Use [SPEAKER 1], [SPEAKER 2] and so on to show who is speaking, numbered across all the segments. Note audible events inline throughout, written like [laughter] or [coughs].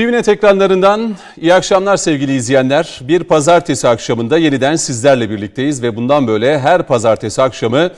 [SPEAKER 1] TVNet ekranlarından iyi akşamlar sevgili izleyenler. Bir pazartesi akşamında yeniden sizlerle birlikteyiz ve bundan böyle her pazartesi akşamı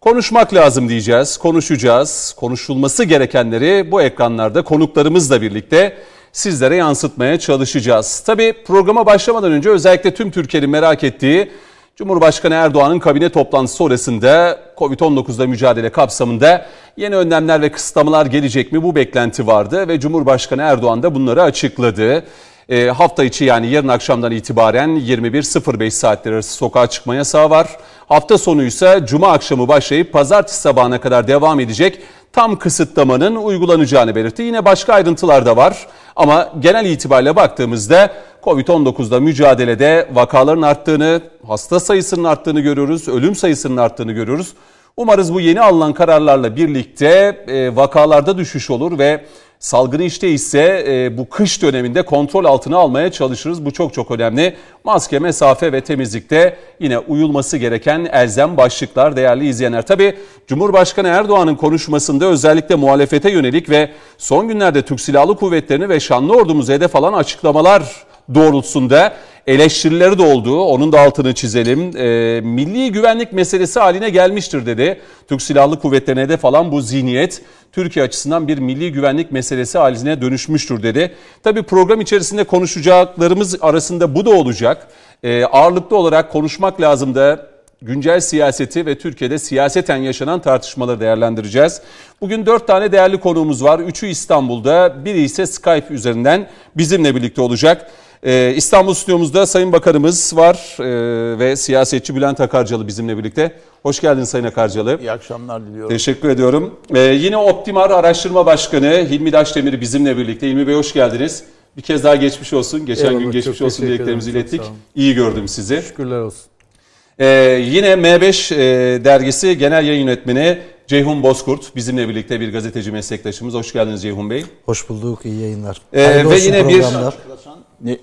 [SPEAKER 1] konuşmak lazım diyeceğiz, konuşacağız. Konuşulması gerekenleri bu ekranlarda konuklarımızla birlikte sizlere yansıtmaya çalışacağız. Tabii programa başlamadan önce özellikle tüm Türkiye'nin merak ettiği Cumhurbaşkanı Erdoğan'ın kabine toplantısı sonrasında Covid-19'da mücadele kapsamında yeni önlemler ve kısıtlamalar gelecek mi bu beklenti vardı ve Cumhurbaşkanı Erdoğan da bunları açıkladı. E, hafta içi yani yarın akşamdan itibaren 21.05 saatleri arası sokağa çıkma yasağı var. Hafta sonu ise cuma akşamı başlayıp pazartesi sabahına kadar devam edecek tam kısıtlamanın uygulanacağını belirtti. Yine başka ayrıntılar da var ama genel itibariyle baktığımızda Covid-19'da mücadelede vakaların arttığını, hasta sayısının arttığını görüyoruz, ölüm sayısının arttığını görüyoruz. Umarız bu yeni alınan kararlarla birlikte e, vakalarda düşüş olur ve salgını işte ise e, bu kış döneminde kontrol altına almaya çalışırız. Bu çok çok önemli. Maske, mesafe ve temizlikte yine uyulması gereken elzem başlıklar değerli izleyenler. Tabi Cumhurbaşkanı Erdoğan'ın konuşmasında özellikle muhalefete yönelik ve son günlerde Türk Silahlı Kuvvetleri'ni ve Şanlı Ordumuzu hedef alan açıklamalar doğrultusunda eleştirileri de olduğu, onun da altını çizelim. E, milli güvenlik meselesi haline gelmiştir dedi. Türk Silahlı Kuvvetleri'ne de falan bu zihniyet Türkiye açısından bir milli güvenlik meselesi haline dönüşmüştür dedi. Tabii program içerisinde konuşacaklarımız arasında bu da olacak. E, ağırlıklı olarak konuşmak lazım da güncel siyaseti ve Türkiye'de siyaseten yaşanan tartışmaları değerlendireceğiz. Bugün dört tane değerli konuğumuz var. Üçü İstanbul'da, biri ise Skype üzerinden bizimle birlikte olacak. Ee, İstanbul stüdyomuzda Sayın Bakanımız var ee, ve siyasetçi Bülent Akarcalı bizimle birlikte. Hoş geldiniz Sayın Akarcalı.
[SPEAKER 2] İyi akşamlar diliyorum.
[SPEAKER 1] Teşekkür ediyorum. Ee, yine Optimar Araştırma Başkanı Hilmi Daşdemir bizimle birlikte. Hilmi Bey hoş geldiniz. Bir kez daha geçmiş olsun. Geçen
[SPEAKER 3] Eyvallah,
[SPEAKER 1] gün geçmiş olsun dileklerimizi ilettik. İyi gördüm sizi.
[SPEAKER 3] Şükürler olsun.
[SPEAKER 1] Ee, yine M5 e, dergisi genel yayın yönetmeni Ceyhun Bozkurt bizimle birlikte bir gazeteci meslektaşımız. Hoş geldiniz Ceyhun Bey.
[SPEAKER 4] Hoş bulduk, iyi yayınlar.
[SPEAKER 1] Ee, ve yine bir-
[SPEAKER 4] programlar.
[SPEAKER 2] Ne,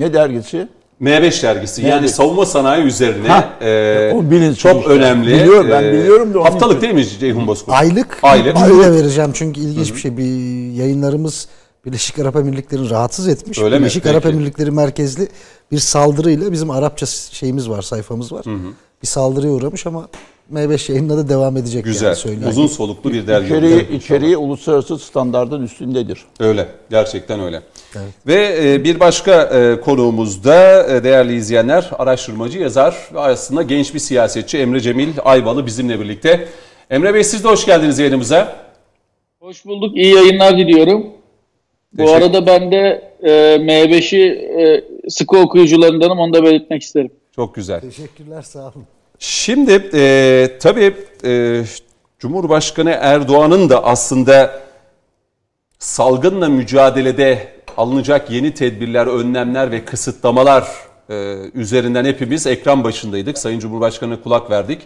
[SPEAKER 2] ne dergisi?
[SPEAKER 1] M5 dergisi yani
[SPEAKER 2] M5.
[SPEAKER 1] savunma sanayi üzerine
[SPEAKER 2] Ha,
[SPEAKER 1] e,
[SPEAKER 2] o bilinç
[SPEAKER 1] çok
[SPEAKER 2] işte.
[SPEAKER 1] önemli.
[SPEAKER 2] Biliyorum, ben
[SPEAKER 1] e,
[SPEAKER 2] biliyorum da
[SPEAKER 1] Haftalık
[SPEAKER 2] için.
[SPEAKER 1] değil mi Ceyhun Bozkurt?
[SPEAKER 4] Aylık,
[SPEAKER 1] Aylık.
[SPEAKER 4] öyle vereceğim çünkü ilginç bir şey. Bir yayınlarımız Birleşik Arap Emirlikleri'ni rahatsız etmiş.
[SPEAKER 1] Öyle mi?
[SPEAKER 4] Birleşik Arap
[SPEAKER 1] Peki.
[SPEAKER 4] Emirlikleri merkezli bir saldırıyla bizim Arapça şeyimiz var, sayfamız var. Bir saldırıya uğramış ama M5 yayınına da devam edecek
[SPEAKER 1] Güzel.
[SPEAKER 4] yani.
[SPEAKER 1] Uzun soluklu bir dergi.
[SPEAKER 2] İçeriği, içeriği uluslararası standardın üstündedir.
[SPEAKER 1] Öyle. Gerçekten öyle. Ve e, bir başka e, konuğumuz da e, değerli izleyenler araştırmacı yazar ve aslında genç bir siyasetçi Emre Cemil Ayvalı bizimle birlikte. Emre Bey siz de hoş geldiniz yayınımıza.
[SPEAKER 5] Hoş bulduk. İyi yayınlar diliyorum. Bu arada ben de e, M5'i e, sıkı okuyucularındanım. Onu da belirtmek isterim.
[SPEAKER 1] Çok güzel.
[SPEAKER 4] Teşekkürler, sağ olun.
[SPEAKER 1] Şimdi e, tabii e, Cumhurbaşkanı Erdoğan'ın da aslında salgınla mücadelede alınacak yeni tedbirler, önlemler ve kısıtlamalar e, üzerinden hepimiz ekran başındaydık. Sayın Cumhurbaşkanı'na kulak verdik.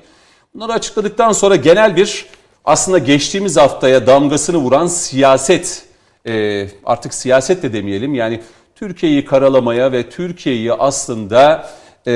[SPEAKER 1] Bunları açıkladıktan sonra genel bir aslında geçtiğimiz haftaya damgasını vuran siyaset, e, artık siyaset de demeyelim yani Türkiye'yi karalamaya ve Türkiye'yi aslında e,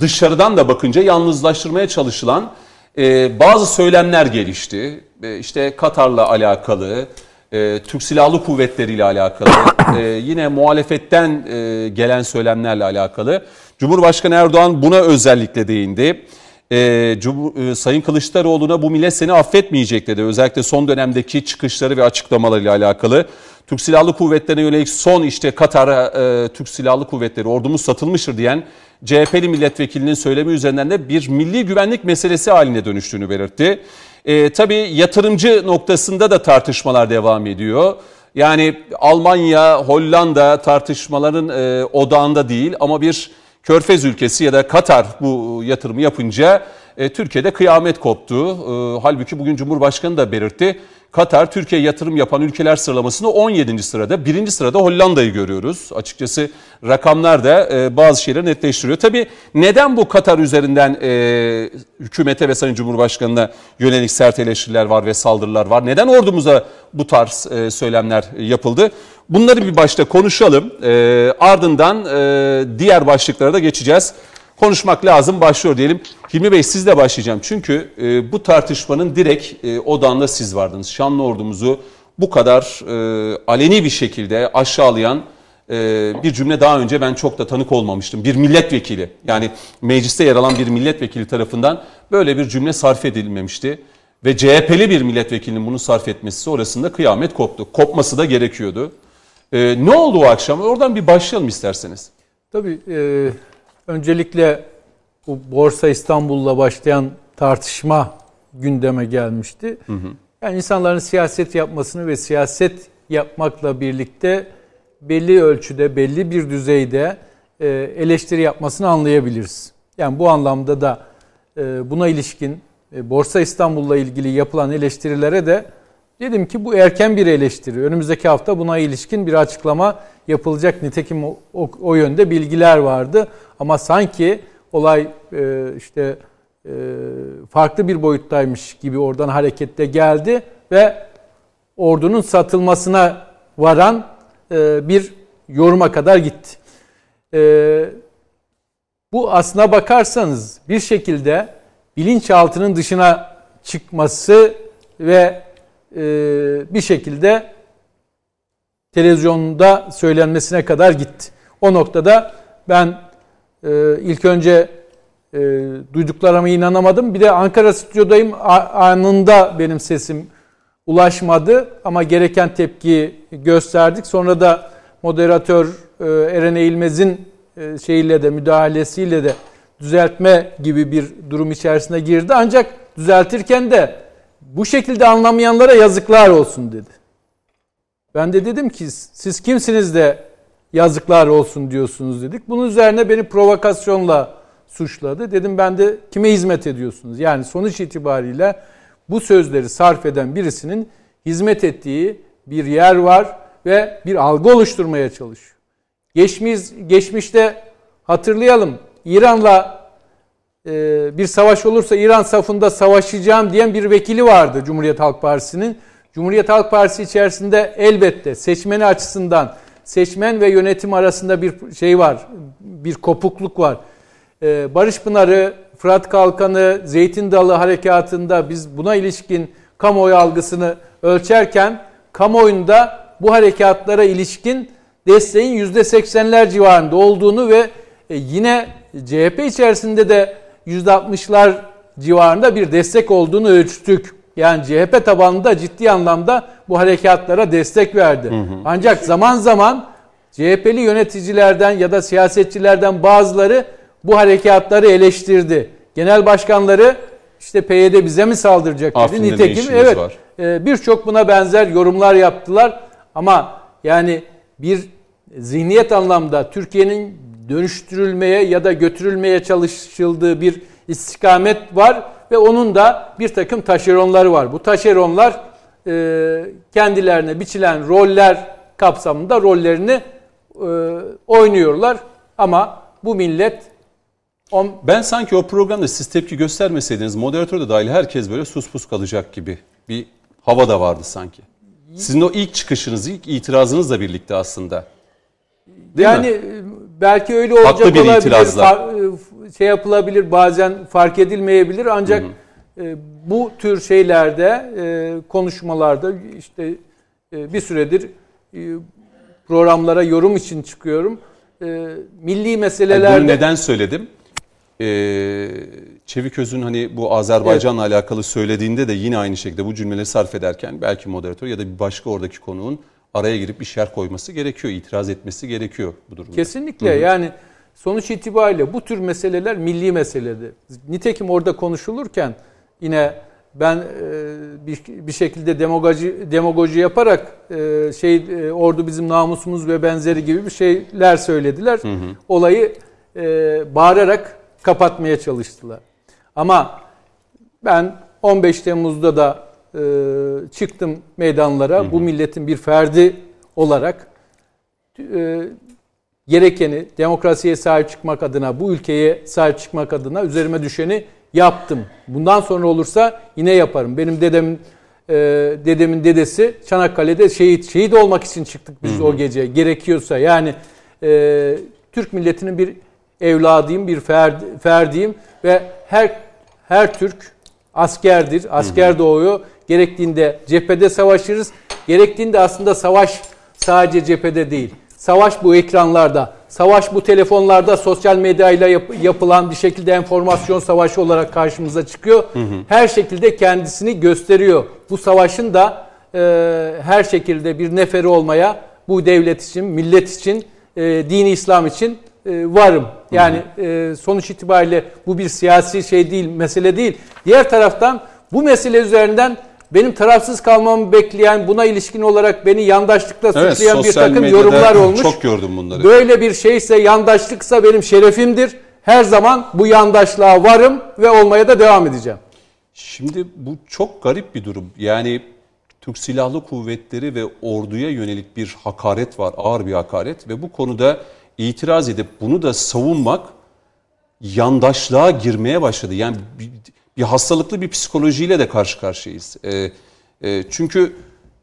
[SPEAKER 1] dışarıdan da bakınca yalnızlaştırmaya çalışılan e, bazı söylemler gelişti. E, işte Katar'la alakalı, e, Türk Silahlı Kuvvetleri ile alakalı, e, yine muhalefetten e, gelen söylemlerle alakalı. Cumhurbaşkanı Erdoğan buna özellikle değindi. E, Cumhur- e, Sayın Kılıçdaroğlu'na bu millet seni affetmeyecek dedi. Özellikle son dönemdeki çıkışları ve açıklamalarıyla alakalı. Türk Silahlı Kuvvetleri'ne yönelik son işte Katar'a e, Türk Silahlı Kuvvetleri ordumuz satılmıştır diyen CHP'li milletvekilinin söylemi üzerinden de bir milli güvenlik meselesi haline dönüştüğünü belirtti. E, tabii yatırımcı noktasında da tartışmalar devam ediyor. Yani Almanya, Hollanda tartışmaların e, odağında değil ama bir Körfez ülkesi ya da Katar bu yatırımı yapınca e, Türkiye'de kıyamet koptu. E, halbuki bugün Cumhurbaşkanı da belirtti. Katar Türkiye yatırım yapan ülkeler sıralamasında 17. sırada. Birinci sırada Hollanda'yı görüyoruz. Açıkçası rakamlar da e, bazı şeyleri netleştiriyor. Tabii neden bu Katar üzerinden e, hükümete ve Sayın Cumhurbaşkanı'na yönelik sert eleştiriler var ve saldırılar var? Neden ordumuza bu tarz e, söylemler yapıldı? Bunları bir başta konuşalım. E, ardından e, diğer başlıklara da geçeceğiz. Konuşmak lazım başlıyor diyelim. Hilmi Bey sizle başlayacağım. Çünkü e, bu tartışmanın direkt e, odağında siz vardınız. Şanlı ordumuzu bu kadar e, aleni bir şekilde aşağılayan e, bir cümle daha önce ben çok da tanık olmamıştım. Bir milletvekili yani mecliste yer alan bir milletvekili tarafından böyle bir cümle sarf edilmemişti. Ve CHP'li bir milletvekilinin bunu sarf etmesi sonrasında kıyamet koptu. Kopması da gerekiyordu. E, ne oldu o akşam? Oradan bir başlayalım isterseniz.
[SPEAKER 3] Tabii e, öncelikle bu Borsa İstanbul'la başlayan tartışma gündeme gelmişti. Hı hı. Yani insanların siyaset yapmasını ve siyaset yapmakla birlikte belli ölçüde, belli bir düzeyde e, eleştiri yapmasını anlayabiliriz. Yani bu anlamda da e, buna ilişkin e, Borsa İstanbul'la ilgili yapılan eleştirilere de dedim ki bu erken bir eleştiri. Önümüzdeki hafta buna ilişkin bir açıklama yapılacak. Nitekim o, o, o yönde bilgiler vardı. Ama sanki olay işte farklı bir boyuttaymış gibi oradan harekette geldi ve ordunun satılmasına varan e, bir yoruma kadar gitti. E, bu aslına bakarsanız bir şekilde bilinçaltının dışına çıkması ve e, bir şekilde televizyonda söylenmesine kadar gitti. O noktada ben ilk önce duyduklarıma inanamadım. Bir de Ankara stüdyodayım. Anında benim sesim ulaşmadı ama gereken tepki gösterdik. Sonra da moderatör e, Eren Eğilmez'in e, şeyiyle de müdahalesiyle de düzeltme gibi bir durum içerisine girdi. Ancak düzeltirken de bu şekilde anlamayanlara yazıklar olsun dedi. Ben de dedim ki siz kimsiniz de yazıklar olsun diyorsunuz dedik. Bunun üzerine beni provokasyonla suçladı. Dedim ben de kime hizmet ediyorsunuz? Yani sonuç itibariyle bu sözleri sarf eden birisinin hizmet ettiği bir yer var ve bir algı oluşturmaya çalışıyor. Geçmiş, geçmişte hatırlayalım İran'la e, bir savaş olursa İran safında savaşacağım diyen bir vekili vardı Cumhuriyet Halk Partisi'nin. Cumhuriyet Halk Partisi içerisinde elbette seçmeni açısından seçmen ve yönetim arasında bir şey var, bir kopukluk var. Ee, Barış Pınarı Fırat Kalkanı, Zeytin Dalı harekatında biz buna ilişkin kamuoyu algısını ölçerken kamuoyunda bu harekatlara ilişkin desteğin %80'ler civarında olduğunu ve e, yine CHP içerisinde de %60'lar civarında bir destek olduğunu ölçtük. Yani CHP tabanında ciddi anlamda bu harekatlara destek verdi. Hı hı. Ancak zaman zaman CHP'li yöneticilerden ya da siyasetçilerden bazıları bu harekatları eleştirdi. Genel başkanları işte PYD bize mi saldıracak dedi.
[SPEAKER 1] Afrin'de
[SPEAKER 3] Nitekim evet e, birçok buna benzer yorumlar yaptılar. Ama yani bir zihniyet anlamda Türkiye'nin dönüştürülmeye ya da götürülmeye çalışıldığı bir istikamet var ve onun da bir takım taşeronları var. Bu taşeronlar e, kendilerine biçilen roller kapsamında rollerini e, oynuyorlar ama bu millet
[SPEAKER 1] On... Ben sanki o programda siz tepki göstermeseydiniz moderatör de dahil herkes böyle sus pus kalacak gibi bir hava da vardı sanki. Sizin o ilk çıkışınız, ilk itirazınızla birlikte aslında.
[SPEAKER 3] Değil yani mi? Belki öyle olacak Haklı bir olabilir, itirazla. E, şey yapılabilir, bazen fark edilmeyebilir ancak hı hı. E, bu tür şeylerde, e, konuşmalarda işte bir süredir programlara yorum için çıkıyorum. Milli meselelerde... Yani
[SPEAKER 1] bunu neden söyledim? Ee, Çevik Öz'ün hani bu Azerbaycan'la evet. alakalı söylediğinde de yine aynı şekilde bu cümleleri sarf ederken belki moderatör ya da bir başka oradaki konuğun araya girip bir şer koyması gerekiyor, itiraz etmesi gerekiyor bu durumda.
[SPEAKER 3] Kesinlikle Hı-hı. yani sonuç itibariyle bu tür meseleler milli meseledir. Nitekim orada konuşulurken yine ben e, bir, bir şekilde demagoji demagoji yaparak e, şey e, ordu bizim namusumuz ve benzeri gibi bir şeyler söylediler. Hı hı. Olayı e, bağırarak kapatmaya çalıştılar. Ama ben 15 Temmuz'da da e, çıktım meydanlara. Hı hı. Bu milletin bir ferdi olarak e, gerekeni demokrasiye sahip çıkmak adına, bu ülkeye sahip çıkmak adına üzerime düşeni yaptım. Bundan sonra olursa yine yaparım. Benim dedem e, dedemin dedesi Çanakkale'de şehit şehit olmak için çıktık biz hı hı. o gece. Gerekiyorsa yani e, Türk milletinin bir evladıyım, bir ferdi, ferdiyim ve her her Türk askerdir. Asker doğuyor. Gerektiğinde cephede savaşırız. Gerektiğinde aslında savaş sadece cephede değil. Savaş bu ekranlarda, savaş bu telefonlarda sosyal medyayla yap- yapılan bir şekilde enformasyon savaşı olarak karşımıza çıkıyor. Her şekilde kendisini gösteriyor. Bu savaşın da e, her şekilde bir neferi olmaya bu devlet için, millet için, e, dini İslam için e, varım. Yani e, sonuç itibariyle bu bir siyasi şey değil, mesele değil. Diğer taraftan bu mesele üzerinden benim tarafsız kalmamı bekleyen, buna ilişkin olarak beni yandaşlıkla
[SPEAKER 1] Evet,
[SPEAKER 3] suçlayan bir takım yorumlar olmuş.
[SPEAKER 1] çok gördüm bunları.
[SPEAKER 3] Böyle bir şeyse yandaşlıksa benim şerefimdir. Her zaman bu yandaşlığa varım ve olmaya da devam edeceğim.
[SPEAKER 1] Şimdi bu çok garip bir durum. Yani Türk Silahlı Kuvvetleri ve orduya yönelik bir hakaret var, ağır bir hakaret ve bu konuda itiraz edip bunu da savunmak yandaşlığa girmeye başladı. Yani bir, bir hastalıklı bir psikolojiyle de karşı karşıyayız. Ee, e, çünkü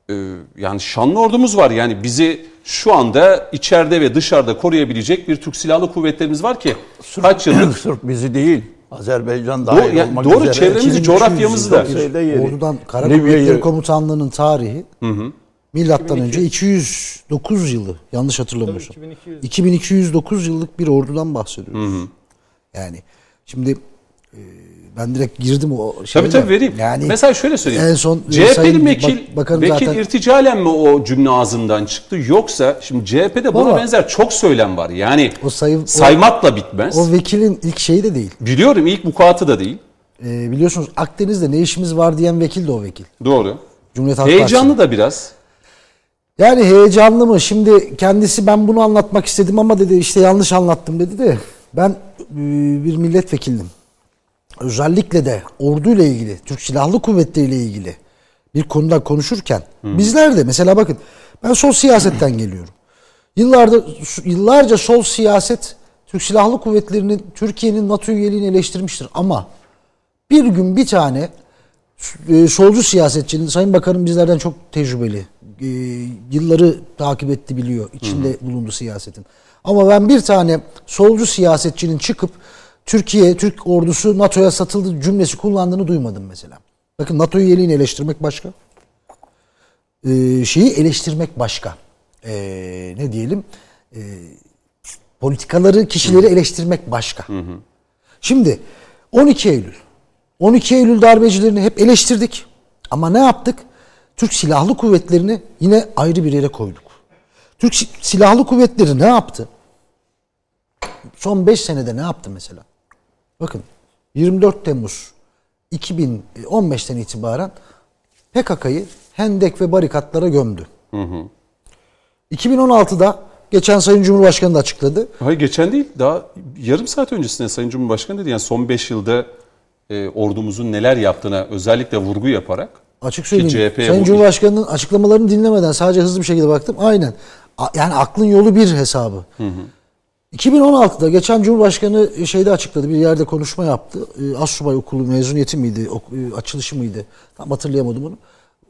[SPEAKER 1] e, yani şanlı ordumuz var. Yani bizi şu anda içeride ve dışarıda koruyabilecek bir Türk Silahlı Kuvvetlerimiz var ki kaç yıllık [clears throat]
[SPEAKER 2] Sırf bizi değil. Azerbaycan
[SPEAKER 1] Doğru,
[SPEAKER 2] dahil
[SPEAKER 1] yani
[SPEAKER 2] olmak
[SPEAKER 1] doğru,
[SPEAKER 2] üzere.
[SPEAKER 1] çevremizi,
[SPEAKER 2] 2200
[SPEAKER 1] coğrafyamızı da.
[SPEAKER 4] Ordudan Kara Kuvvetleri Komutanlığı'nın tarihi milattan önce 209 yılı yanlış hatırlamıyorsam. 2209 yıllık bir ordudan bahsediyoruz. Yani şimdi e, ben direkt girdim o şeye
[SPEAKER 1] Tabii tabii vereyim.
[SPEAKER 4] Yani
[SPEAKER 1] Mesela şöyle söyleyeyim.
[SPEAKER 4] en son, e,
[SPEAKER 1] CHP'li vekil,
[SPEAKER 4] Bak-
[SPEAKER 1] vekil
[SPEAKER 4] zaten-
[SPEAKER 1] irticalen mi o cümle ağzından çıktı yoksa şimdi CHP'de buna
[SPEAKER 4] Baba.
[SPEAKER 1] benzer çok söylem var. Yani
[SPEAKER 4] O sayı- o-
[SPEAKER 1] saymakla bitmez.
[SPEAKER 4] o vekilin ilk şeyi de değil.
[SPEAKER 1] Biliyorum ilk vukuatı da değil.
[SPEAKER 4] E, biliyorsunuz Akdeniz'de ne işimiz var diyen vekil de o vekil.
[SPEAKER 1] Doğru.
[SPEAKER 4] Cumhuriyet Halk
[SPEAKER 1] Heyecanlı
[SPEAKER 4] Partisi.
[SPEAKER 1] da biraz.
[SPEAKER 4] Yani heyecanlı mı? Şimdi kendisi ben bunu anlatmak istedim ama dedi işte yanlış anlattım dedi de ben e, bir milletvekiliyim. Özellikle de orduyla ilgili, Türk Silahlı Kuvvetleri ile ilgili bir konuda konuşurken bizler de mesela bakın ben sol siyasetten geliyorum. Yıllardır yıllarca sol siyaset Türk Silahlı Kuvvetleri'nin Türkiye'nin NATO üyeliğini eleştirmiştir ama bir gün bir tane e, solcu siyasetçinin Sayın Bakanım bizlerden çok tecrübeli. E, yılları takip etti biliyor. içinde bulundu siyasetin. Ama ben bir tane solcu siyasetçinin çıkıp Türkiye, Türk ordusu NATO'ya satıldı cümlesi kullandığını duymadım mesela. Bakın NATO üyeliğini eleştirmek başka. E, şeyi eleştirmek başka. E, ne diyelim? E, politikaları, kişileri eleştirmek başka. Şimdi 12 Eylül. 12 Eylül darbecilerini hep eleştirdik. Ama ne yaptık? Türk Silahlı Kuvvetleri'ni yine ayrı bir yere koyduk. Türk Si- Silahlı Kuvvetleri ne yaptı? Son 5 senede ne yaptı mesela? Bakın 24 Temmuz 2015'ten itibaren PKK'yı hendek ve barikatlara gömdü. 2016'da geçen Sayın Cumhurbaşkanı da açıkladı.
[SPEAKER 1] Hayır geçen değil daha yarım saat öncesinde Sayın Cumhurbaşkanı dedi. Yani son 5 yılda e, ordumuzun neler yaptığına özellikle vurgu yaparak
[SPEAKER 4] Açık söyleyeyim. Sayın
[SPEAKER 1] bu-
[SPEAKER 4] Cumhurbaşkanı'nın açıklamalarını dinlemeden sadece hızlı bir şekilde baktım. Aynen. Yani aklın yolu bir hesabı. 2016'da geçen Cumhurbaşkanı şeyde açıkladı. Bir yerde konuşma yaptı. Ee, Assubay Okulu mezuniyeti miydi? e, açılışı mıydı? Tam hatırlayamadım onu.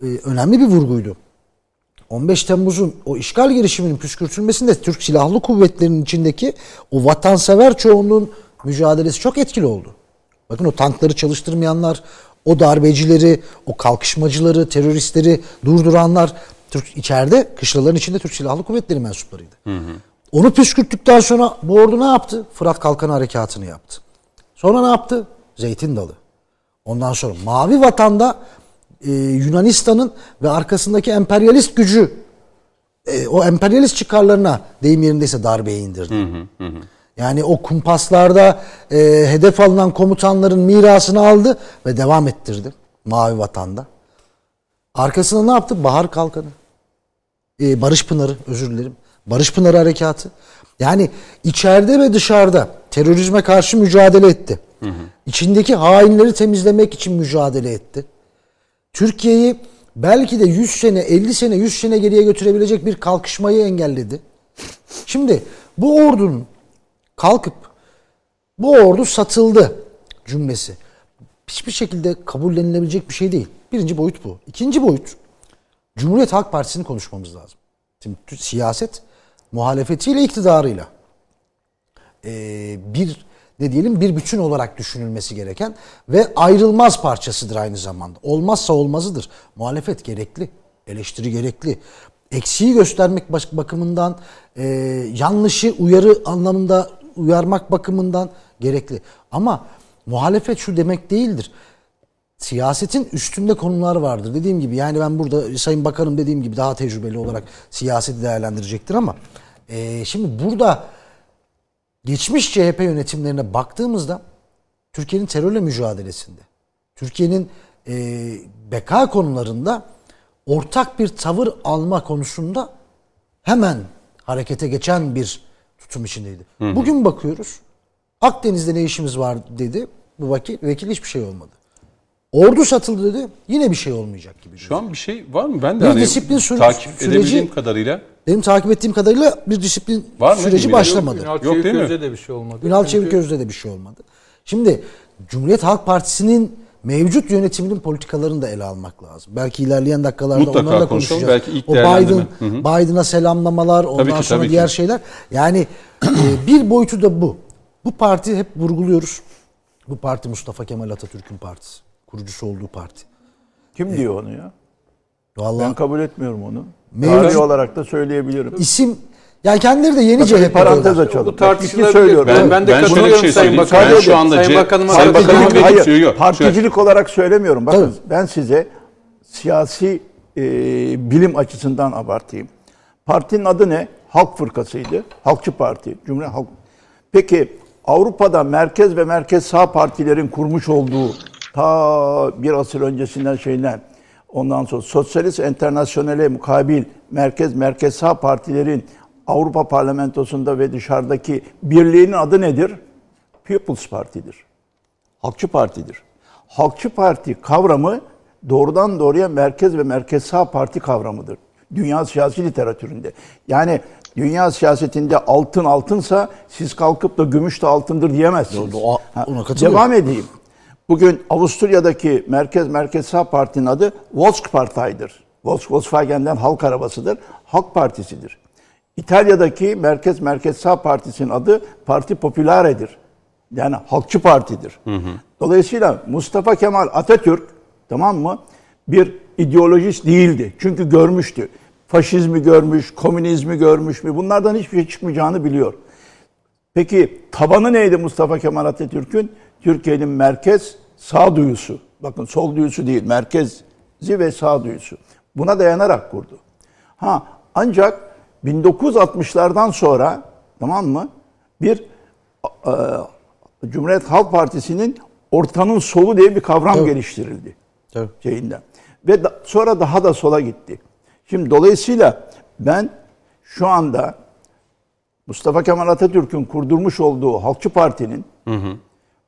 [SPEAKER 4] Ee, önemli bir vurguydu. 15 Temmuz'un o işgal girişiminin püskürtülmesinde Türk Silahlı Kuvvetleri'nin içindeki o vatansever çoğunluğun mücadelesi çok etkili oldu. Bakın o tankları çalıştırmayanlar, o darbecileri, o kalkışmacıları, teröristleri durduranlar Türk içeride kışlaların içinde Türk Silahlı Kuvvetleri mensuplarıydı. Onu püskürttükten sonra bu ordu ne yaptı? Fırat Kalkanı Harekatı'nı yaptı. Sonra ne yaptı? Zeytin Dalı. Ondan sonra Mavi Vatan'da e, Yunanistan'ın ve arkasındaki emperyalist gücü e, o emperyalist çıkarlarına deyim yerindeyse darbeye indirdi. Yani o kumpaslarda e, hedef alınan komutanların mirasını aldı ve devam ettirdi Mavi Vatan'da. Arkasında ne yaptı? Bahar Kalkanı. E, Barış Pınarı özür dilerim. Barış Pınarı Harekatı. Yani içeride ve dışarıda terörizme karşı mücadele etti. İçindeki hainleri temizlemek için mücadele etti. Türkiye'yi belki de 100 sene, 50 sene, 100 sene geriye götürebilecek bir kalkışmayı engelledi. Şimdi bu ordunun kalkıp bu ordu satıldı cümlesi hiçbir şekilde kabullenilebilecek bir şey değil. Birinci boyut bu. İkinci boyut Cumhuriyet Halk Partisi'ni konuşmamız lazım. Şimdi siyaset muhalefetiyle iktidarıyla eee, bir ne diyelim bir bütün olarak düşünülmesi gereken ve ayrılmaz parçasıdır aynı zamanda. Olmazsa olmazıdır. Muhalefet gerekli. Eleştiri gerekli. Eksiği göstermek bakımından, e, yanlışı uyarı anlamında uyarmak bakımından gerekli. Ama muhalefet şu demek değildir. Siyasetin üstünde konular vardır. Dediğim gibi yani ben burada Sayın Bakanım dediğim gibi daha tecrübeli olarak siyaseti değerlendirecektir ama e, şimdi burada geçmiş CHP yönetimlerine baktığımızda Türkiye'nin terörle mücadelesinde, Türkiye'nin e, beka konularında ortak bir tavır alma konusunda hemen harekete geçen bir tutum içindeydi. Bugün bakıyoruz Akdeniz'de ne işimiz var dedi bu vekil, vekil hiçbir şey olmadı. Ordu satıldı dedi yine bir şey olmayacak gibi.
[SPEAKER 1] Şu an bir şey var mı? Ben de
[SPEAKER 4] Bir
[SPEAKER 1] hani
[SPEAKER 4] disiplin sü-
[SPEAKER 1] takip
[SPEAKER 4] süreci-
[SPEAKER 1] edebildiğim kadarıyla
[SPEAKER 4] Benim takip ettiğim kadarıyla bir disiplin
[SPEAKER 1] Var mı?
[SPEAKER 4] süreci
[SPEAKER 1] Bilmiyorum.
[SPEAKER 4] başlamadı.
[SPEAKER 3] Ünal
[SPEAKER 1] Yok değil mi?
[SPEAKER 3] De bir şey olmadı.
[SPEAKER 4] Ünal
[SPEAKER 3] Çünkü
[SPEAKER 4] Çeviköz'de de bir şey olmadı. Şimdi Cumhuriyet Halk Partisi'nin mevcut yönetiminin politikalarını da ele almak lazım. Belki ilerleyen dakikalarda
[SPEAKER 1] Mutlaka
[SPEAKER 4] onları da
[SPEAKER 1] konuşalım.
[SPEAKER 4] konuşacağız.
[SPEAKER 1] Belki ilk
[SPEAKER 4] o Biden, Biden'a selamlamalar, ondan
[SPEAKER 1] Tabii ki,
[SPEAKER 4] sonra
[SPEAKER 1] tabii ki.
[SPEAKER 4] diğer şeyler. Yani e, bir boyutu da bu. Bu parti hep vurguluyoruz. Bu parti Mustafa Kemal Atatürk'ün partisi. Kurucusu olduğu parti.
[SPEAKER 2] Kim diyor onu ya?
[SPEAKER 4] Vallahi
[SPEAKER 2] Ben kabul etmiyorum onu.
[SPEAKER 4] Mevcut-
[SPEAKER 2] Tarih olarak da söyleyebilirim.
[SPEAKER 4] isim yani kendileri de yeni
[SPEAKER 2] Bakın
[SPEAKER 4] CHP
[SPEAKER 2] parantez açalım. İki söylüyorum.
[SPEAKER 3] Ben,
[SPEAKER 1] Ben-
[SPEAKER 3] de
[SPEAKER 1] ben şöyle bir şey
[SPEAKER 3] Sayın. Bakanım.
[SPEAKER 1] Ben şu anda
[SPEAKER 3] Sayın Bakanıma
[SPEAKER 1] Sayın. Bakanım
[SPEAKER 2] Hayır,
[SPEAKER 1] Yok, yok.
[SPEAKER 2] particilik olarak söylemiyorum. Bakın
[SPEAKER 4] Tabii.
[SPEAKER 2] ben size siyasi e, bilim açısından abartayım. Partinin adı ne? Halk Fırkası'ydı. Halkçı Parti. Cumhuriyet Halk. Peki Avrupa'da merkez ve merkez sağ partilerin kurmuş olduğu ta bir asır öncesinden şeyler ondan sonra Sosyalist Enternasyonel'e mukabil merkez merkez sağ partilerin Avrupa Parlamentosu'nda ve dışarıdaki birliğinin adı nedir? People's Party'dir. Halkçı Parti'dir. Halkçı Parti kavramı doğrudan doğruya merkez ve merkez sağ parti kavramıdır. Dünya siyasi literatüründe. Yani dünya siyasetinde altın altınsa siz kalkıp da gümüş de altındır diyemezsiniz.
[SPEAKER 4] Doğru,
[SPEAKER 2] Ha,
[SPEAKER 4] ona.
[SPEAKER 2] Devam edeyim. Bugün Avusturya'daki merkez merkez sağ partinin adı Volkspartei'dir. Volks- Volkswagen'den halk arabasıdır. Halk Partisi'dir. İtalya'daki merkez merkez sağ partisinin adı Parti Popülare'dir. Yani halkçı partidir. Dolayısıyla Mustafa Kemal Atatürk tamam mı bir ideolojist değildi. Çünkü görmüştü. Faşizmi görmüş, komünizmi görmüş mü bunlardan hiçbir şey çıkmayacağını biliyor. Peki tabanı neydi Mustafa Kemal Atatürk'ün? Türkiye'nin merkez sağduyusu. Bakın sol duyusu değil, merkezi ve sağduyusu. Buna dayanarak kurdu. Ha ancak 1960'lardan sonra tamam mı? Bir e, Cumhuriyet Halk Partisi'nin ortanın solu diye bir kavram
[SPEAKER 4] Tabii.
[SPEAKER 2] geliştirildi
[SPEAKER 4] Tabii.
[SPEAKER 2] şeyinden. Ve da- sonra daha da sola gitti. Şimdi dolayısıyla ben şu anda Mustafa Kemal Atatürk'ün kurdurmuş olduğu Halkçı Parti'nin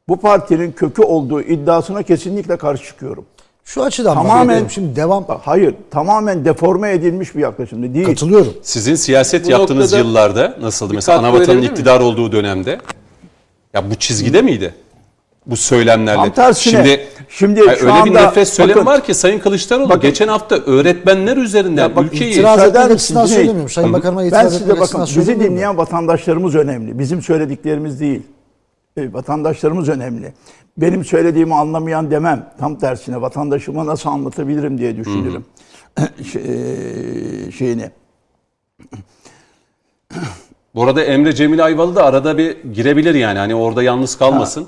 [SPEAKER 2] bu partinin kökü olduğu iddiasına kesinlikle karşı çıkıyorum.
[SPEAKER 4] Şu açıdan
[SPEAKER 2] Tamamen-
[SPEAKER 4] tamamen şimdi devam
[SPEAKER 2] Bak, hayır, tamamen deforme edilmiş bir yaklaşımdı değil.
[SPEAKER 4] katılıyorum.
[SPEAKER 1] Sizin siyaset
[SPEAKER 3] Bu
[SPEAKER 1] yaptığınız yıllarda nasıldı?
[SPEAKER 3] bir
[SPEAKER 1] Mesela Anavatan'ın iktidar olduğu dönemde ya bu çizgide miydi? Bu söylemlerle.
[SPEAKER 2] Tam tersine.
[SPEAKER 1] Şimdi,
[SPEAKER 2] Şimdi
[SPEAKER 1] Hayır,
[SPEAKER 2] şu
[SPEAKER 1] öyle bir
[SPEAKER 2] anda-
[SPEAKER 1] nefret söylemi
[SPEAKER 2] bakın-
[SPEAKER 1] var ki Sayın Kılıçdaroğlu
[SPEAKER 2] Bakın-
[SPEAKER 1] geçen hafta öğretmenler üzerinden
[SPEAKER 2] Ya bak,
[SPEAKER 1] ülkeyi
[SPEAKER 4] itiraz etmek açısından söylemiyorum. Sayın Bakanıma
[SPEAKER 2] Ben
[SPEAKER 4] itiraz
[SPEAKER 2] size
[SPEAKER 4] etmek
[SPEAKER 2] bakın,
[SPEAKER 4] açısından
[SPEAKER 2] bizi
[SPEAKER 4] söylemiyorum.
[SPEAKER 2] dinleyen vatandaşlarımız önemli. Bizim söylediklerimiz değil. E, vatandaşlarımız önemli. Benim söylediğimi anlamayan demem. Tam tersine vatandaşıma nasıl anlatabilirim diye düşünürüm. [clears throat] Şey- e, şeyini. [clears throat]
[SPEAKER 1] Bu arada Emre Cemil Ayvalı da arada bir girebilir yani. Hani orada yalnız kalmasın.
[SPEAKER 2] E,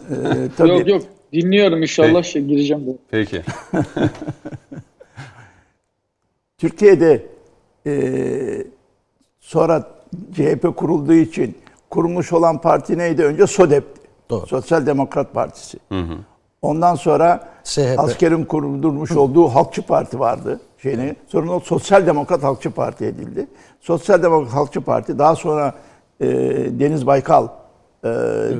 [SPEAKER 2] [laughs] tabii.
[SPEAKER 5] Yok yok dinliyorum inşallah şey, gireceğim de.
[SPEAKER 1] Peki. [laughs]
[SPEAKER 2] Türkiye'de e, sonra CHP kurulduğu için kurulmuş olan parti neydi? Önce SODEP.
[SPEAKER 4] Doğru.
[SPEAKER 2] Sosyal Demokrat Partisi. Ondan sonra
[SPEAKER 4] SHP.
[SPEAKER 2] askerin kurulmuş olduğu Halkçı Parti vardı. Şeyini. Sonra o Sosyal Demokrat Halkçı Parti edildi. Sosyal Demokrat Halkçı Parti daha sonra e, Deniz Baykal e,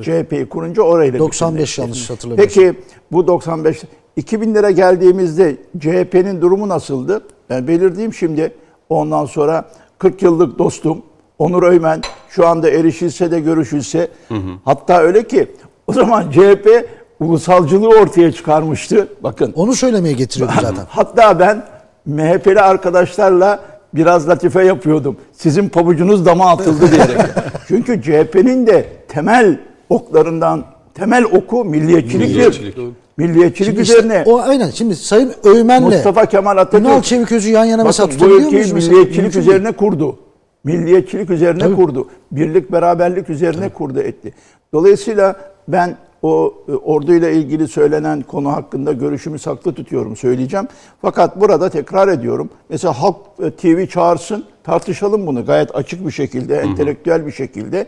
[SPEAKER 2] CHP'yi kurunca orayla
[SPEAKER 4] 95
[SPEAKER 2] bütünleşti.
[SPEAKER 4] yanlış hatırlamıyorsam.
[SPEAKER 2] Peki bu 95 2000'lere geldiğimizde CHP'nin durumu nasıldı? Ben belirteyim şimdi. Ondan sonra 40 yıllık dostum Onur Öymen şu anda erişilse de görüşülse hatta öyle ki o zaman CHP ulusalcılığı ortaya çıkarmıştı. Bakın
[SPEAKER 4] Onu söylemeye getiriyordu zaten.
[SPEAKER 2] Hatta ben MHP'li arkadaşlarla biraz latife yapıyordum. Sizin pabucunuz dama atıldı diyerek. [laughs] Çünkü CHP'nin de temel oklarından, temel oku milliyetçiliktir.
[SPEAKER 1] Milliyetçilik.
[SPEAKER 2] Milliyetçilik
[SPEAKER 4] Şimdi işte
[SPEAKER 2] üzerine
[SPEAKER 4] o aynen. Şimdi Sayın Öymen'le
[SPEAKER 2] Mustafa Kemal Atatürk
[SPEAKER 4] Ünal Çeviköz'ü yan yana mesela
[SPEAKER 2] Bakın bu
[SPEAKER 4] tutabiliyor muyuz? mesela?
[SPEAKER 2] milliyetçilik üzerine kurdu. Milliyetçilik üzerine
[SPEAKER 4] Tabii.
[SPEAKER 2] kurdu. Birlik beraberlik üzerine kurdu etti. Dolayısıyla ben o e, orduyla ilgili söylenen konu hakkında görüşümü saklı tutuyorum söyleyeceğim. Fakat burada tekrar ediyorum. Mesela Halk e, TV çağırsın tartışalım bunu gayet açık bir şekilde, entelektüel bir şekilde.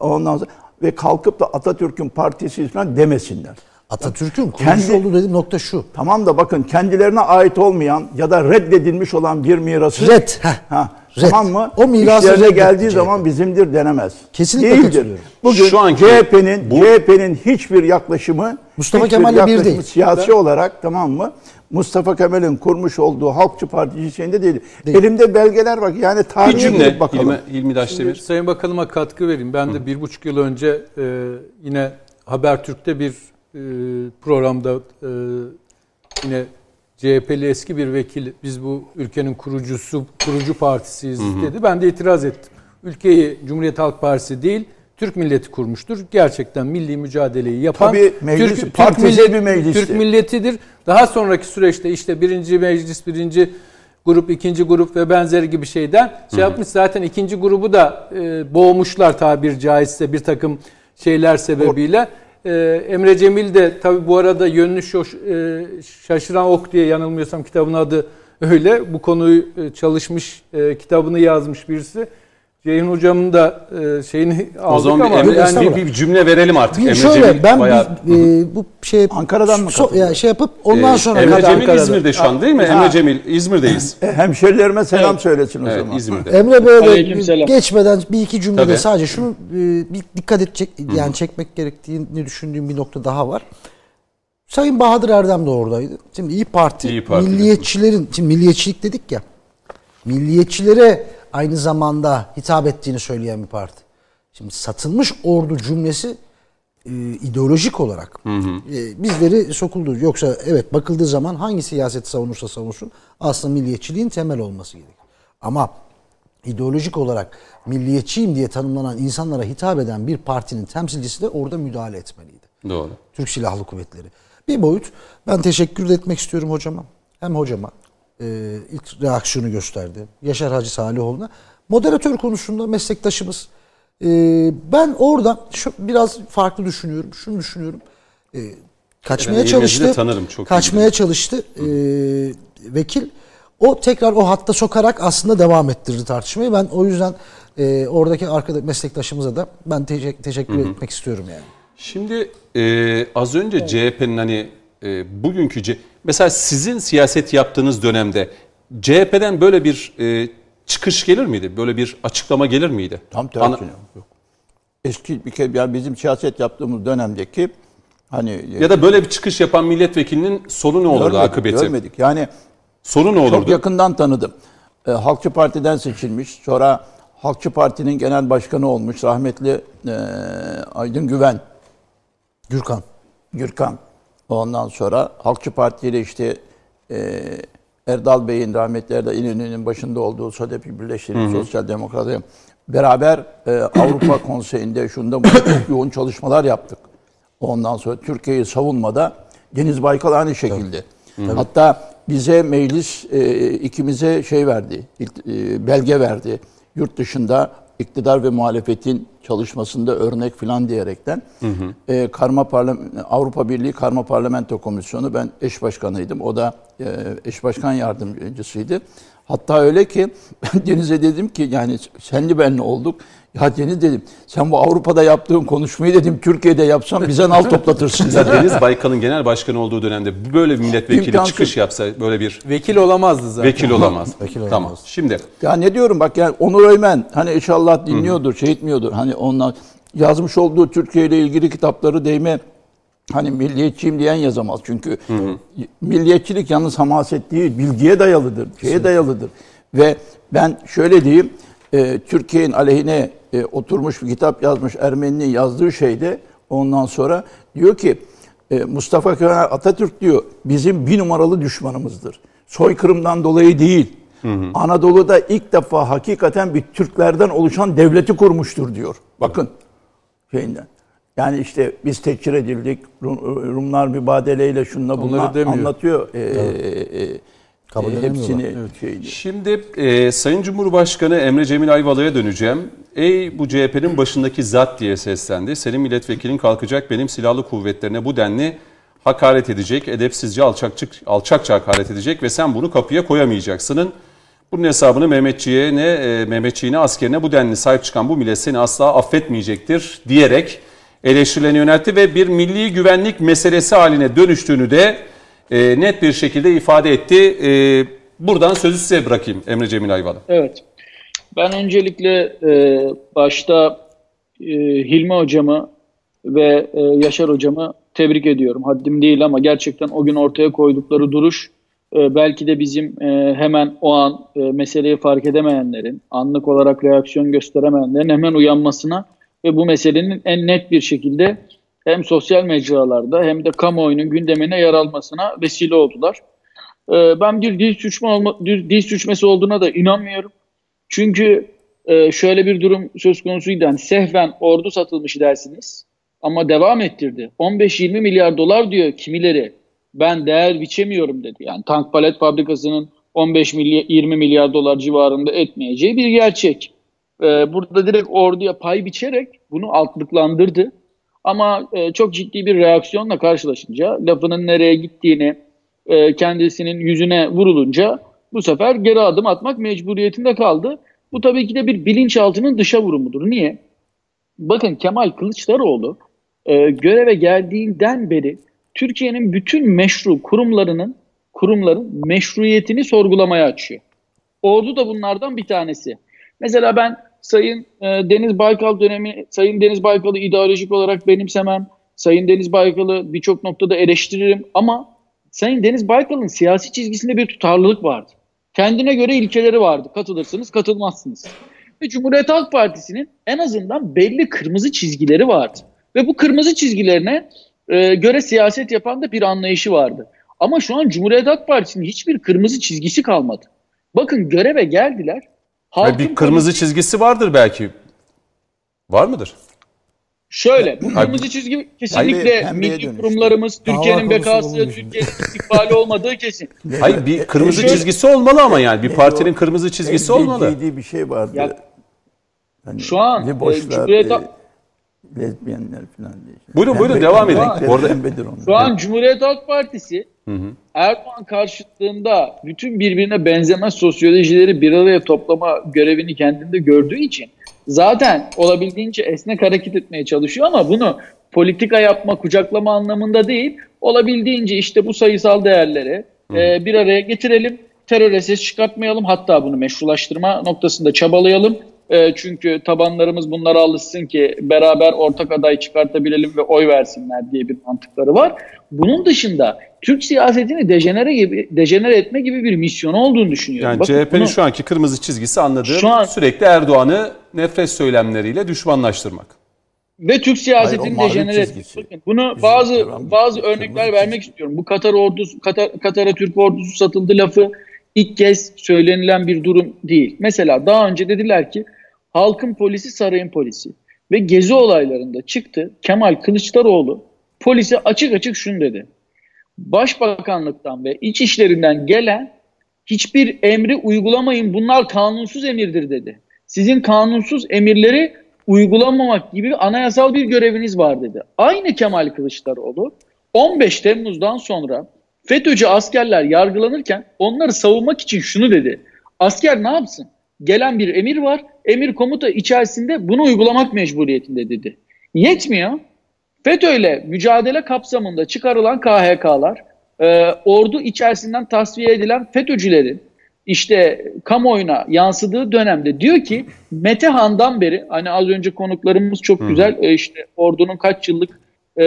[SPEAKER 2] Ondan sonra ve kalkıp da Atatürk'ün partisi falan demesinler.
[SPEAKER 4] Atatürk'ün kurucusu
[SPEAKER 2] Kendi-
[SPEAKER 4] olduğu dediğim nokta şu.
[SPEAKER 2] Tamam da bakın kendilerine ait olmayan ya da reddedilmiş olan bir mirası
[SPEAKER 4] Red, heh.
[SPEAKER 2] Ha,
[SPEAKER 4] Red.
[SPEAKER 2] Tamam mı?
[SPEAKER 4] O
[SPEAKER 2] İşlerine
[SPEAKER 4] reddetti
[SPEAKER 2] geldiği
[SPEAKER 4] CHP.
[SPEAKER 2] zaman bizimdir denemez.
[SPEAKER 4] Kesinlikle
[SPEAKER 2] Değildir. Bugün
[SPEAKER 1] Şu anki
[SPEAKER 2] CHP'nin
[SPEAKER 1] bu-
[SPEAKER 2] CHP'nin hiçbir yaklaşımı
[SPEAKER 4] Mustafa Kemal'le bir
[SPEAKER 2] yaklaşımı
[SPEAKER 4] değil.
[SPEAKER 2] Siyasi olarak tamam mı? Mustafa Kemal'in kurmuş olduğu Halkçı Partisi şeyinde değil.
[SPEAKER 4] Değil.
[SPEAKER 2] Elimde belgeler bak. Yani
[SPEAKER 1] Bir
[SPEAKER 2] tarihe
[SPEAKER 1] cümle
[SPEAKER 2] bakalım.
[SPEAKER 1] İlmi, İlmi Daşdemir.
[SPEAKER 3] Sayın Bakanıma katkı vereyim. Ben de bir buçuk yıl önce e, yine Habertürk'te bir e, programda e, yine CHP'li eski bir vekil biz bu ülkenin kurucusu kurucu partisiyiz dedi. Ben de itiraz ettim. Ülkeyi Cumhuriyet Halk Partisi değil Türk milleti kurmuştur. Gerçekten milli mücadeleyi yapan
[SPEAKER 2] Tabii meclis- partisi bir meclisti.
[SPEAKER 3] Türk milletidir. Daha sonraki süreçte işte birinci meclis, birinci grup, ikinci grup ve benzeri gibi şeyden şey yapmış. Zaten ikinci grubu da e, boğmuşlar tabir caizse bir takım şeyler sebebiyle. E, Emre Cemil de tabi bu arada yönünü şoş, e, şaşıran ok diye yanılmıyorsam kitabın adı öyle. Bu konuyu e, çalışmış, e, kitabını yazmış birisi. Ceyhun hocamın da e, şeyini aldık
[SPEAKER 1] O zaman bir,
[SPEAKER 3] ama
[SPEAKER 1] Emre-
[SPEAKER 3] yani
[SPEAKER 1] bir, bir cümle verelim artık.
[SPEAKER 4] Bir
[SPEAKER 1] Emre
[SPEAKER 4] şöyle
[SPEAKER 1] Cemil
[SPEAKER 4] ben
[SPEAKER 1] bayağı-
[SPEAKER 4] bir, e, bu şey
[SPEAKER 2] Ankara'dan mı
[SPEAKER 4] so, ya şey yapıp ondan
[SPEAKER 1] Ee,
[SPEAKER 4] sonra
[SPEAKER 1] Emre
[SPEAKER 4] kadar
[SPEAKER 1] Cemil
[SPEAKER 4] Ankara'da.
[SPEAKER 1] İzmir'de şu an değil mi?
[SPEAKER 2] Ha.
[SPEAKER 1] Emre Cemil İzmir'deyiz.
[SPEAKER 2] E, [laughs] hemşerilerime selam söylesin o
[SPEAKER 1] Evet
[SPEAKER 2] zaman.
[SPEAKER 1] İzmir'de.
[SPEAKER 4] Emre Bey'e geçmeden bir iki cümlede
[SPEAKER 1] Tabii.
[SPEAKER 4] sadece şunu e, bir dikkat edecek yani çekmek gerektiğini düşündüğüm bir nokta daha var. Sayın Bahadır Erdem de oradaydı. Şimdi İyi Parti,
[SPEAKER 1] İYİ Parti'de.
[SPEAKER 4] milliyetçilerin, şimdi milliyetçilik dedik ya. Milliyetçilere aynı zamanda hitap ettiğini söyleyen bir parti. Şimdi satılmış ordu cümlesi e, ideolojik olarak e, bizleri sokuldu. Yoksa evet bakıldığı zaman hangi siyaseti savunursa savunsun aslında milliyetçiliğin temel olması gerekir. Ama ideolojik olarak milliyetçiyim diye tanımlanan insanlara hitap eden bir partinin temsilcisi de orada müdahale etmeliydi.
[SPEAKER 1] Doğru.
[SPEAKER 4] Türk Silahlı Kuvvetleri. Bir boyut. Ben teşekkür etmek istiyorum hocama. Hem hocama e, ilk reaksiyonu gösterdi. Yaşar Hacı Salihoğlu'na. Moderatör konusunda meslektaşımız. E, ben orada şu, biraz farklı düşünüyorum. Şunu düşünüyorum. E, kaçmaya
[SPEAKER 1] Ben
[SPEAKER 4] çalıştı.
[SPEAKER 1] tanırım, çok
[SPEAKER 4] kaçmaya çalıştı. E, vekil o tekrar o hatta sokarak aslında devam ettirdi tartışmayı. Ben o yüzden e, oradaki arkadaş meslektaşımıza da ben teşekkür, teşekkür etmek istiyorum yani.
[SPEAKER 1] Şimdi e, az önce CHP'nin hani e, bugünkü C- mesela sizin siyaset yaptığınız dönemde CHP'den böyle bir e, çıkış gelir miydi? Böyle bir açıklama gelir miydi?
[SPEAKER 2] Tam
[SPEAKER 1] Ana-
[SPEAKER 2] tersine. Yok. Eski bir kere yani bizim siyaset yaptığımız dönemdeki hani
[SPEAKER 1] ya da böyle bir çıkış yapan milletvekilinin sonu ne olurdu
[SPEAKER 2] görmedik,
[SPEAKER 1] akıbeti?
[SPEAKER 2] görmedik. Yani
[SPEAKER 1] Sonu ne
[SPEAKER 2] çok
[SPEAKER 1] olurdu?
[SPEAKER 2] yakından tanıdım. Ee, Halkçı Parti'den seçilmiş. Sonra Halkçı Parti'nin genel başkanı olmuş rahmetli e, Aydın Güven.
[SPEAKER 4] Gürkan.
[SPEAKER 2] Gürkan. Ondan sonra Halkçı Parti ile işte e, Erdal Bey'in rahmetli Erdal İnönü'nün başında olduğu SODEP'i birleştirip Sosyal Demokrat'ı beraber e, Avrupa [clears throat] Konseyi'nde şunda çok yoğun çalışmalar yaptık. Ondan sonra Türkiye'yi savunmada Deniz Baykal aynı şekilde. Hatta bize meclis e, ikimize şey verdi, e, belge verdi. Yurt dışında iktidar ve muhalefetin çalışmasında örnek filan diyerekten e, karma Avrupa Birliği Karma Parlamento Komisyonu ben eş başkanıydım. O da e, eş başkan yardımcısıydı. Hatta öyle ki [laughs] ben Deniz'e dedim ki yani senli benli olduk. Ya Deniz dedim sen bu Avrupa'da yaptığın konuşmayı dedim Türkiye'de yapsam bize nal toplatırsın [laughs] dedim.
[SPEAKER 1] Deniz Baykal'ın genel başkanı olduğu dönemde böyle bir milletvekili
[SPEAKER 2] İmkansız.
[SPEAKER 1] çıkış yapsa böyle bir
[SPEAKER 3] vekil olamazdı zaten.
[SPEAKER 1] vekil olamaz.
[SPEAKER 4] Vekil
[SPEAKER 1] Tamam.
[SPEAKER 4] olamaz.
[SPEAKER 1] Şimdi
[SPEAKER 2] Ya ne diyorum bak yani Onur Öymen hani inşallah dinliyordur, şey etmiyordur. Hani onlar yazmış olduğu Türkiye ile ilgili kitapları değme hani milliyetçiyim diyen yazamaz. Çünkü milliyetçilik yalnız hamaset değil, bilgiye dayalıdır, şeye dayalıdır. Ve ben şöyle diyeyim, e, Türkiye'nin aleyhine e, oturmuş bir kitap yazmış Ermeni'nin yazdığı şeyde ondan sonra diyor ki e, Mustafa Kemal Atatürk diyor bizim bir numaralı düşmanımızdır. Soykırımdan dolayı değil. Anadolu'da ilk defa hakikaten bir Türklerden oluşan devleti kurmuştur diyor. Bakın şeyinden. Yani işte biz tekfir edildik, Rum- Rumlar mübadeleyle şunla bunla anlatıyor. Ee, e,
[SPEAKER 4] Kabul
[SPEAKER 2] e, hepsini şeydi.
[SPEAKER 1] Şimdi e, Sayın Cumhurbaşkanı Emre Cemil Ayvalı'ya döneceğim. Ey bu CHP'nin başındaki zat diye seslendi. Senin milletvekilin kalkacak benim silahlı kuvvetlerine bu denli hakaret edecek, edepsizce alçakçık, alçakça hakaret edecek ve sen bunu kapıya koyamayacaksının. Bunun hesabını Mehmetçiğe ne e, Mehmetçiğine askerine bu denli sahip çıkan bu millet seni asla affetmeyecektir diyerek eleştirilerini yöneltti ve bir milli güvenlik meselesi haline dönüştüğünü de e, net bir şekilde ifade etti. E, buradan sözü size bırakayım Emre Cemil Ayvalı.
[SPEAKER 5] Evet. Ben öncelikle e, başta e, Hilmi hocamı ve e, Yaşar hocamı tebrik ediyorum. Haddim değil ama gerçekten o gün ortaya koydukları duruş e, belki de bizim e, hemen o an e, meseleyi fark edemeyenlerin, anlık olarak reaksiyon gösteremeyenlerin hemen uyanmasına ve bu meselenin en net bir şekilde hem sosyal mecralarda hem de kamuoyunun gündemine yer almasına vesile oldular. E, ben bir dil, suçma olma, suçması olduğuna da inanmıyorum. Çünkü e, şöyle bir durum söz konusuydu. Yani sehven ordu satılmış dersiniz ama devam ettirdi. 15-20 milyar dolar diyor kimileri. Ben değer biçemiyorum dedi. Yani tank palet fabrikasının 15 milyar 20 milyar dolar civarında etmeyeceği bir gerçek. E, burada direkt orduya pay biçerek bunu altlıklandırdı. Ama e, çok ciddi bir reaksiyonla karşılaşınca lafının nereye gittiğini e, kendisinin yüzüne vurulunca bu sefer geri adım atmak mecburiyetinde kaldı. Bu tabii ki de bir bilinçaltının dışa vurumudur. Niye? Bakın Kemal Kılıçdaroğlu e, göreve geldiğinden beri Türkiye'nin bütün meşru kurumlarının kurumların meşruiyetini sorgulamaya açıyor. Ordu da bunlardan bir tanesi. Mesela ben Sayın e, Deniz Baykal dönemi, Sayın Deniz Baykal'ı ideolojik olarak benimsemem. Sayın Deniz Baykal'ı birçok noktada eleştiririm ama Sayın Deniz Baykal'ın siyasi çizgisinde bir tutarlılık vardı. Kendine göre ilkeleri vardı. Katılırsınız, katılmazsınız. Ve Cumhuriyet Halk Partisi'nin en azından belli kırmızı çizgileri vardı. Ve bu kırmızı çizgilerine e, göre siyaset yapan da bir anlayışı vardı. Ama şu an Cumhuriyet Halk Partisi'nin hiçbir kırmızı çizgisi kalmadı. Bakın göreve geldiler. Halkın
[SPEAKER 1] bir kırmızı
[SPEAKER 5] politi-
[SPEAKER 1] çizgisi vardır belki. Var mıdır?
[SPEAKER 5] Şöyle, bu kırmızı çizgi kesinlikle
[SPEAKER 2] Hayır,
[SPEAKER 5] milli
[SPEAKER 2] dönüştü.
[SPEAKER 5] kurumlarımız, Türkiye'nin bekası. Türkiye'nin istikbali olmadığı kesin.
[SPEAKER 1] Hayır bir kırmızı
[SPEAKER 5] Şöyle-
[SPEAKER 1] çizgisi olmalı ama yani bir partinin kırmızı çizgisi olmalı.
[SPEAKER 2] bir şey vardı.
[SPEAKER 5] Ya,
[SPEAKER 2] Hani
[SPEAKER 5] şu an, e, Cumhuriyet-
[SPEAKER 2] e, lezbiyenler falan diye.
[SPEAKER 1] Buyurun, buyurun, devam edin.
[SPEAKER 2] Pembe-
[SPEAKER 1] Orada-.
[SPEAKER 5] Şu an Cumhuriyet Halk Partisi Erdoğan karşıtlığında bütün birbirine benzemez sosyolojileri bir araya toplama görevini kendinde gördüğü için zaten olabildiğince esnek hareket etmeye çalışıyor ama bunu politika yapma, kucaklama anlamında değil, olabildiğince işte bu sayısal değerleri e, bir araya getirelim, teröre ses çıkartmayalım, hatta bunu meşrulaştırma noktasında çabalayalım. E, çünkü tabanlarımız bunlara alışsın ki beraber ortak aday çıkartabilelim ve oy versinler diye bir mantıkları var. Bunun dışında Türk siyasetini dejenere gibi dejenere etme gibi bir misyonu olduğunu düşünüyorum.
[SPEAKER 1] Yani
[SPEAKER 5] Bakın
[SPEAKER 1] CHP'nin
[SPEAKER 5] bunu-
[SPEAKER 1] şu anki kırmızı çizgisi anladığım
[SPEAKER 5] Şu an-
[SPEAKER 1] sürekli Erdoğan'ı nefret söylemleriyle düşmanlaştırmak.
[SPEAKER 5] ve Türk siyasetini dejenere etmek.
[SPEAKER 2] çizgisi.
[SPEAKER 5] Bakın bunu
[SPEAKER 2] Bizim
[SPEAKER 5] bazı bazı örnekler
[SPEAKER 2] çizgi.
[SPEAKER 5] vermek istiyorum. Bu Katar ordusu Katar, Katar'a Türk ordusu satıldı lafı ilk kez söylenilen bir durum değil. Mesela daha önce dediler ki halkın polisi sarayın polisi ve gezi olaylarında çıktı Kemal Kılıçdaroğlu polise açık açık şunu dedi. Başbakanlıktan ve iç işlerinden gelen hiçbir emri uygulamayın bunlar kanunsuz emirdir dedi. Sizin kanunsuz emirleri uygulamamak gibi anayasal bir göreviniz var dedi. Aynı Kemal Kılıçdaroğlu 15 Temmuz'dan sonra FETÖ'cü askerler yargılanırken onları savunmak için şunu dedi. Asker ne yapsın? Gelen bir emir var. Emir komuta içerisinde bunu uygulamak mecburiyetinde dedi. Yetmiyor. FETÖ'yle mücadele kapsamında çıkarılan KHK'lar, e, ordu içerisinden tasfiye edilen FETÖ'cülerin işte kamuoyuna yansıdığı dönemde diyor ki Metehan'dan beri hani az önce konuklarımız çok güzel e, işte ordunun kaç yıllık e,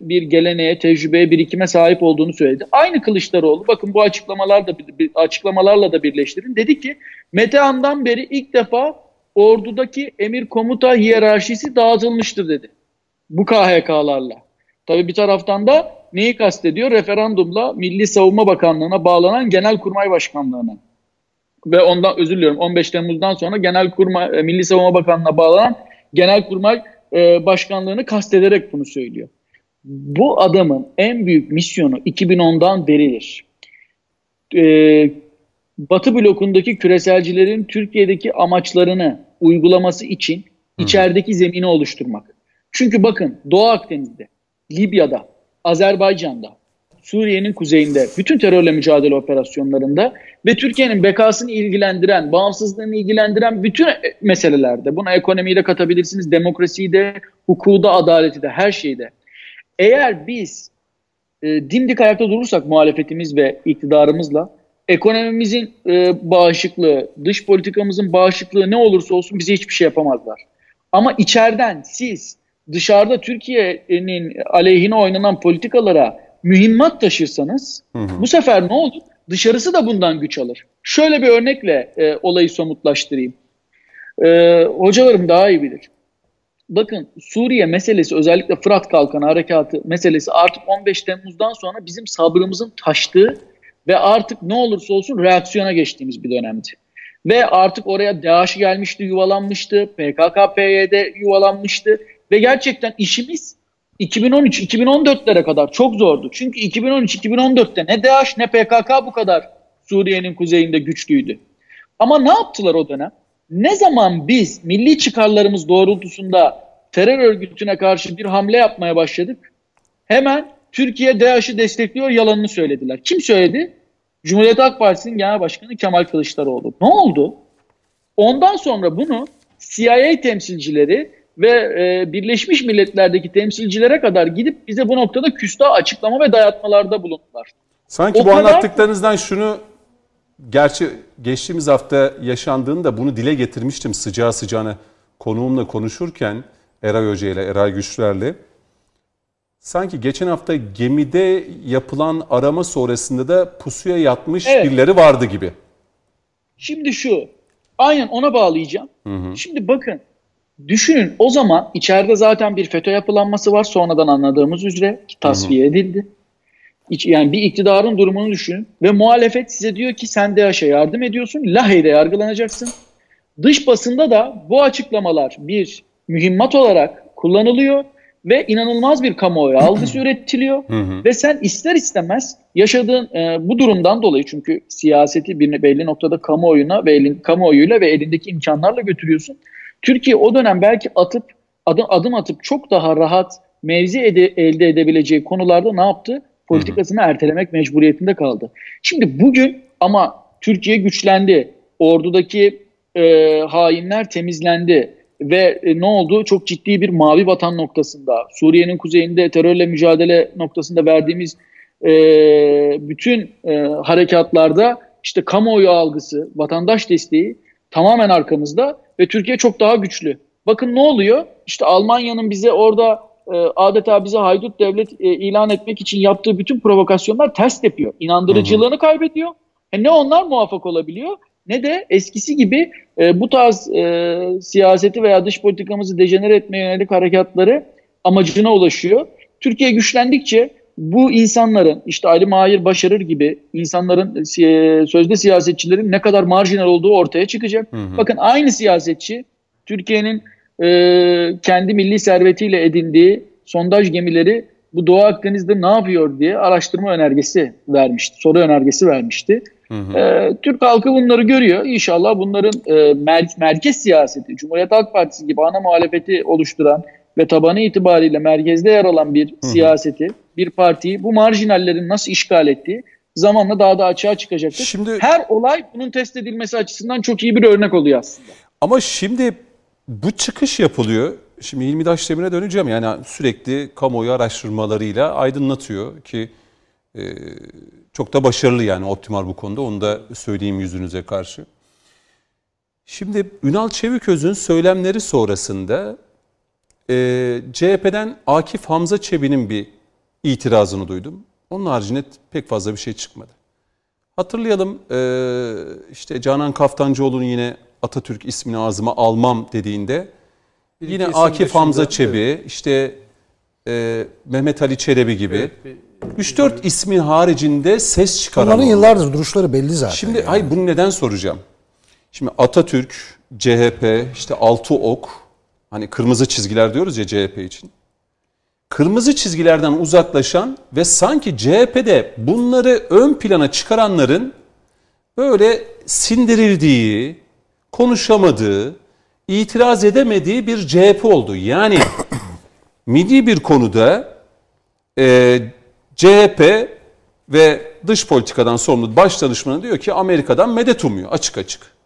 [SPEAKER 5] bir geleneğe, tecrübeye, birikime sahip olduğunu söyledi. Aynı Kılıçdaroğlu bakın bu açıklamalar da açıklamalarla da birleştirin. Dedi ki Metehan'dan beri ilk defa ordudaki emir komuta hiyerarşisi dağıtılmıştır dedi bu KHK'larla. Tabii bir taraftan da neyi kastediyor? Referandumla Milli Savunma Bakanlığı'na bağlanan Genelkurmay Başkanlığı'na. Ve ondan özür diliyorum 15 Temmuz'dan sonra Genelkurmay e, Milli Savunma Bakanlığı'na bağlanan Genelkurmay e, başkanlığını kastederek bunu söylüyor. Bu adamın en büyük misyonu 2010'dan beridir. E, Batı blokundaki küreselcilerin Türkiye'deki amaçlarını uygulaması için içerideki zemini oluşturmak. Çünkü bakın Doğu Akdeniz'de, Libya'da, Azerbaycan'da, Suriye'nin kuzeyinde, bütün terörle mücadele operasyonlarında ve Türkiye'nin bekasını ilgilendiren, bağımsızlığını ilgilendiren bütün meselelerde, buna ekonomiyi de katabilirsiniz, demokrasiyi de, hukuku da, adaleti de, her şeyi de. Eğer biz e, dimdik ayakta durursak muhalefetimiz ve iktidarımızla, ekonomimizin e, bağışıklığı, dış politikamızın bağışıklığı ne olursa olsun bize hiçbir şey yapamazlar. Ama içeriden siz dışarıda Türkiye'nin aleyhine oynanan politikalara mühimmat taşırsanız hı hı. bu sefer ne olur? Dışarısı da bundan güç alır. Şöyle bir örnekle e, olayı somutlaştırayım. E, hocalarım daha iyi bilir. Bakın Suriye meselesi özellikle Fırat Kalkanı Harekatı meselesi artık 15 Temmuz'dan sonra bizim sabrımızın taştığı ve artık ne olursa olsun reaksiyona geçtiğimiz bir dönemdi. Ve artık oraya DAEŞ gelmişti, yuvalanmıştı, PKK, PYD yuvalanmıştı ve gerçekten işimiz 2013-2014'lere kadar çok zordu. Çünkü 2013-2014'te ne DAEŞ ne PKK bu kadar Suriye'nin kuzeyinde güçlüydü. Ama ne yaptılar o dönem? Ne zaman biz milli çıkarlarımız doğrultusunda terör örgütüne karşı bir hamle yapmaya başladık? Hemen Türkiye DAEŞ'i destekliyor yalanını söylediler. Kim söyledi? Cumhuriyet Halk Partisi'nin genel başkanı Kemal Kılıçdaroğlu. Ne oldu? Ondan sonra bunu CIA temsilcileri ve e, Birleşmiş Milletler'deki temsilcilere kadar gidip bize bu noktada küstah açıklama ve dayatmalarda bulundular.
[SPEAKER 1] Sanki o bu kadar... anlattıklarınızdan şunu gerçi geçtiğimiz hafta yaşandığında bunu dile getirmiştim sıcağı sıcağına konuğumla konuşurken Eray Hoca ile Eray Güçler'le. Sanki geçen hafta gemide yapılan arama sonrasında da pusuya yatmış evet. birileri vardı gibi.
[SPEAKER 5] Şimdi şu, aynen ona bağlayacağım. Hı hı. Şimdi bakın, düşünün o zaman içeride zaten bir FETÖ yapılanması var sonradan anladığımız üzere ki tasfiye edildi. Yani bir iktidarın durumunu düşünün ve muhalefet size diyor ki sen DAEŞ'e yardım ediyorsun, Lahey'de yargılanacaksın. Dış basında da bu açıklamalar bir mühimmat olarak kullanılıyor ve inanılmaz bir kamuoyu [clears throat] algısı üretiliyor ve sen ister istemez yaşadığın e, bu durumdan dolayı çünkü siyaseti bir belli noktada kamuoyuna ve elin, kamuoyuyla ve elindeki imkanlarla götürüyorsun. Türkiye o dönem belki atıp adım, adım atıp çok daha rahat mevzi ede, elde edebileceği konularda ne yaptı? Politikasını ertelemek mecburiyetinde kaldı. Şimdi bugün ama Türkiye güçlendi. Ordudaki e, hainler temizlendi ve e, ne oldu? Çok ciddi bir mavi vatan noktasında, Suriye'nin kuzeyinde terörle mücadele noktasında verdiğimiz e, bütün e, harekatlarda işte kamuoyu algısı, vatandaş desteği tamamen arkamızda ve Türkiye çok daha güçlü. Bakın ne oluyor? İşte Almanya'nın bize orada e, adeta bize haydut devlet e, ilan etmek için yaptığı bütün provokasyonlar ters yapıyor. İnandırıcılığını kaybediyor. E, ne onlar muvaffak olabiliyor ne de eskisi gibi e, bu tarz e, siyaseti veya dış politikamızı dejenere etmeye yönelik harekatları amacına ulaşıyor. Türkiye güçlendikçe bu insanların işte Ali Mahir Başarır gibi insanların e, sözde siyasetçilerin ne kadar marjinal olduğu ortaya çıkacak. Hı hı. Bakın aynı siyasetçi Türkiye'nin e, kendi milli servetiyle edindiği sondaj gemileri bu Doğu Akdeniz'de ne yapıyor diye araştırma önergesi vermişti. Soru önergesi vermişti. Hı hı. E, Türk halkı bunları görüyor. İnşallah bunların e, mer- merkez siyaseti, Cumhuriyet Halk Partisi gibi ana muhalefeti oluşturan ve tabanı itibariyle merkezde yer alan bir hı hı. siyaseti, bir partiyi bu marjinallerin nasıl işgal ettiği zamanla daha da açığa çıkacaktır. Şimdi, Her olay bunun test edilmesi açısından çok iyi bir örnek oluyor aslında.
[SPEAKER 1] Ama şimdi bu çıkış yapılıyor. Şimdi Hilmi Daşdemir'e döneceğim. Yani sürekli kamuoyu araştırmalarıyla aydınlatıyor ki e, çok da başarılı yani optimal bu konuda. Onu da söyleyeyim yüzünüze karşı. Şimdi Ünal Çeviköz'ün söylemleri sonrasında e, CHP'den Akif Hamza Çebi'nin bir itirazını duydum. Onun haricinde pek fazla bir şey çıkmadı. Hatırlayalım e, işte Canan Kaftancıoğlu'nun yine Atatürk ismini ağzıma almam dediğinde bir yine Akif Hamza Çebi, işte e, Mehmet Ali Çelebi gibi evet, 3-4 ismin haricinde ses çıkaran.
[SPEAKER 4] Onların yıllardır duruşları belli zaten.
[SPEAKER 1] Şimdi yani. hayır bunu neden soracağım? Şimdi Atatürk, CHP, işte Altı Ok Hani kırmızı çizgiler diyoruz ya CHP için. Kırmızı çizgilerden uzaklaşan ve sanki CHP'de bunları ön plana çıkaranların böyle sindirildiği, konuşamadığı, itiraz edemediği bir CHP oldu. Yani [coughs] milli bir konuda e, CHP ve dış politikadan sorumlu baş danışmanı diyor ki Amerika'dan medet umuyor açık açık.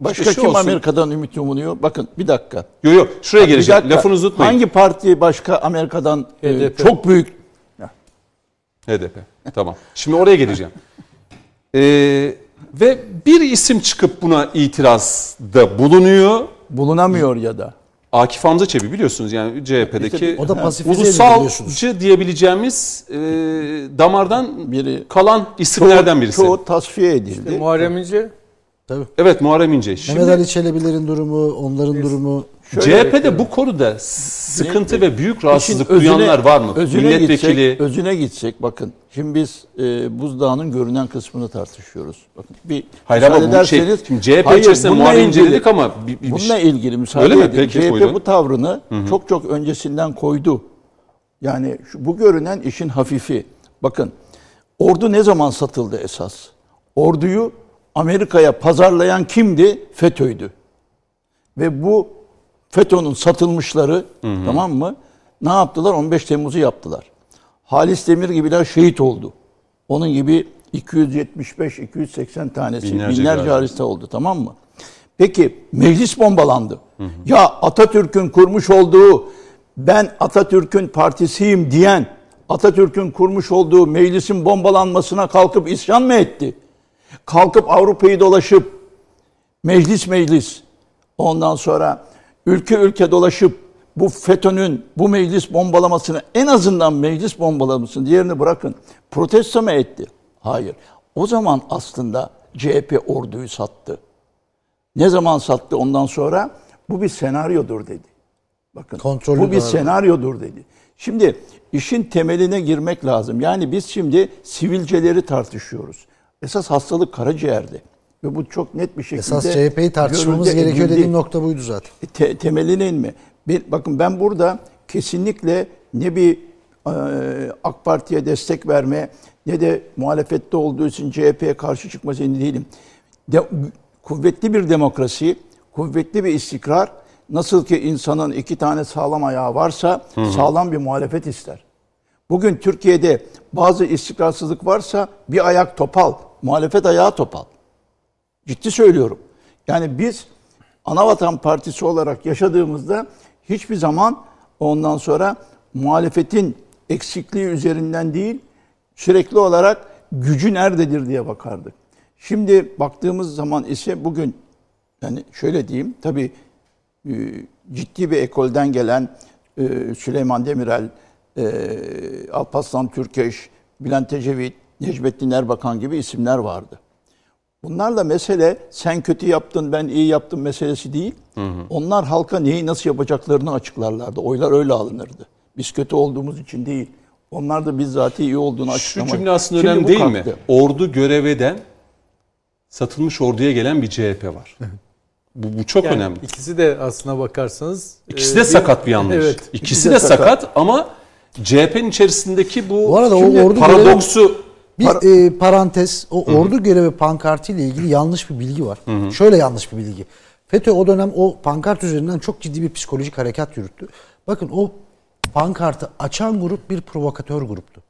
[SPEAKER 2] Başka
[SPEAKER 1] İşte şu
[SPEAKER 2] kim
[SPEAKER 1] olsun.
[SPEAKER 2] Amerika'dan ümit umunuyor? Bakın bir dakika.
[SPEAKER 1] Yok yok şuraya
[SPEAKER 2] Bir
[SPEAKER 1] geleceğim.
[SPEAKER 2] dakika.
[SPEAKER 1] Lafınızı unutmayın.
[SPEAKER 2] Hangi parti başka Amerika'dan e,
[SPEAKER 3] HDP.
[SPEAKER 2] çok büyük
[SPEAKER 1] HDP. Tamam. Şimdi oraya geleceğim. Ee, ve bir isim çıkıp buna itirazda bulunuyor.
[SPEAKER 2] bulunamıyor ya da.
[SPEAKER 1] Akif Hamza Çebi biliyorsunuz yani CHP'deki
[SPEAKER 4] O da
[SPEAKER 1] ulusalcı diyebileceğimiz e, damardan
[SPEAKER 2] Biri
[SPEAKER 1] kalan isimlerden birisi.
[SPEAKER 2] Çoğu tasfiye edildi.
[SPEAKER 3] Muharrem İnce
[SPEAKER 4] Tabii.
[SPEAKER 1] Evet Muharrem İnce. Şimdi
[SPEAKER 4] Mehmet Ali Çelebilerin durumu, onların durumu.
[SPEAKER 1] CHP'de bu konuda sıkıntı ve büyük rahatsızlık
[SPEAKER 2] özüne-
[SPEAKER 1] duyanlar var mı?
[SPEAKER 2] Özüne
[SPEAKER 1] Milletvekili.
[SPEAKER 2] Gitsek, özüne gitsek bakın. Şimdi biz e, buzdağının görünen kısmını tartışıyoruz. Bakın bir
[SPEAKER 1] Hayır ama bu şey, şimdi CHP
[SPEAKER 2] Hayır,
[SPEAKER 1] içerisinde Muharrem İnce
[SPEAKER 2] ilgili-
[SPEAKER 1] dedik ama bir, bir,
[SPEAKER 2] Bununla ilgili müsaade
[SPEAKER 1] Öyle mi?
[SPEAKER 2] edin.
[SPEAKER 1] Peki,
[SPEAKER 2] CHP
[SPEAKER 1] buyurun.
[SPEAKER 2] bu tavrını çok çok öncesinden koydu. Yani şu, bu görünen işin hafifi. Bakın ordu ne zaman satıldı esas? Orduyu Amerika'ya pazarlayan kimdi? FETÖ'ydü. Ve bu FETÖ'nün satılmışları tamam mı? Ne yaptılar? 15 Temmuz'u yaptılar. Halis Demir gibiler şehit oldu. Onun gibi 275-280 tanesi
[SPEAKER 1] Binlerce
[SPEAKER 2] binlerce,
[SPEAKER 1] gazi.
[SPEAKER 2] hariste oldu tamam mı? Peki meclis bombalandı. Ya Atatürk'ün kurmuş olduğu ben Atatürk'ün partisiyim diyen Atatürk'ün kurmuş olduğu meclisin bombalanmasına kalkıp isyan mı etti? Kalkıp Avrupa'yı dolaşıp meclis meclis ondan sonra ülke ülke dolaşıp bu FETÖ'nün bu meclis bombalamasını en azından meclis bombalamasını diğerini bırakın protesto mu etti? Hayır. O zaman aslında CHP orduyu sattı. Ne zaman sattı ondan sonra? Bu bir senaryodur dedi. Bakın
[SPEAKER 4] Kontrollü
[SPEAKER 2] bu bir
[SPEAKER 4] var.
[SPEAKER 2] senaryodur dedi. Şimdi işin temeline girmek lazım. Yani biz şimdi sivilceleri tartışıyoruz. Esas hastalık karaciğerde. Ve bu çok net bir şekilde
[SPEAKER 4] Esas CHP'yi tartışmamız gerekiyor
[SPEAKER 2] edildi.
[SPEAKER 4] dediğim nokta buydu zaten.
[SPEAKER 2] Te- temeline inme. Bir, bakın ben burada kesinlikle ne bir e, AK Parti'ye destek verme ne de muhalefette olduğu için CHP'ye karşı çıkma zihni değilim. De, kuvvetli bir demokrasi, kuvvetli bir istikrar, nasıl ki insanın iki tane sağlam ayağı varsa sağlam bir muhalefet ister. Bugün Türkiye'de bazı istikrarsızlık varsa bir ayak topal, muhalefet ayağı topal. Ciddi söylüyorum. Yani biz Anavatan Partisi olarak yaşadığımızda hiçbir zaman ondan sonra muhalefetin eksikliği üzerinden değil, sürekli olarak gücü nerededir diye bakardık. Şimdi baktığımız zaman ise bugün yani şöyle diyeyim tabii e, ciddi bir ekolden gelen e, Süleyman Demirel, e, Alparslan Türkeş, Bülent Ecevit, Necmettin Erbakan gibi isimler vardı. Bunlarla mesele sen kötü yaptın ben iyi yaptım meselesi değil. Onlar halka neyi nasıl yapacaklarını açıklarlardı. Oylar öyle alınırdı. Biz kötü olduğumuz için değil. Onlar da bizzat iyi olduğunu
[SPEAKER 1] Şu
[SPEAKER 2] açıklamak.
[SPEAKER 1] cümle aslında
[SPEAKER 2] Şimdi
[SPEAKER 1] önemli değil mi? Ordu göreveden satılmış orduya gelen bir CHP var. Bu, bu çok
[SPEAKER 3] yani
[SPEAKER 1] önemli.
[SPEAKER 3] ikisi de aslına bakarsanız
[SPEAKER 1] İkisi
[SPEAKER 3] e,
[SPEAKER 1] de
[SPEAKER 3] bir-
[SPEAKER 1] sakat bir yanlış.
[SPEAKER 3] Evet.
[SPEAKER 1] İkisi,
[SPEAKER 2] İkisi
[SPEAKER 1] de,
[SPEAKER 2] de
[SPEAKER 1] sakat, ama CHP'nin içerisindeki bu,
[SPEAKER 4] Bu arada o
[SPEAKER 1] şimdi
[SPEAKER 4] ordu
[SPEAKER 1] paradoksu
[SPEAKER 4] Bir e, parantez, o ordu görevi pankartı ile ilgili yanlış bir bilgi var. Şöyle yanlış bir bilgi. FETÖ o dönem o pankart üzerinden çok ciddi bir psikolojik harekat yürüttü. Bakın o pankartı açan grup bir provokatör gruptu.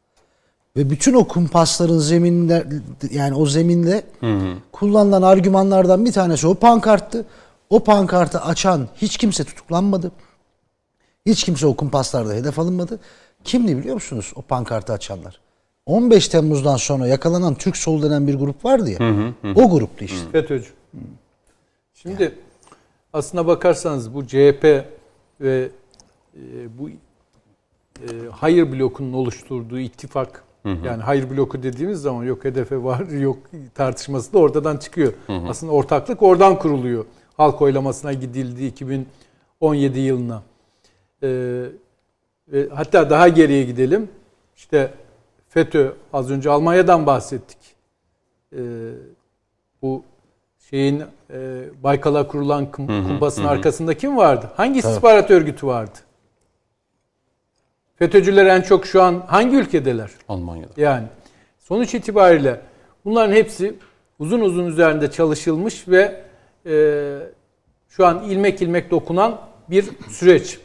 [SPEAKER 4] Ve bütün o kumpasların zeminler yani o zeminde kullanılan argümanlardan bir tanesi o pankarttı. O pankartı açan hiç kimse tutuklanmadı. Hiç kimse o kumpaslarda hedef alınmadı. Kimdi biliyor musunuz o pankartı açanlar? 15 Temmuz'dan sonra yakalanan Türk Sol denen bir grup vardı ya. O gruptu işte.
[SPEAKER 3] FETÖ'cü. Şimdi aslına bakarsanız bu CHP ve e, bu e, hayır blokunun oluşturduğu ittifak yani hayır bloku dediğimiz zaman yok hedefe var [laughs] yok tartışması da ortadan çıkıyor. Aslında ortaklık oradan kuruluyor. Halk oylamasına gidildi 2017 yılına. E, ve hatta daha geriye gidelim. İşte FETÖ az önce Almanya'dan bahsettik. E, bu şeyin e, Baykal'a kurulan kum- kumpasın arkasında kim vardı? Hangi istihbarat örgütü vardı? FETÖ'cüler en çok şu an hangi ülkedeler?
[SPEAKER 1] Almanya'da.
[SPEAKER 3] Yani sonuç itibariyle bunların hepsi uzun uzun üzerinde çalışılmış ve e, şu an ilmek ilmek dokunan bir süreç.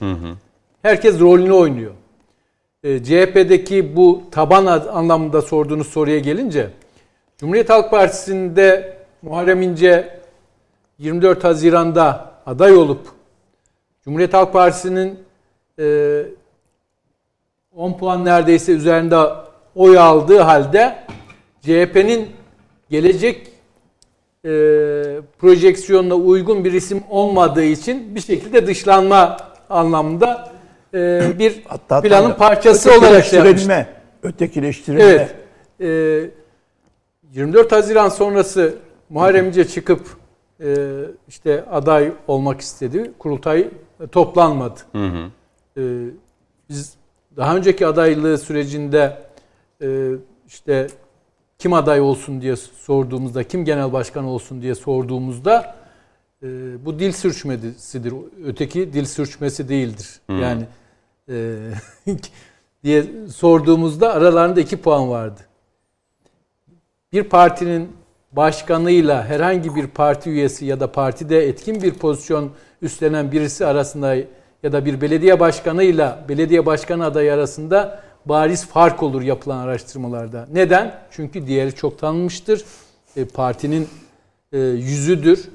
[SPEAKER 3] Herkes rolünü oynuyor. E, CHP'deki bu taban anlamında sorduğunuz soruya gelince Cumhuriyet Halk Partisi'nde Muharrem İnce 24 Haziran'da aday olup Cumhuriyet Halk Partisi'nin e, 10 puan neredeyse üzerinde oy aldığı halde CHP'nin gelecek e, projeksiyonuna uygun bir isim olmadığı için bir şekilde dışlanma anlamında e, bir
[SPEAKER 2] Hatta
[SPEAKER 3] planın parçası olarak şey yapmıştı.
[SPEAKER 2] ötekileştirilme, ötekileştirilme.
[SPEAKER 3] Evet. Ee, 24 Haziran sonrası Muharrem İnce çıkıp e, işte aday olmak istedi. Kurultay toplanmadı. Ee, biz daha önceki adaylığı sürecinde e, işte kim aday olsun diye sorduğumuzda, kim genel başkan olsun diye sorduğumuzda e, bu dil sürçmesidir. Öteki dil sürçmesi değildir. Yani e, [laughs] diye sorduğumuzda aralarında iki puan vardı. Bir partinin başkanıyla herhangi bir parti üyesi ya da partide etkin bir pozisyon üstlenen birisi arasında ya da bir belediye başkanıyla belediye başkanı adayı arasında bariz fark olur yapılan araştırmalarda. Neden? Çünkü diğeri çok tanınmıştır. E, partinin e, yüzüdür.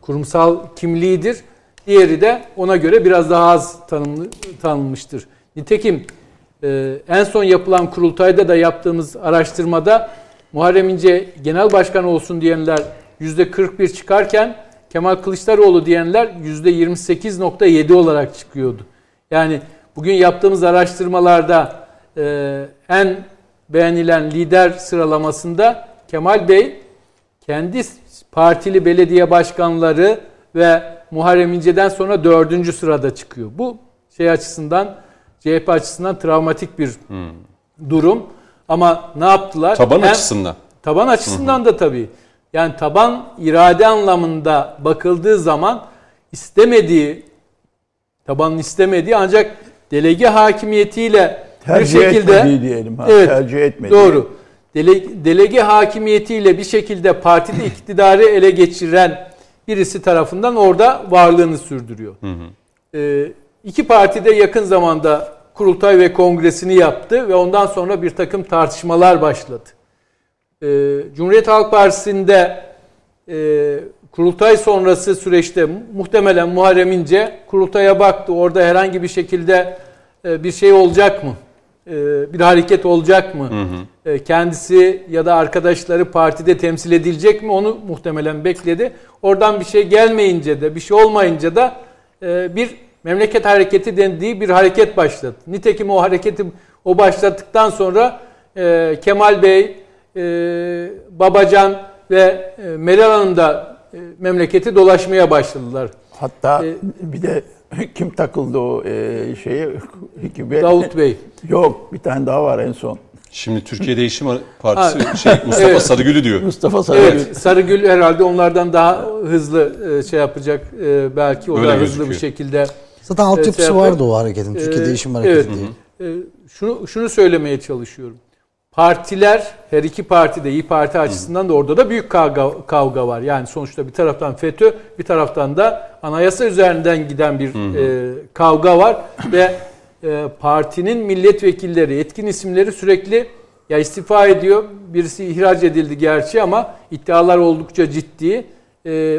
[SPEAKER 3] Kurumsal kimliğidir. Diğeri de ona göre biraz daha az tanımlı, tanınmıştır. Nitekim e, en son yapılan kurultayda da yaptığımız araştırmada Muharrem İnce genel başkan olsun diyenler %41 çıkarken Kemal Kılıçdaroğlu diyenler %28.7 olarak çıkıyordu. Yani bugün yaptığımız araştırmalarda e, en beğenilen lider sıralamasında Kemal Bey kendi partili belediye başkanları ve Muharrem İnce'den sonra dördüncü sırada çıkıyor. Bu şey açısından CHP açısından travmatik bir durum. Ama ne yaptılar?
[SPEAKER 1] Taban
[SPEAKER 3] Hem-
[SPEAKER 1] açısından.
[SPEAKER 3] Taban açısından da tabii. Yani taban irade anlamında bakıldığı zaman istemediği, tabanın istemediği ancak delege hakimiyetiyle
[SPEAKER 2] Tercih
[SPEAKER 3] bir şekilde
[SPEAKER 2] etmediği diyelim. Ha,
[SPEAKER 3] evet,
[SPEAKER 2] tercih etmediği.
[SPEAKER 3] Doğru. Dele, delege hakimiyetiyle bir şekilde partide [clears throat] iktidarı ele geçiren birisi tarafından orada varlığını sürdürüyor. Ee, iki parti de yakın zamanda kurultay ve kongresini yaptı ve ondan sonra bir takım tartışmalar başladı. Ee, Cumhuriyet Halk Partisi'nde e, kurultay sonrası süreçte muhtemelen Muharrem İnce kurultaya baktı. Orada herhangi bir şekilde e, bir şey olacak mı? E, bir hareket olacak mı? E, kendisi ya da arkadaşları partide temsil edilecek mi? Onu muhtemelen bekledi. Oradan bir şey gelmeyince de bir şey olmayınca da e, bir memleket hareketi dendiği bir hareket başladı. Nitekim o hareketi o başlattıktan sonra e, Kemal Bey, e, Babacan ve Meral Hanım da memleketi dolaşmaya başladılar.
[SPEAKER 2] Hatta bir de [laughs] kim takıldı o e, şeye [laughs] ekibe?
[SPEAKER 3] Davut Bey. [laughs]
[SPEAKER 2] Yok bir tane daha var en son.
[SPEAKER 1] Şimdi Türkiye Değişim Partisi şey Mustafa
[SPEAKER 3] Evet.
[SPEAKER 1] Sarıgül'ü diyor.
[SPEAKER 2] Mustafa Sarıgül.
[SPEAKER 3] Evet, Sarıgül herhalde onlardan daha hızlı e, şey yapacak. E, belki o
[SPEAKER 1] Öyle
[SPEAKER 3] da hızlı
[SPEAKER 1] gözüküyor.
[SPEAKER 3] bir şekilde.
[SPEAKER 4] Zaten altyapısı
[SPEAKER 3] şey
[SPEAKER 4] vardı o hareketin. Türkiye Değişim Hareketi
[SPEAKER 3] evet.
[SPEAKER 4] diye.
[SPEAKER 3] E, şunu şunu söylemeye çalışıyorum. Partiler her iki parti de İyi Parti açısından da orada da büyük kavga, kavga var. Yani sonuçta bir taraftan FETÖ, bir taraftan da anayasa üzerinden giden bir e, kavga var ve e, partinin milletvekilleri, etkin isimleri sürekli ya istifa ediyor. Birisi ihraç edildi gerçi ama iddialar oldukça ciddi. E,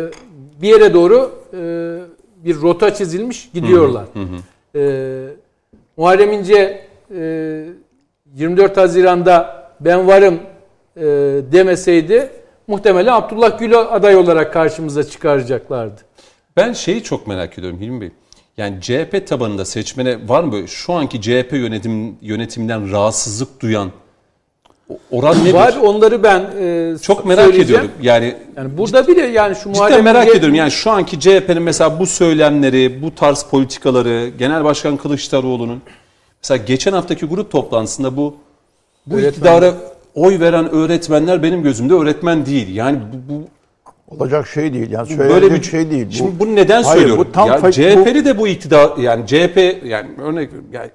[SPEAKER 3] bir yere doğru e, bir rota çizilmiş gidiyorlar. E, Muharrem İnce e, 24 Haziran'da ben varım e, demeseydi muhtemelen Abdullah Gül'ü aday olarak karşımıza çıkaracaklardı.
[SPEAKER 1] Ben şeyi çok merak ediyorum Hilmi Bey. Yani CHP tabanında seçmene var mı böyle şu anki CHP yönetim yönetiminden rahatsızlık duyan oran nedir?
[SPEAKER 3] Var onları ben e,
[SPEAKER 1] Çok merak ediyorum. Yani
[SPEAKER 3] Yani burada bile yani şu
[SPEAKER 1] cidden merak ediyorum. Yani şu anki CHP'nin mesela bu söylemleri, bu tarz politikaları, Genel Başkan Kılıçdaroğlu'nun mesela geçen haftaki grup toplantısında bu bu
[SPEAKER 3] Öğretmenler.
[SPEAKER 1] iktidara oy veren öğretmenler benim gözümde öğretmen değil. Yani bu, bu
[SPEAKER 2] Olacak şey değil. Yani
[SPEAKER 1] böyle
[SPEAKER 2] böyle
[SPEAKER 1] bir
[SPEAKER 2] şey değil.
[SPEAKER 1] Şimdi bunu neden
[SPEAKER 2] Hayır,
[SPEAKER 1] söylüyorum?
[SPEAKER 2] bu tam
[SPEAKER 1] ya CHP'li de bu iktidar yani CHP yani örnek yani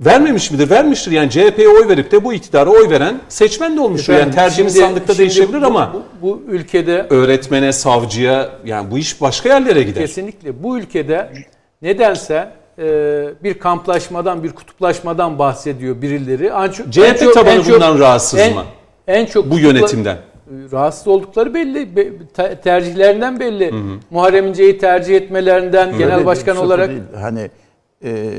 [SPEAKER 1] vermemiş midir? Vermiştir. Yani CHP'ye oy verip de bu iktidara oy veren seçmen de olmuş. yani
[SPEAKER 3] şimdi-
[SPEAKER 1] sandıkta
[SPEAKER 3] şimdi
[SPEAKER 1] değişebilir
[SPEAKER 3] bu-
[SPEAKER 1] ama
[SPEAKER 3] bu, bu ülkede
[SPEAKER 1] öğretmene, savcıya yani bu iş başka yerlere gider.
[SPEAKER 3] Kesinlikle. Bu ülkede nedense bir kamplaşmadan, bir kutuplaşmadan bahsediyor birileri. En çok-
[SPEAKER 1] CHP
[SPEAKER 3] en çok-
[SPEAKER 1] tabanı
[SPEAKER 3] en çok-
[SPEAKER 1] bundan rahatsız
[SPEAKER 3] en-
[SPEAKER 1] mı?
[SPEAKER 3] En çok
[SPEAKER 1] Bu yönetimden.
[SPEAKER 3] rahatsız oldukları belli. Be- te- tercihlerinden belli. Muharrem İnce'yi tercih etmelerinden
[SPEAKER 2] Öyle
[SPEAKER 3] genel başkan olarak
[SPEAKER 2] değil. hani e,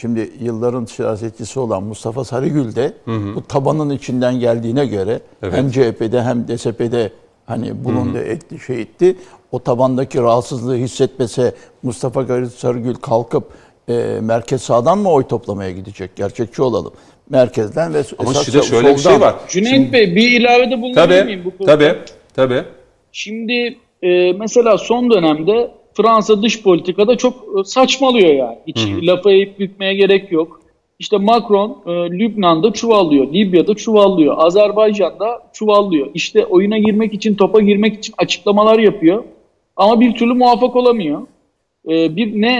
[SPEAKER 2] şimdi yılların siyasetçisi olan Mustafa Sarıgül de bu tabanın içinden geldiğine göre
[SPEAKER 1] Evet.
[SPEAKER 2] hem CHP'de hem DSP'de hani bulundu etti şey etti. O tabandaki rahatsızlığı hissetmese Mustafa Sarıgül kalkıp e, merkez sağdan mı oy toplamaya gidecek? Gerçekçi olalım. Merkezden ve
[SPEAKER 1] Ama
[SPEAKER 2] esas
[SPEAKER 1] şimdi şöyle bir şey
[SPEAKER 2] soldan.
[SPEAKER 1] var.
[SPEAKER 5] Cüneyt Bey bir ilavede bulunabilir miyim
[SPEAKER 1] Tabii.
[SPEAKER 5] bu konuda?
[SPEAKER 1] Tabii. Tabii.
[SPEAKER 5] Şimdi e, mesela son dönemde Fransa dış politikada çok e, saçmalıyor yani. Hiç lafa eğip bükmeye gerek yok. İşte Macron e, Lübnan'da çuvallıyor, Libya'da çuvallıyor, Azerbaycan'da çuvallıyor. İşte oyuna girmek için, topa girmek için açıklamalar yapıyor. Ama bir türlü muvaffak olamıyor. E, bir ne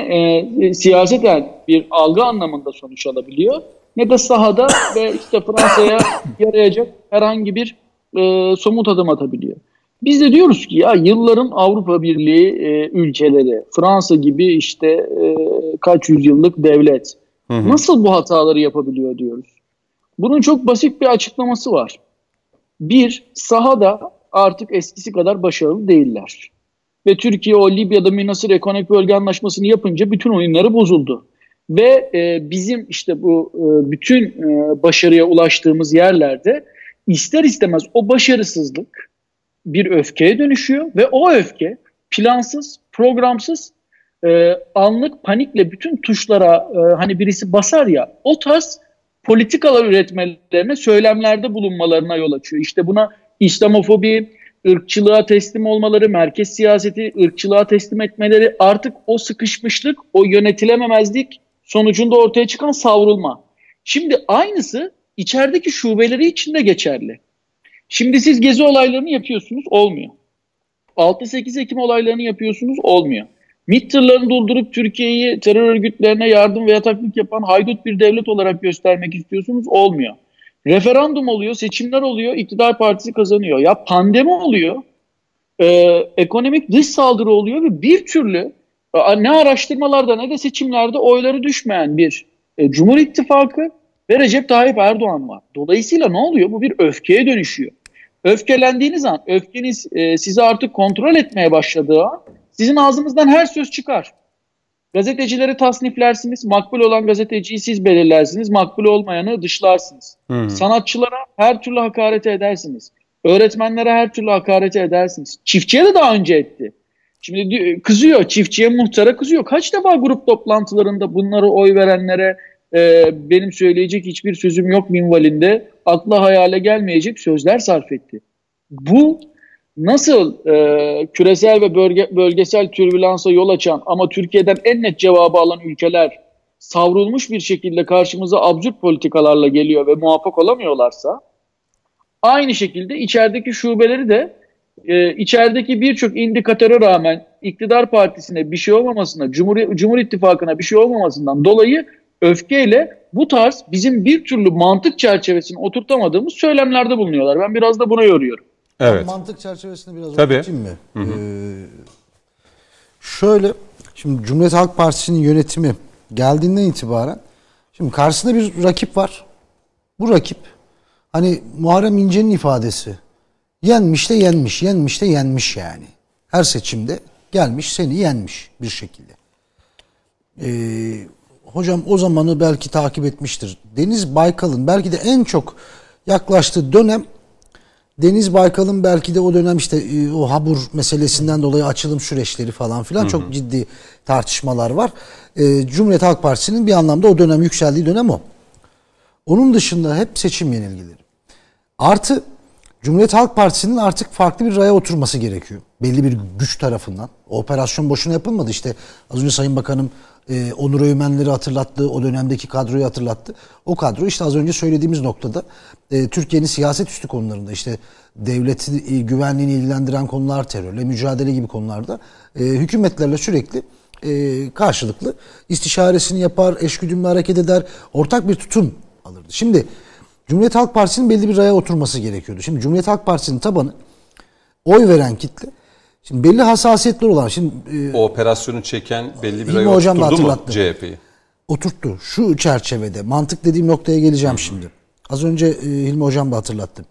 [SPEAKER 5] e, siyaseten bir algı anlamında sonuç alabiliyor ne de sahada ve işte Fransa'ya [coughs] yarayacak herhangi bir e, somut adım atabiliyor. Biz de diyoruz ki ya yılların Avrupa Birliği e, ülkeleri, Fransa gibi işte e, kaç yüzyıllık devlet nasıl bu hataları yapabiliyor diyoruz. Bunun çok basit bir açıklaması var. Bir, sahada artık eskisi kadar başarılı değiller. Ve Türkiye o Libya'da Münasır Ekonomik Bölge Anlaşması'nı yapınca bütün oyunları bozuldu. Ve e, bizim işte bu e, bütün e, başarıya ulaştığımız yerlerde ister istemez o başarısızlık bir öfkeye dönüşüyor ve o öfke plansız, programsız, e, anlık panikle bütün tuşlara e, hani birisi basar ya o tarz politikalar üretmelerine, söylemlerde bulunmalarına yol açıyor. İşte buna İslamofobi, ırkçılığa teslim olmaları, merkez siyaseti ırkçılığa teslim etmeleri artık o sıkışmışlık, o yönetilememezlik sonucunda ortaya çıkan savrulma. Şimdi aynısı içerideki şubeleri içinde geçerli. Şimdi siz gezi olaylarını yapıyorsunuz, olmuyor. 6-8 Ekim olaylarını yapıyorsunuz, olmuyor. MİT tırlarını doldurup Türkiye'yi terör örgütlerine yardım ve yataklık yapan haydut bir devlet olarak göstermek istiyorsunuz, olmuyor. Referandum oluyor, seçimler oluyor, iktidar partisi kazanıyor. Ya pandemi oluyor, e, ekonomik dış saldırı oluyor ve bir türlü e, ne araştırmalarda ne de seçimlerde oyları düşmeyen bir e, Cumhur İttifakı ve Recep Tayyip Erdoğan var. Dolayısıyla ne oluyor? Bu bir öfkeye dönüşüyor. Öfkelendiğiniz an, öfkeniz e, sizi artık kontrol etmeye başladığı an sizin ağzınızdan her söz çıkar. Gazetecileri tasniflersiniz, makbul olan gazeteciyi siz belirlersiniz, makbul olmayanı dışlarsınız. Sanatçılara her türlü hakaret edersiniz. Öğretmenlere her türlü hakaret edersiniz. Çiftçiye de daha önce etti. Şimdi di- kızıyor, çiftçiye, muhtara kızıyor. Kaç defa grup toplantılarında bunları oy verenlere e, benim söyleyecek hiçbir sözüm yok minvalinde akla hayale gelmeyecek sözler sarf etti. Bu nasıl e, küresel ve bölge, bölgesel türbülansa yol açan ama Türkiye'den en net cevabı alan ülkeler savrulmuş bir şekilde karşımıza absürt politikalarla geliyor ve muvaffak olamıyorlarsa aynı şekilde içerideki şubeleri de e, içerideki birçok indikatöre rağmen iktidar partisine bir şey olmamasına, Cumhur, Cumhur İttifakı'na bir şey olmamasından dolayı öfkeyle bu tarz bizim bir türlü mantık çerçevesini oturtamadığımız söylemlerde bulunuyorlar. Ben biraz da buna yoruyorum.
[SPEAKER 1] Evet.
[SPEAKER 4] Mantık çerçevesinde biraz
[SPEAKER 1] Tabii.
[SPEAKER 4] anlatayım mı? Ee, şöyle, şimdi Cumhuriyet Halk Partisi'nin yönetimi geldiğinden itibaren şimdi karşısında bir rakip var. Bu rakip hani Muharrem İnce'nin ifadesi yenmiş de yenmiş, yenmiş de yenmiş yani. Her seçimde gelmiş seni yenmiş bir şekilde. Ee, hocam o zamanı belki takip etmiştir. Deniz Baykal'ın belki de en çok yaklaştığı dönem Deniz Baykal'ın belki de o dönem işte e, o Habur meselesinden dolayı açılım süreçleri falan filan çok ciddi tartışmalar var. E, Cumhuriyet Halk Partisi'nin bir anlamda o dönem yükseldiği dönem o. Onun dışında hep seçim yenilgileri. Artı Cumhuriyet Halk Partisi'nin artık farklı bir raya oturması gerekiyor. Belli bir güç tarafından. O operasyon boşuna yapılmadı. İşte az önce Sayın Bakanım e, Onur Öymenleri hatırlattı. O dönemdeki kadroyu hatırlattı. O kadro işte az önce söylediğimiz noktada e, Türkiye'nin siyaset üstü konularında işte devleti e, güvenliğini ilgilendiren konular, terörle mücadele gibi konularda e, hükümetlerle sürekli e, karşılıklı istişaresini yapar, eşgüdümlü hareket eder, ortak bir tutum alırdı. Şimdi Cumhuriyet Halk Partisi'nin belli bir raya oturması gerekiyordu. Şimdi Cumhuriyet Halk Partisi'nin tabanı oy veren kitle Şimdi belli hassasiyetler olan şimdi e,
[SPEAKER 1] O operasyonu çeken belli bir ay
[SPEAKER 4] Hocam da
[SPEAKER 1] oturttu mu. CHP'yi?
[SPEAKER 4] oturttu. Şu çerçevede mantık dediğim noktaya geleceğim şimdi. Az önce e, Hilmi Hocam da hatırlattı.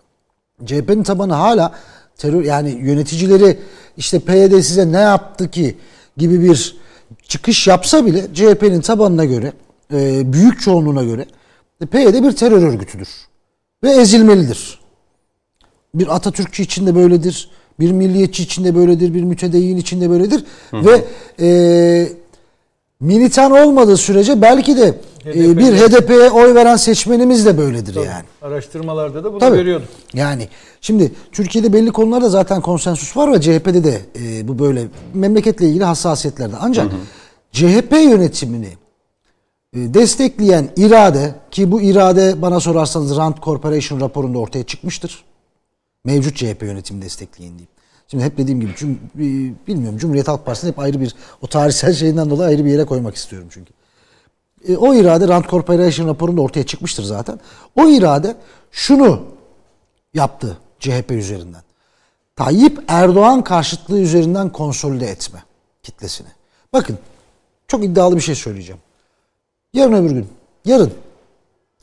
[SPEAKER 4] CHP'nin tabanı hala terör yani yöneticileri işte PYD size ne yaptı ki gibi bir çıkış yapsa bile CHP'nin tabanına göre e, büyük çoğunluğuna göre PYD bir terör örgütüdür. Ve ezilmelidir. Bir Atatürkçü için de böyledir. Bir milliyetçi için de böyledir. Bir mütedeyyin için de böyledir. Ve e, militan olmadığı sürece belki de e, bir HDP'ye oy veren seçmenimiz de böyledir yani.
[SPEAKER 3] Araştırmalarda da bunu
[SPEAKER 4] Tabii.
[SPEAKER 3] görüyorduk.
[SPEAKER 4] Yani şimdi Türkiye'de belli konularda zaten konsensus var ve CHP'de de e, bu böyle memleketle ilgili hassasiyetlerde. Ancak CHP yönetimini e, destekleyen irade ki bu irade bana sorarsanız Rand Corporation raporunda ortaya çıkmıştır. Mevcut CHP yönetimi destekleyin diyeyim. Şimdi hep dediğim gibi cum- e, bilmiyorum Cumhuriyet Halk Partisi'ni hep ayrı bir o tarihsel şeyinden dolayı ayrı bir yere koymak istiyorum çünkü. E, o irade Rand Corporation raporunda ortaya çıkmıştır zaten. O irade şunu yaptı CHP üzerinden. Tayyip Erdoğan karşıtlığı üzerinden konsolide etme kitlesini. Bakın çok iddialı bir şey söyleyeceğim. Yarın öbür gün, yarın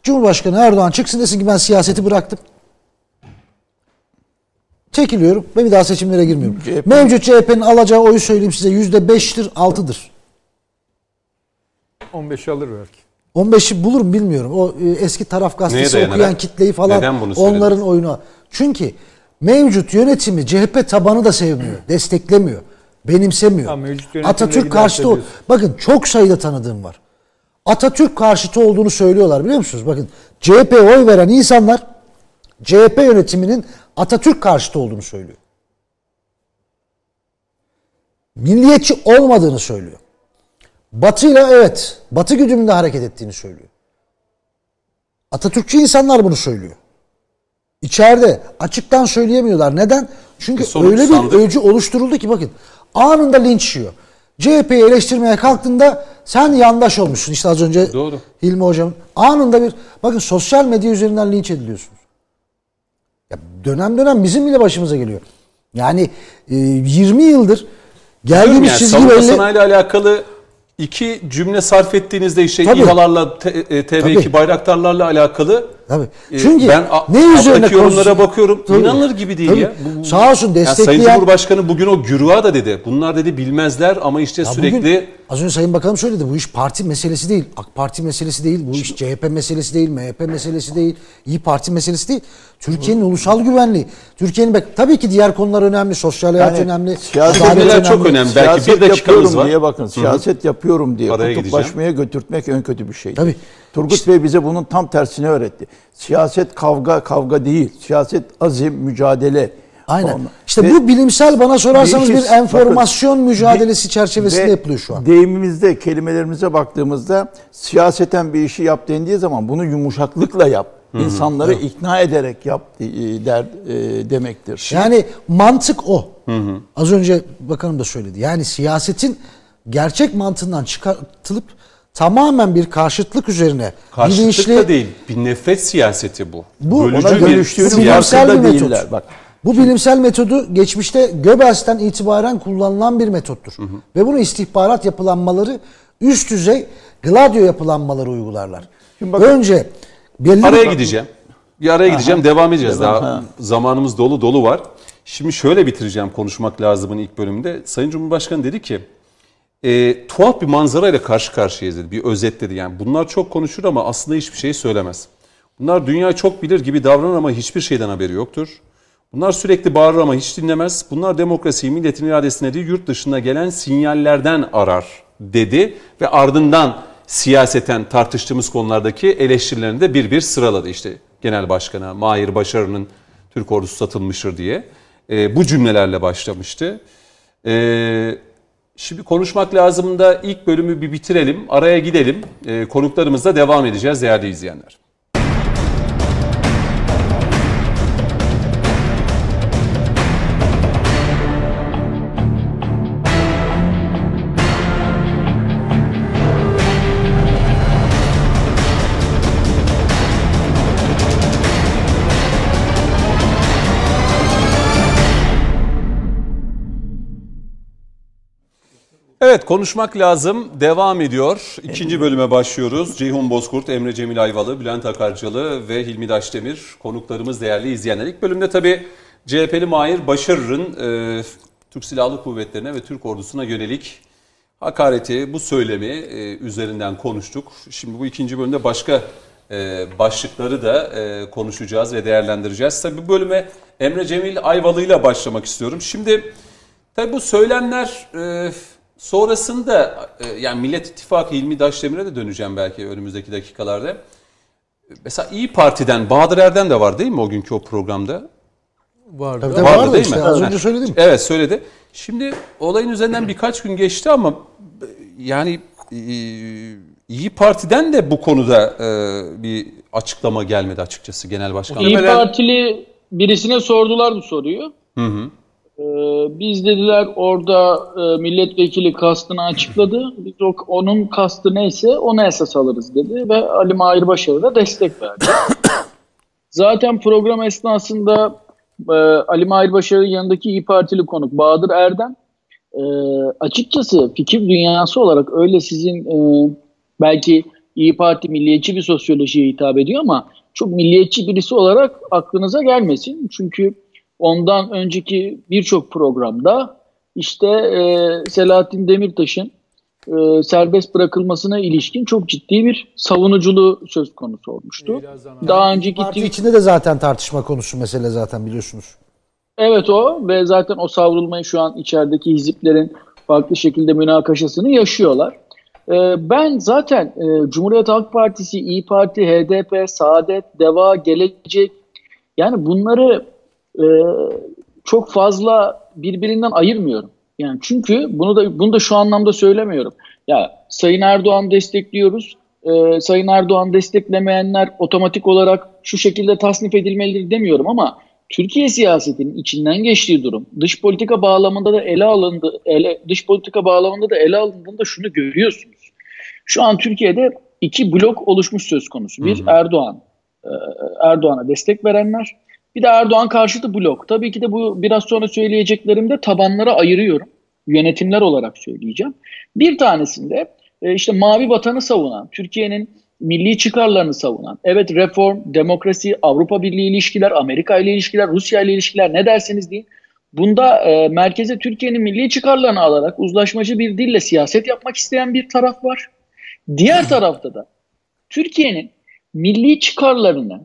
[SPEAKER 4] Cumhurbaşkanı Erdoğan çıksın desin ki ben siyaseti bıraktım. Çekiliyorum ve bir daha seçimlere girmiyorum.
[SPEAKER 2] CHP
[SPEAKER 4] Mevcut CHP'nin alacağı oyu söyleyeyim size yüzde beştir, altıdır.
[SPEAKER 3] 15 alır belki.
[SPEAKER 4] 15'i bulurum bilmiyorum. O e, eski taraf gazetesi
[SPEAKER 1] dayanarak?
[SPEAKER 4] okuyan kitleyi falan onların oyunu. Çünkü mevcut yönetimi CHP tabanı da sevmiyor, desteklemiyor, benimsemiyor.
[SPEAKER 3] Ha,
[SPEAKER 4] Atatürk karşıtı. Bakın çok sayıda tanıdığım var. Atatürk karşıtı olduğunu söylüyorlar biliyor musunuz? Bakın CHP oy veren insanlar CHP yönetiminin Atatürk karşıtı olduğunu söylüyor. Milliyetçi olmadığını söylüyor. Batı'yla evet, Batı güdümünde hareket ettiğini söylüyor. Atatürkçü insanlar bunu söylüyor. İçeride açıktan söyleyemiyorlar. Neden? Çünkü
[SPEAKER 1] E,
[SPEAKER 4] öyle bir
[SPEAKER 1] sandık.
[SPEAKER 4] öcü oluşturuldu ki bakın anında linç yiyor. CHP'yi eleştirmeye kalktığında sen yandaş olmuşsun. İşte az önce
[SPEAKER 1] Doğru.
[SPEAKER 4] Hilmi Hocam anında bir bakın sosyal medya üzerinden linç ediliyorsunuz. Ya dönem dönem bizim bile başımıza geliyor. Yani e, 20 yıldır geldiğimiz
[SPEAKER 1] yani,
[SPEAKER 4] çizgi
[SPEAKER 1] savunma
[SPEAKER 4] belli.
[SPEAKER 1] sanayiyle alakalı iki cümle sarf ettiğinizde işte
[SPEAKER 4] Tabii.
[SPEAKER 1] İHA'larla, T- e, TV2
[SPEAKER 4] Tabii.
[SPEAKER 1] bayraktarlarla alakalı
[SPEAKER 4] Tabii.
[SPEAKER 1] e,
[SPEAKER 4] Çünkü
[SPEAKER 1] ben a-
[SPEAKER 4] ne üzerine
[SPEAKER 1] yorumlara bakıyorum.
[SPEAKER 4] Tabii.
[SPEAKER 1] İnanılır gibi değil
[SPEAKER 4] Tabii.
[SPEAKER 1] ya. Bu- bu-
[SPEAKER 4] Sağ olsun
[SPEAKER 1] Yani Sayın
[SPEAKER 4] destekleyen
[SPEAKER 1] Cumhurbaşkanı bugün o güruha da dedi. Bunlar dedi bilmezler ama işte
[SPEAKER 4] Ya
[SPEAKER 1] sürekli
[SPEAKER 4] bugün, az önce Sayın Bakanım söyledi bu iş parti meselesi değil. AK Parti meselesi değil. Bu iş CHP meselesi değil. MHP meselesi değil. İyi Parti meselesi değil. Türkiye'nin ulusal güvenliği. Türkiye'nin bak tabii ki diğer konular önemli. Sosyal hayat
[SPEAKER 2] Yani
[SPEAKER 4] önemli.
[SPEAKER 2] siyaset
[SPEAKER 1] Cümleler çok önemli. Belki bir
[SPEAKER 2] Siyaset
[SPEAKER 1] dakikamız
[SPEAKER 2] yapıyorum
[SPEAKER 1] var.
[SPEAKER 2] diye bakın siyaset yapıyorum diye
[SPEAKER 1] Araya
[SPEAKER 2] kutuplaşmaya götürtmek en kötü bir şey.
[SPEAKER 4] Tabii.
[SPEAKER 2] Turgut Bey bize bunun tam tersini öğretti. Siyaset kavga kavga değil. Siyaset azim, mücadele.
[SPEAKER 4] Aynen.
[SPEAKER 2] Ondan-
[SPEAKER 4] İşte
[SPEAKER 2] Ve
[SPEAKER 4] bu bilimsel bana sorarsanız bir enformasyon
[SPEAKER 2] bakın,
[SPEAKER 4] mücadelesi
[SPEAKER 2] de-
[SPEAKER 4] çerçevesinde
[SPEAKER 2] ve
[SPEAKER 4] yapılıyor şu an.
[SPEAKER 2] Deyimimizde, kelimelerimize baktığımızda siyaseten bir işi yap dendiği zaman bunu yumuşaklıkla yap. İnsanları ikna ederek yap e, der e, demektir.
[SPEAKER 4] Yani mantık o. Az önce bakanım da söyledi. Yani siyasetin gerçek mantığından çıkartılıp tamamen bir karşıtlık üzerine
[SPEAKER 1] karşıtlık
[SPEAKER 4] bilinçli
[SPEAKER 1] da değil. Bir nefret siyaseti bu.
[SPEAKER 4] Bu-
[SPEAKER 1] Bölücü
[SPEAKER 2] Ona
[SPEAKER 4] bilimsel bir metot.
[SPEAKER 2] değiller. Bak.
[SPEAKER 4] Bu bilimsel metodu geçmişte Göbels'ten itibaren kullanılan bir metottur. Ve bunu istihbarat yapılanmaları üst düzey Gladio yapılanmaları uygularlar.
[SPEAKER 2] Şimdi bakın-
[SPEAKER 4] Önce belli
[SPEAKER 1] Araya
[SPEAKER 4] bir-
[SPEAKER 1] gideceğim. Bir araya gideceğim. Devam edeceğiz.
[SPEAKER 2] Devam,
[SPEAKER 1] Daha
[SPEAKER 2] ha.
[SPEAKER 1] zamanımız dolu dolu var. Şimdi şöyle bitireceğim konuşmak lazımın ilk bölümünde. Sayın Cumhurbaşkanı dedi ki e, tuhaf bir manzarayla karşı karşıyayız dedi. Bir özet dedi. Yani bunlar çok konuşur ama aslında hiçbir şey söylemez. Bunlar dünya çok bilir gibi davranır ama hiçbir şeyden haberi yoktur. Bunlar sürekli bağırır ama hiç dinlemez. Bunlar demokrasiyi milletin iradesine değil yurt dışına gelen sinyallerden arar dedi. Ve ardından siyaseten tartıştığımız konulardaki eleştirilerini de bir bir sıraladı. İşte Genel Başkan'a, Mahir Başarı'nın Türk ordusu satılmıştır diye. E, bu cümlelerle başlamıştı. E, şimdi konuşmak lazım da ilk bölümü bir bitirelim. Araya gidelim. E, konuklarımızla devam edeceğiz değerli izleyenler. Evet konuşmak lazım devam ediyor. İkinci bölüme başlıyoruz. Ceyhun Bozkurt, Emre Cemil Ayvalı, Bülent Akarcalı ve Hilmi Daşdemir konuklarımız değerli izleyenler. İlk bölümde tabii CHP'li Mahir Başarır'ın e, Türk Silahlı Kuvvetleri'ne ve Türk ordusuna yönelik hakareti, bu söylemi e, üzerinden konuştuk. Şimdi bu ikinci bölümde başka e, başlıkları da e, konuşacağız ve değerlendireceğiz. Tabii bu bölüme Emre Cemil Ayvalı ile başlamak istiyorum. Şimdi tabii bu söylemler... E, Sonrasında e, yani Millet İttifakı İlmi Daşdemir'e de döneceğim belki önümüzdeki dakikalarda. Mesela İyi Parti'den Bahadır Erdem de var değil mi o günkü o programda?
[SPEAKER 4] Vardı. Tabii, vardı, vardı değil işte, mi? Az önce söyledim.
[SPEAKER 1] Evet söyledi. Şimdi olayın üzerinden birkaç gün geçti ama yani e, İyi Parti'den de bu konuda e, bir açıklama gelmedi açıkçası genel başkan.
[SPEAKER 5] İyi Partili birisine sordular bu soruyu. Hı hı. Ee, biz dediler orada e, milletvekili kastını açıkladı. Biz o, onun kastı neyse ona esas alırız dedi ve Ali Mahir Başarı da destek verdi. [coughs] Zaten program esnasında e, Ali Mahir Başarı'nın yanındaki İyi Partili konuk Bahadır Erdem e, açıkçası fikir dünyası olarak öyle sizin belki İyi Parti milliyetçi bir sosyolojiye hitap ediyor ama çok milliyetçi birisi olarak aklınıza gelmesin. Çünkü ondan önceki birçok programda işte e, Selahattin Demirtaş'ın e, serbest bırakılmasına ilişkin çok ciddi bir savunuculuğu söz konusu olmuştu.
[SPEAKER 4] Daha önceki Parti içinde de zaten tartışma konusu mesele zaten biliyorsunuz.
[SPEAKER 5] Evet o ve zaten o savrulmayı şu an içerideki hiziplerin farklı şekilde münakaşasını yaşıyorlar. Ee, ben zaten e, Cumhuriyet Halk Partisi, İyi Parti, HDP, Saadet, Deva, Gelecek yani bunları e, çok fazla birbirinden ayırmıyorum. Yani çünkü bunu da bunu da şu anlamda söylemiyorum. Ya Sayın Erdoğan destekliyoruz. E, Sayın Erdoğan desteklemeyenler otomatik olarak şu şekilde tasnif edilmelidir demiyorum ama Türkiye siyasetinin içinden geçtiği durum dış politika bağlamında da ele alındı ele, dış politika bağlamında da ele alındığında şunu görüyorsunuz. Şu an Türkiye'de iki blok oluşmuş söz konusu. Bir Erdoğan e, Erdoğan'a destek verenler, bir de Erdoğan karşıtı blok. Tabii ki de bu biraz sonra söyleyeceklerimde tabanlara ayırıyorum. Yönetimler olarak söyleyeceğim. Bir tanesinde e, işte mavi vatanı savunan, Türkiye'nin milli çıkarlarını savunan, evet reform, demokrasi, Avrupa Birliği ilişkiler, Amerika ile ilişkiler, Rusya ile ilişkiler ne derseniz deyin. Bunda e, merkeze Türkiye'nin milli çıkarlarını alarak uzlaşmacı bir dille siyaset yapmak isteyen bir taraf var. Diğer tarafta da Türkiye'nin milli çıkarlarını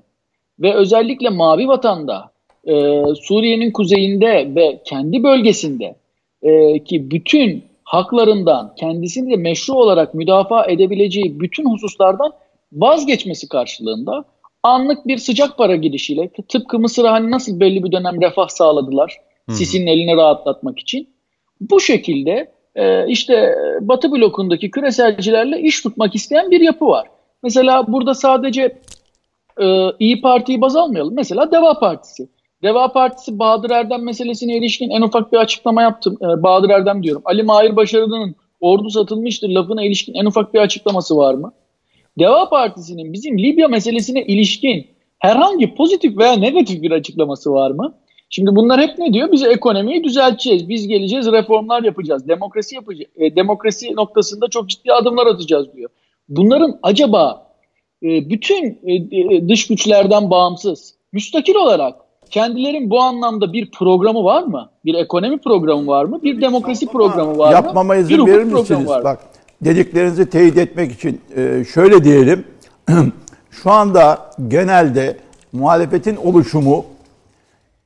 [SPEAKER 5] ve özellikle Mavi Vatan'da e, Suriye'nin kuzeyinde ve kendi bölgesinde e, ki bütün haklarından kendisini de meşru olarak müdafaa edebileceği bütün hususlardan vazgeçmesi karşılığında anlık bir sıcak para girişiyle tıpkı Mısır'a hani nasıl belli bir dönem refah sağladılar Sisi'nin elini rahatlatmak için bu şekilde e, işte Batı blokundaki küreselcilerle iş tutmak isteyen bir yapı var. Mesela burada sadece e, İyi Parti'yi baz almayalım. Mesela Deva Partisi. Deva Partisi Bahadır Erdem meselesine ilişkin en ufak bir açıklama yaptım. E, Bahadır Erdem diyorum. Ali Mahir Başarılı'nın ordu satılmıştır lafına ilişkin en ufak bir açıklaması var mı? Deva Partisi'nin bizim Libya meselesine ilişkin herhangi pozitif veya negatif bir açıklaması var mı? Şimdi bunlar hep ne diyor? Biz ekonomiyi düzelteceğiz. Biz geleceğiz, reformlar yapacağız. Demokrasi yapacağız. E, demokrasi noktasında çok ciddi adımlar atacağız diyor. Bunların acaba bütün e, e, dış güçlerden bağımsız, müstakil olarak kendilerin bu anlamda bir programı var mı? Bir ekonomi programı var mı? Bir demokrasi programı var mı?
[SPEAKER 2] Yapmama izin verir misiniz? Bak dediklerinizi teyit etmek için şöyle diyelim. [clears throat] Şu anda genelde muhalefetin oluşumu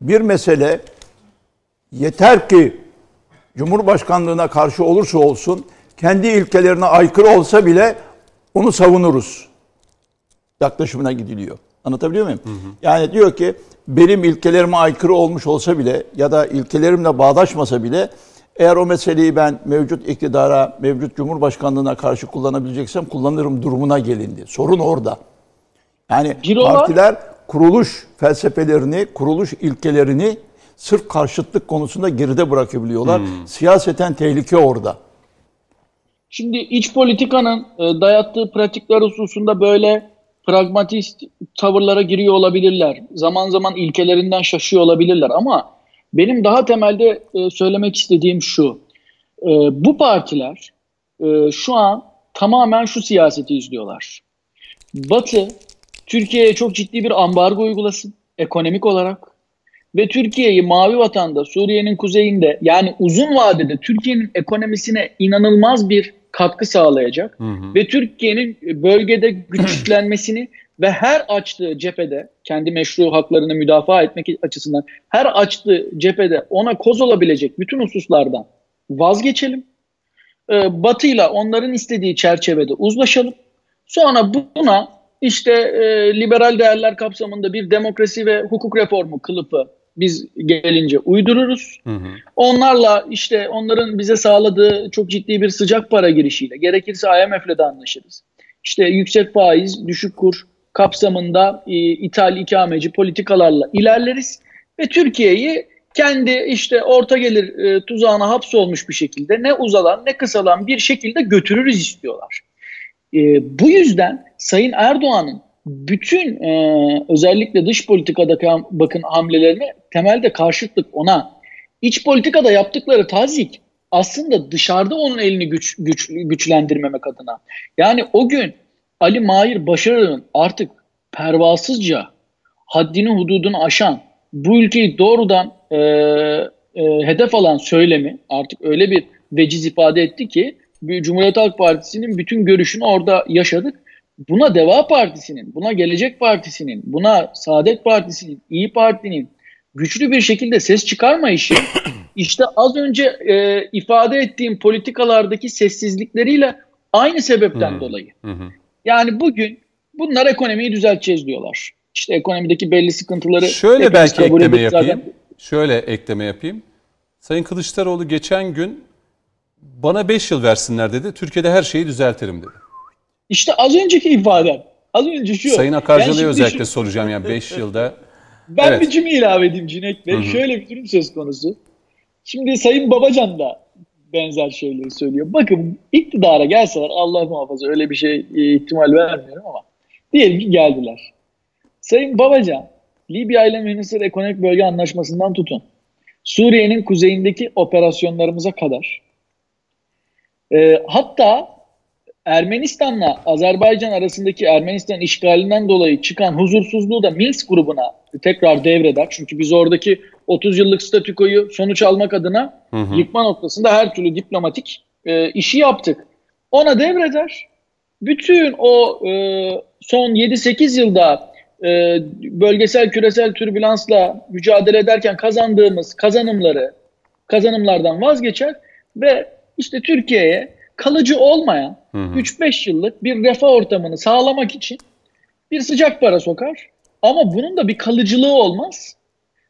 [SPEAKER 2] bir mesele yeter ki Cumhurbaşkanlığına karşı olursa olsun kendi ilkelerine aykırı olsa bile onu savunuruz yaklaşımına gidiliyor. Anlatabiliyor muyum? Hı hı. Yani diyor ki benim ilkelerime aykırı olmuş olsa bile ya da ilkelerimle bağdaşmasa bile eğer o meseleyi ben mevcut iktidara, mevcut cumhurbaşkanlığına karşı kullanabileceksem kullanırım durumuna gelindi. Sorun orada. Yani
[SPEAKER 5] Cirolar-
[SPEAKER 2] partiler kuruluş felsefelerini, kuruluş ilkelerini sırf karşıtlık konusunda geride bırakabiliyorlar. Siyaseten tehlike orada.
[SPEAKER 5] Şimdi iç politikanın e, dayattığı pratikler hususunda böyle pragmatist tavırlara giriyor olabilirler. Zaman zaman ilkelerinden şaşıyor olabilirler ama benim daha temelde e, söylemek istediğim şu. E, bu partiler e, şu an tamamen şu siyaseti izliyorlar. Batı Türkiye'ye çok ciddi bir ambargo uygulasın ekonomik olarak ve Türkiye'yi mavi vatanda Suriye'nin kuzeyinde yani uzun vadede Türkiye'nin ekonomisine inanılmaz bir katkı sağlayacak ve Türkiye'nin bölgede güçlenmesini [clears throat] ve her açtığı cephede kendi meşru haklarını müdafaa etmek açısından her açtığı cephede ona koz olabilecek bütün hususlardan vazgeçelim. Ee, Batı'yla onların istediği çerçevede uzlaşalım. Sonra buna işte e, liberal değerler kapsamında bir demokrasi ve hukuk reformu kılıfı biz gelince uydururuz. Onlarla işte onların bize sağladığı çok ciddi bir sıcak para girişiyle gerekirse IMF'le de anlaşırız. İşte yüksek faiz, düşük kur kapsamında e, ithal ikameci politikalarla ilerleriz ve Türkiye'yi kendi işte orta gelir e, tuzağına hapsolmuş bir şekilde ne uzalan ne kısalan bir şekilde götürürüz istiyorlar. E, bu yüzden Sayın Erdoğan'ın bütün e, özellikle dış politikadaki bakın hamlelerine temelde karşıtlık ona. İç politikada yaptıkları tazik aslında dışarıda onun elini güç, güç, güçlendirmemek adına. Yani o gün Ali Mahir Başarı'nın artık pervasızca haddini hududunu aşan bu ülkeyi doğrudan e, e, hedef alan söylemi artık öyle bir veciz ifade etti ki Cumhuriyet Halk Partisi'nin bütün görüşünü orada yaşadık. Buna Deva Partisi'nin, buna Gelecek Partisi'nin, buna Saadet Partisi'nin, İyi Parti'nin güçlü bir şekilde ses çıkarmayışı [clears throat] işte az önce e, ifade ettiğim politikalardaki sessizlikleriyle aynı sebepten dolayı. Yani bugün bunlar ekonomiyi düzelteceğiz diyorlar. İşte ekonomideki belli sıkıntıları
[SPEAKER 1] Şöyle belki ekleme
[SPEAKER 5] edip zaten-
[SPEAKER 1] yapayım. Şöyle ekleme yapayım. Sayın Kılıçdaroğlu geçen gün bana 5 yıl versinler dedi. Türkiye'de her şeyi düzeltirim dedi.
[SPEAKER 5] İşte az önceki ifadem. Az önce şu.
[SPEAKER 1] Sayın Akarcalı'ya özellikle
[SPEAKER 5] şu-
[SPEAKER 1] soracağım yani 5 yılda. [laughs]
[SPEAKER 5] Ben
[SPEAKER 1] Evet.
[SPEAKER 5] bir cümle ilave edeyim Cüneyt Bey. Şöyle bir durum söz konusu. Şimdi Sayın Babacan da benzer şeyleri söylüyor. Bakın iktidara gelseler Allah muhafaza öyle bir şey e, ihtimal vermiyorum ama diyelim ki geldiler. Sayın Babacan Libya ile Münhasır Ekonomik Bölge Anlaşması'ndan tutun. Suriye'nin kuzeyindeki operasyonlarımıza kadar. E, hatta Ermenistan'la Azerbaycan arasındaki Ermenistan işgalinden dolayı çıkan huzursuzluğu da Minsk grubuna tekrar devreder. Çünkü biz oradaki 30 yıllık statükoyu sonuç almak adına yıkma noktasında her türlü diplomatik e, işi yaptık. Ona devreder. Bütün o e, son 7-8 yılda e, bölgesel küresel türbülansla mücadele ederken kazandığımız kazanımları kazanımlardan vazgeçer ve işte Türkiye'ye kalıcı olmayan 3-5 yıllık bir refah ortamını sağlamak için bir sıcak para sokar. Ama bunun da bir kalıcılığı olmaz.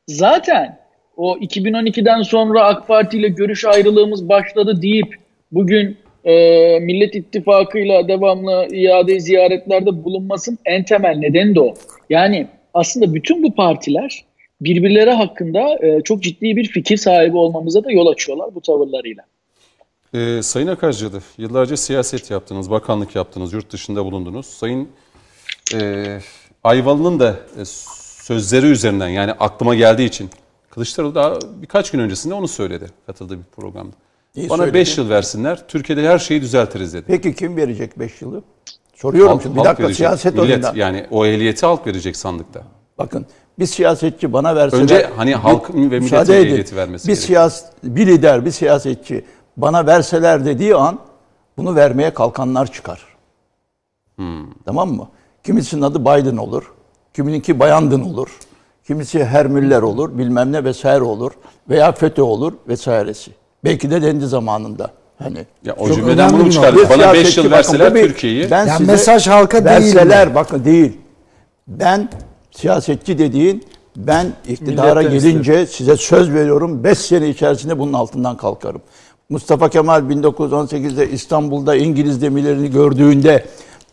[SPEAKER 5] Zaten o 2012'den sonra AK Parti ile görüş ayrılığımız başladı deyip bugün e, Millet İttifakı'yla devamlı iade ziyaretlerde bulunmasın en temel nedeni de o. Yani aslında bütün bu partiler birbirleri hakkında e, çok ciddi bir fikir sahibi olmamıza da yol açıyorlar bu tavırlarıyla.
[SPEAKER 1] Ee, Sayın Akarcalı, yıllarca siyaset yaptınız, bakanlık yaptınız, yurt dışında bulundunuz. Sayın e, Ayvalı'nın da e, sözleri üzerinden yani aklıma geldiği için Kılıçdaroğlu daha birkaç gün öncesinde onu söyledi katıldığı bir programda.
[SPEAKER 2] İyi
[SPEAKER 1] Bana
[SPEAKER 2] söyledi.
[SPEAKER 1] 5 yıl versinler, Türkiye'de her şeyi düzeltiriz dedi.
[SPEAKER 2] Peki kim verecek 5 yılı? Soruyorum
[SPEAKER 1] Halk-
[SPEAKER 2] şimdi. Bir
[SPEAKER 1] halk
[SPEAKER 2] dakika
[SPEAKER 1] verecek.
[SPEAKER 2] siyaset
[SPEAKER 1] Millet,
[SPEAKER 2] oyundan.
[SPEAKER 1] Yani o ehliyeti halk verecek sandıkta.
[SPEAKER 2] Bakın bir siyasetçi bana verseler...
[SPEAKER 1] Önce hani halkın ve milletin ehliyeti vermesi
[SPEAKER 2] bir
[SPEAKER 1] gerekiyor.
[SPEAKER 2] siyas, bir lider, bir siyasetçi bana verseler dediği an bunu vermeye kalkanlar çıkar.
[SPEAKER 1] Hmm.
[SPEAKER 2] Tamam mı? Kimisinin adı Biden olur. Kimininki Bayandın olur. Kimisi Hermüller olur, bilmem ne vesaire olur. Veya FETÖ olur vesairesi. Belki de dendi zamanında. Hani
[SPEAKER 1] Ya o cümleden bunu çıkardık? Bana 5
[SPEAKER 2] siyasetçi,
[SPEAKER 1] yıl verseler Türkiye'yi.
[SPEAKER 2] Ben
[SPEAKER 4] Yani
[SPEAKER 2] size
[SPEAKER 4] mesaj halka değil
[SPEAKER 2] verseler,
[SPEAKER 4] mi?
[SPEAKER 2] bakın değil. Ben siyasetçi dediğin Ben iktidara
[SPEAKER 3] Milletten
[SPEAKER 2] gelince size söz veriyorum 5 sene içerisinde bunun altından kalkarım. Mustafa Kemal 1918'de İstanbul'da İngiliz gemilerini gördüğünde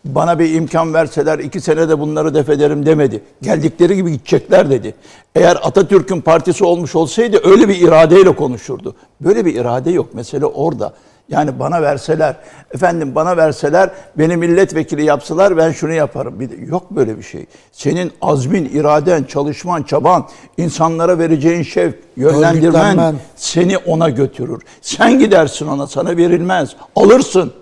[SPEAKER 2] bana bir imkan verseler iki senede bunları def ederim demedi. Geldikleri gibi gidecekler dedi. Eğer Atatürk'ün partisi olmuş olsaydı öyle bir iradeyle konuşurdu. Böyle bir irade yok. Mesele orada. Yani bana verseler, efendim bana verseler, beni milletvekili yapsalar ben şunu yaparım. Bir de, yok böyle bir şey. Senin azmin, iraden, çalışman, çaban, insanlara vereceğin şevk, yönlendirmen seni ona götürür. Sen gidersin ona, sana verilmez. Alırsın.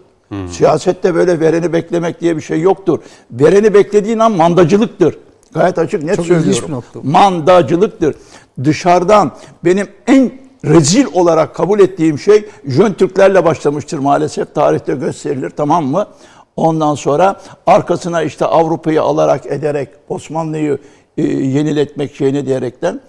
[SPEAKER 2] Siyasette böyle vereni beklemek diye bir şey yoktur. Vereni beklediğin an mandacılıktır. Gayet açık net
[SPEAKER 4] Çok
[SPEAKER 2] söylüyorum. Mandacılıktır. Dışarıdan benim en rezil olarak kabul ettiğim şey Jön Türklerle başlamıştır maalesef. Tarihte gösterilir tamam mı? Ondan sonra arkasına işte Avrupa'yı alarak ederek Osmanlı'yı e, yeniletmek şeyini diyerekten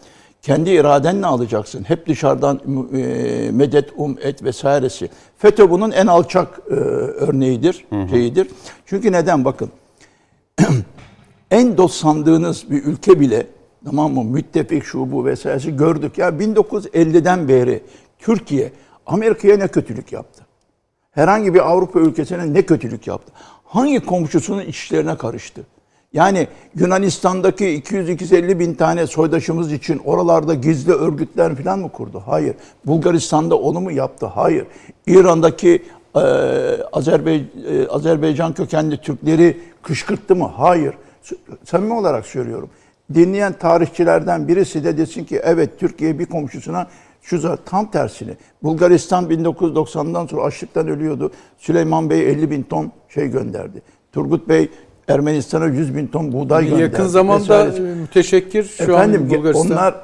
[SPEAKER 2] kendi iradenle alacaksın. Hep dışarıdan e, medet, um, et vesairesi. FETÖ bunun en alçak e, örneğidir, şeyidir. Çünkü neden? Bakın [clears throat] en dost sandığınız bir ülke bile tamam mı müttefik şu bu vesairesi gördük ya 1950'den beri Türkiye Amerika'ya ne kötülük yaptı? Herhangi bir Avrupa ülkesine ne kötülük yaptı? Hangi komşusunun işlerine karıştı? Yani Yunanistan'daki 200-250 bin tane soydaşımız için oralarda gizli örgütler falan mı kurdu? Hayır. Bulgaristan'da onu mu yaptı? Hayır. İran'daki e, Azerbay, e, Azerbaycan kökenli Türkleri kışkırttı mı? Hayır. Samimi olarak söylüyorum. Dinleyen tarihçilerden birisi de desin ki evet Türkiye bir komşusuna şu za- tam tersini. Bulgaristan 1990'dan sonra açlıktan ölüyordu. Süleyman Bey 50 bin ton şey gönderdi. Turgut Bey Ermenistan'a 100 bin ton buğday gönderdi.
[SPEAKER 3] Yakın zamanda
[SPEAKER 2] vesairesi.
[SPEAKER 3] e, müteşekkir şu
[SPEAKER 2] Efendim
[SPEAKER 3] an Bulgaristan.
[SPEAKER 2] onlar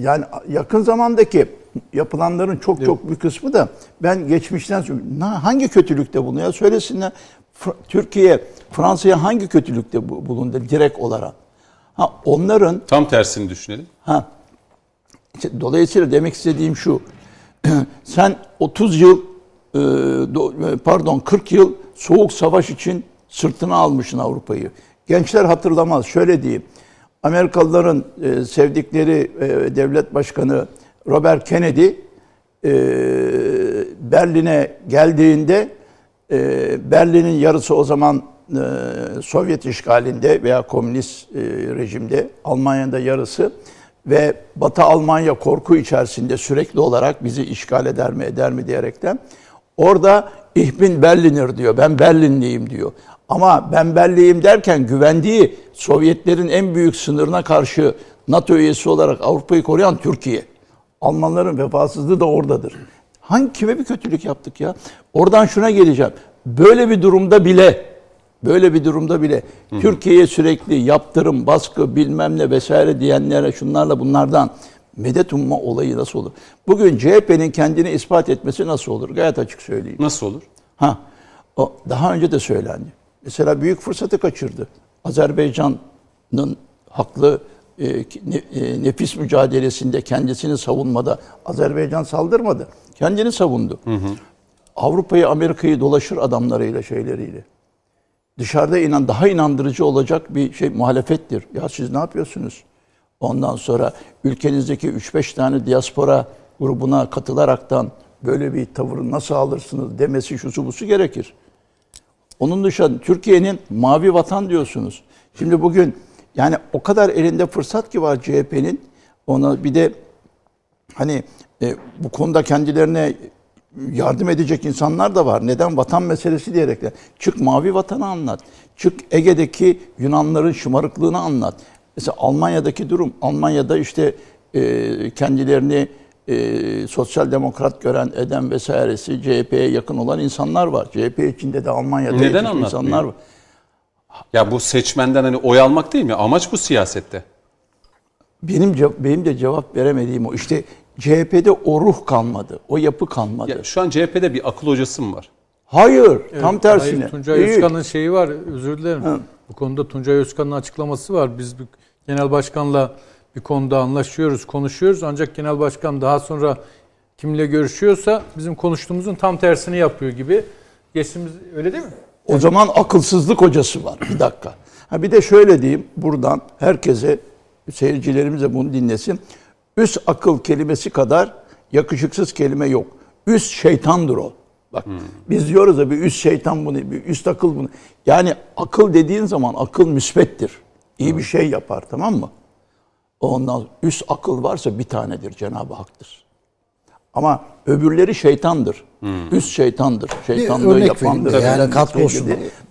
[SPEAKER 2] yani yakın zamandaki yapılanların çok çok bir kısmı da ben geçmişten Hangi kötülükte bulunuyor? Söylesinler. Fr- Türkiye Fransa'ya hangi kötülükte bu- bulundu direkt olarak? Ha onların
[SPEAKER 1] Tam tersini düşünelim.
[SPEAKER 2] Ha. İşte dolayısıyla demek istediğim şu. [clears throat] Sen 30 yıl e, e, pardon 40 yıl soğuk savaş için sırtına almışsın Avrupa'yı. Gençler hatırlamaz. Şöyle diyeyim. Amerikalıların e, sevdikleri devlet başkanı Robert Kennedy Berlin'e geldiğinde Berlin'in yarısı o zaman e, Sovyet işgalinde veya komünist e, rejimde, Almanya'da yarısı ve Batı Almanya korku içerisinde sürekli olarak bizi işgal eder mi eder mi diyerekten orada Ich bin Berliner diyor. Ben Berlinliyim diyor. Ama ben Berlinliyim derken güvendiği Sovyetlerin en büyük sınırına karşı NATO üyesi olarak Avrupa'yı koruyan Türkiye. Almanların vefasızlığı da oradadır. Hangi kime bir kötülük yaptık ya? Oradan şuna geleceğim. Böyle bir durumda bile böyle bir durumda bile Türkiye'ye sürekli yaptırım, baskı, bilmem ne vesaire diyenlere şunlarla bunlardan medet umma olayı nasıl olur? Bugün CHP'nin kendini ispat etmesi nasıl olur? Gayet açık söyleyeyim.
[SPEAKER 1] Nasıl olur?
[SPEAKER 2] Ha, o daha önce de söylendi. Mesela büyük fırsatı kaçırdı. Azerbaycan'ın haklı e, e, nefis mücadelesinde kendisini savunmada Azerbaycan saldırmadı. Kendini savundu. Avrupa'yı, Amerika'yı dolaşır adamlarıyla, şeyleriyle. Dışarıda inan daha inandırıcı olacak bir şey muhalefettir. Ya siz ne yapıyorsunuz? Ondan sonra ülkenizdeki 3-5 tane diaspora grubuna katılaraktan böyle bir tavır nasıl alırsınız demesi şusu busu gerekir. Onun dışında Türkiye'nin mavi vatan diyorsunuz. Şimdi bugün yani o kadar elinde fırsat ki var CHP'nin. Ona bir de hani e, bu konuda kendilerine yardım edecek insanlar da var. Neden? Vatan meselesi diyerekler. Çık mavi vatanı anlat. Çık Ege'deki Yunanların şımarıklığını anlat. Mesela Almanya'daki durum. Almanya'da işte e, kendilerini e, sosyal demokrat gören eden vesairesi CHP'ye yakın olan insanlar var. CHP içinde de Almanya'da
[SPEAKER 1] Neden
[SPEAKER 2] insanlar var.
[SPEAKER 1] Ya bu seçmenden hani oy almak değil mi? Amaç bu siyasette.
[SPEAKER 2] Benim benim de cevap veremediğim o. İşte CHP'de o ruh kalmadı. O yapı kalmadı.
[SPEAKER 1] Ya şu an CHP'de bir akıl hocası mı var?
[SPEAKER 2] Hayır, tam tersine.
[SPEAKER 3] Hayır, Tuncay
[SPEAKER 2] Değil.
[SPEAKER 3] Özkan'ın şeyi var. Özür dilerim. Bu konuda Tuncay Özkan'ın açıklaması var. Biz bir genel başkanla bir konuda anlaşıyoruz, konuşuyoruz. Ancak genel başkan daha sonra kimle görüşüyorsa bizim konuştuğumuzun tam tersini yapıyor gibi. Geçtiğimiz öyle değil mi?
[SPEAKER 2] O zaman akılsızlık hocası var. Bir dakika. Ha bir de şöyle diyeyim buradan herkese seyircilerimiz de bunu dinlesin. Üst akıl kelimesi kadar yakışıksız kelime yok. Üst şeytandır o. Bak biz diyoruz da bir üst şeytan bunu, bir üst akıl bunu. Yani akıl dediğin zaman akıl müsbettir. İyi bir şey yapar tamam mı? Ondan üst akıl varsa bir tanedir Cenab-ı Hak'tır. Ama öbürleri şeytandır. Üst şeytandır. Şeytanlığı yapandır.
[SPEAKER 4] de, yani katkı olsun.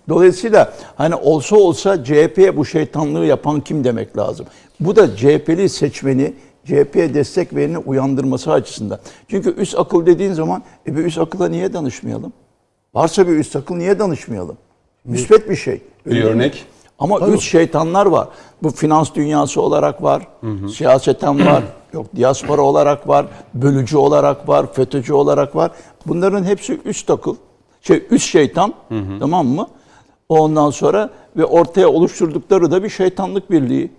[SPEAKER 2] Dolayısıyla hani olsa olsa CHP'ye bu şeytanlığı yapan kim demek lazım. Bu da CHP'li seçmeni CHP'ye destek vereni uyandırması açısından. Çünkü üst akıl dediğin zaman e bir üst akıla niye danışmayalım? Varsa bir üst akıl niye danışmayalım? Müsbet bir şey. Öyle
[SPEAKER 1] Bir
[SPEAKER 2] mi?
[SPEAKER 1] örnek.
[SPEAKER 2] Ama üst şeytanlar var. Bu finans dünyası olarak var, siyaseten var, [clears throat] yok diaspora olarak var, bölücü olarak var, FETÖ'cü olarak var. Bunların hepsi üst akıl, şey üst şeytan, tamam mı? Ondan sonra ve ortaya oluşturdukları da bir şeytanlık birliği.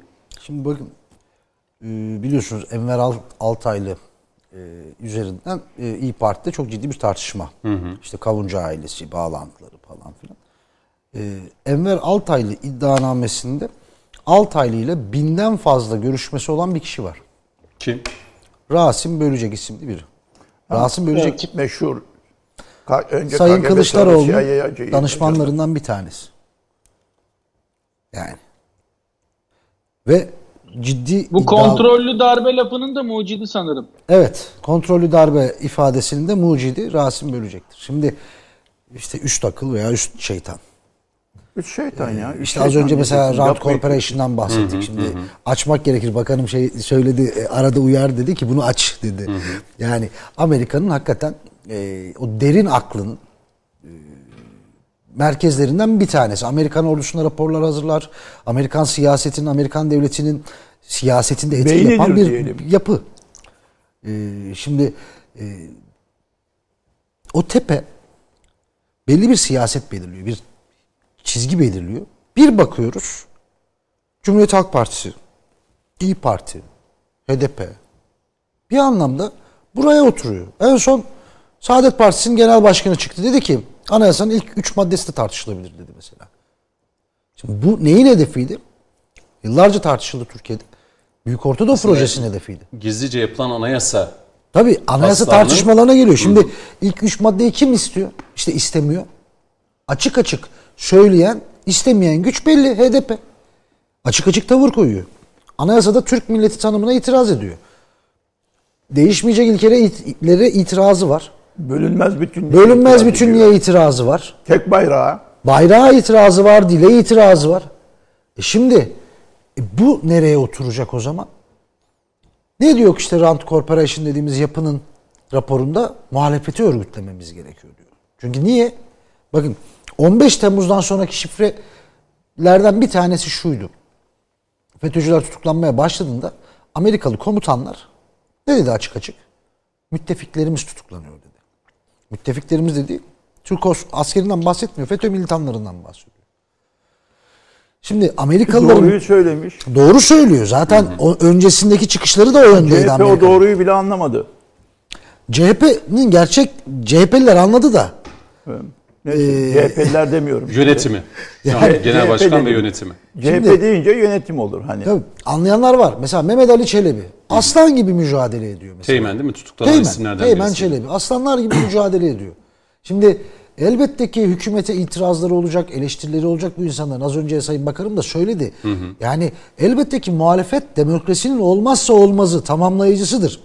[SPEAKER 4] Şimdi bakın biliyorsunuz Enver Al- Altaylı e, üzerinden e, İyi Parti'de çok ciddi bir tartışma. İşte Kavuncu ailesi, bağlantıları falan filan. E, Enver Altaylı iddianamesinde Altaylı ile binden fazla görüşmesi olan bir kişi var.
[SPEAKER 1] Kim?
[SPEAKER 4] Rasim Bölecek isimli biri. Rasim Bölecek
[SPEAKER 2] Tip meşhur. Ka- önce
[SPEAKER 4] Sayın
[SPEAKER 2] KGB, 'yı-
[SPEAKER 4] danışmanlarından bir tanesi. Yani. Ve ciddi
[SPEAKER 5] Bu
[SPEAKER 4] iddia-
[SPEAKER 5] kontrollü darbe lafının da mucidi sanırım.
[SPEAKER 4] Evet, kontrollü darbe ifadesinin de mucidi Rasim Bölecek'tir. Şimdi işte üst akıl veya üst şeytan.
[SPEAKER 2] Üst şeytan ya. üst
[SPEAKER 4] İşte az önce mesela. Rand. Corporation'dan bahsettik. Şimdi açmak gerekir. Bakanım şey söyledi, e, arada uyar dedi ki bunu aç dedi. Yani Amerika'nın hakikaten e, o derin aklının e, merkezlerinden bir tanesi. Amerikan ordusuna raporlar hazırlar. Amerikan siyasetinin, Amerikan devletinin siyasetinde etki
[SPEAKER 2] Beynidir
[SPEAKER 4] yapan bir
[SPEAKER 2] diyelim.
[SPEAKER 4] yapı. E, şimdi e, o tepe belli bir siyaset belirliyor. Bir çizgi belirliyor. Bir bakıyoruz. Cumhuriyet Halk Partisi, İyi Parti, HDP bir anlamda buraya oturuyor. En son Saadet Partisi'nin genel başkanı çıktı. Dedi ki anayasanın ilk üç maddesi de tartışılabilir dedi mesela. Şimdi bu neyin hedefiydi? Yıllarca tartışıldı Türkiye'de. Büyük Ortadoğu Projesi'nin hedefiydi.
[SPEAKER 1] Gizlice yapılan anayasa.
[SPEAKER 4] Tabii anayasa
[SPEAKER 1] Aslanı-
[SPEAKER 4] tartışmalarına geliyor. Şimdi ilk üç maddeyi kim istiyor? İşte istemiyor. Açık açık söyleyen, istemeyen güç belli HDP. Açık açık tavır koyuyor. Anayasada Türk milleti tanımına itiraz ediyor. Değişmeyecek ilkelere it- itirazı var.
[SPEAKER 2] Bölünmez bütün.
[SPEAKER 4] Bölünmez bütünlüğe itirazı var.
[SPEAKER 2] Tek bayrağı.
[SPEAKER 4] Bayrağa itirazı var, dile itirazı var. E şimdi e bu nereye oturacak o zaman? Ne diyor işte Rand Corporation dediğimiz yapının raporunda muhalefeti örgütlememiz gerekiyor diyor. Çünkü niye? Bakın 15 Temmuz'dan sonraki şifrelerden bir tanesi şuydu. FETÖ'cüler tutuklanmaya başladığında Amerikalı komutanlar ne dedi açık açık? Müttefiklerimiz tutuklanıyor dedi. Müttefiklerimiz dedi Türk os- askerinden bahsetmiyor. FETÖ militanlarından bahsediyor. Şimdi Amerikalıların
[SPEAKER 2] Doğruyu söylemiş.
[SPEAKER 4] doğru söylüyor. Zaten o öncesindeki çıkışları da o yöndeydi
[SPEAKER 2] CHP o doğruyu bile anlamadı.
[SPEAKER 4] CHP'nin gerçek CHP'liler anladı da Ee,
[SPEAKER 2] CHP'liler demiyorum.
[SPEAKER 1] Yönetimi.
[SPEAKER 2] Yani
[SPEAKER 1] Yani genel başkan
[SPEAKER 2] CHP
[SPEAKER 1] ve yönetimi.
[SPEAKER 2] CHP deyince yönetim olur hani.
[SPEAKER 4] tabii anlayanlar var. Mesela Mehmet Ali Çelebi aslan gibi mücadele ediyor mesela.
[SPEAKER 1] Teğmen değil mi? Tutuklanan
[SPEAKER 4] Teğmen,
[SPEAKER 1] isimlerden
[SPEAKER 4] Teğmen
[SPEAKER 1] birisi.
[SPEAKER 4] Çelebi. Aslanlar gibi mücadele ediyor. Şimdi elbette ki hükümete itirazları olacak, eleştirileri olacak bu insanların. Az önce Sayın Bakanım da söyledi. Yani elbette ki muhalefet demokrasinin olmazsa olmazı, tamamlayıcısıdır.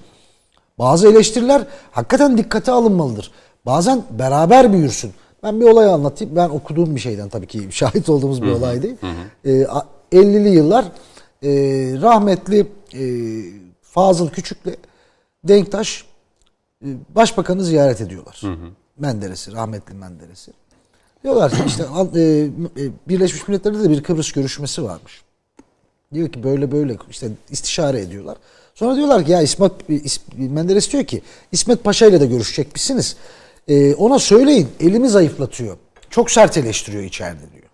[SPEAKER 4] Bazı eleştiriler hakikaten dikkate alınmalıdır. Bazen beraber büyürsün. Ben bir olay anlatayım. Ben okuduğum bir şeyden tabii ki [laughs] şahit olduğumuz bir olay değil. Ee, a- 50'li yıllar e, rahmetli e, Fazıl Küçük'le Denktaş e, başbakanı ziyaret ediyorlar. Menderes'i, rahmetli Menderes'i. Diyorlar ki işte e, e, Birleşmiş Milletler'de de bir Kıbrıs görüşmesi varmış. Diyor ki böyle böyle işte istişare ediyorlar. Sonra diyorlar ki ya İsmet İs- Menderes diyor ki İsmet Paşa ile de görüşecekmişsiniz. Ee, ona söyleyin elimi zayıflatıyor. Çok sert eleştiriyor içeride diyor.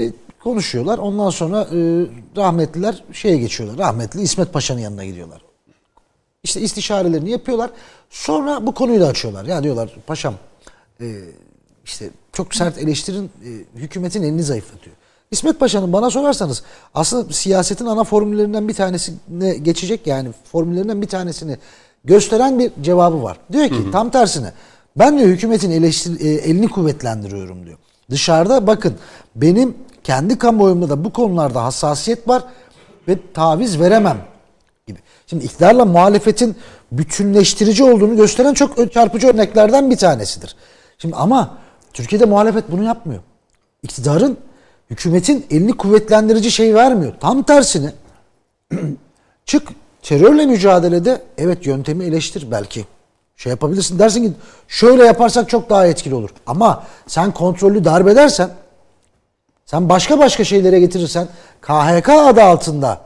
[SPEAKER 4] E, konuşuyorlar. Ondan sonra e, rahmetliler şeye geçiyorlar. Rahmetli İsmet Paşa'nın yanına gidiyorlar. İşte istişarelerini yapıyorlar. Sonra bu konuyu da açıyorlar. Ya diyorlar paşam e, işte çok sert eleştirin e, hükümetin elini zayıflatıyor. İsmet Paşa'nın bana sorarsanız aslında siyasetin ana formüllerinden bir tanesine geçecek yani formüllerinden bir tanesini gösteren bir cevabı var. Diyor ki tam tersine ben diyor hükümetin eleştir, e, elini kuvvetlendiriyorum diyor. Dışarıda bakın benim kendi kamuoyumda da bu konularda hassasiyet var ve taviz veremem gibi. Şimdi iktidarla muhalefetin bütünleştirici olduğunu gösteren çok çarpıcı örneklerden bir tanesidir. Şimdi ama Türkiye'de muhalefet bunu yapmıyor. İktidarın hükümetin elini kuvvetlendirici şey vermiyor. Tam tersine [clears throat] çık terörle mücadelede evet yöntemi eleştir belki. Şey yapabilirsin dersin ki şöyle yaparsak çok daha etkili olur. Ama sen kontrollü darbe edersen sen başka başka şeylere getirirsen KHK adı altında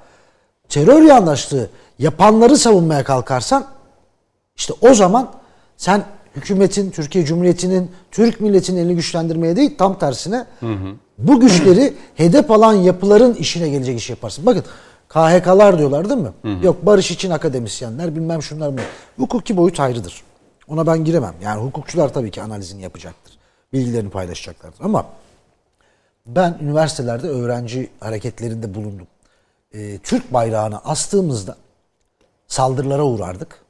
[SPEAKER 4] terör yandaşlığı yapanları savunmaya kalkarsan işte o zaman sen hükümetin, Türkiye Cumhuriyeti'nin, Türk milletinin elini güçlendirmeye değil tam tersine hı hı. bu güçleri hedef alan yapıların işine gelecek iş yaparsın. Bakın KHK'lar diyorlar değil mi? Hı hı. Yok barış için akademisyenler bilmem şunlar mı. Hukuki boyut ayrıdır. Ona ben giremem. Yani hukukçular tabii ki analizini yapacaktır. Bilgilerini paylaşacaklardır. Ama ben üniversitelerde öğrenci hareketlerinde bulundum. Ee, Türk bayrağını astığımızda saldırılara uğrardık.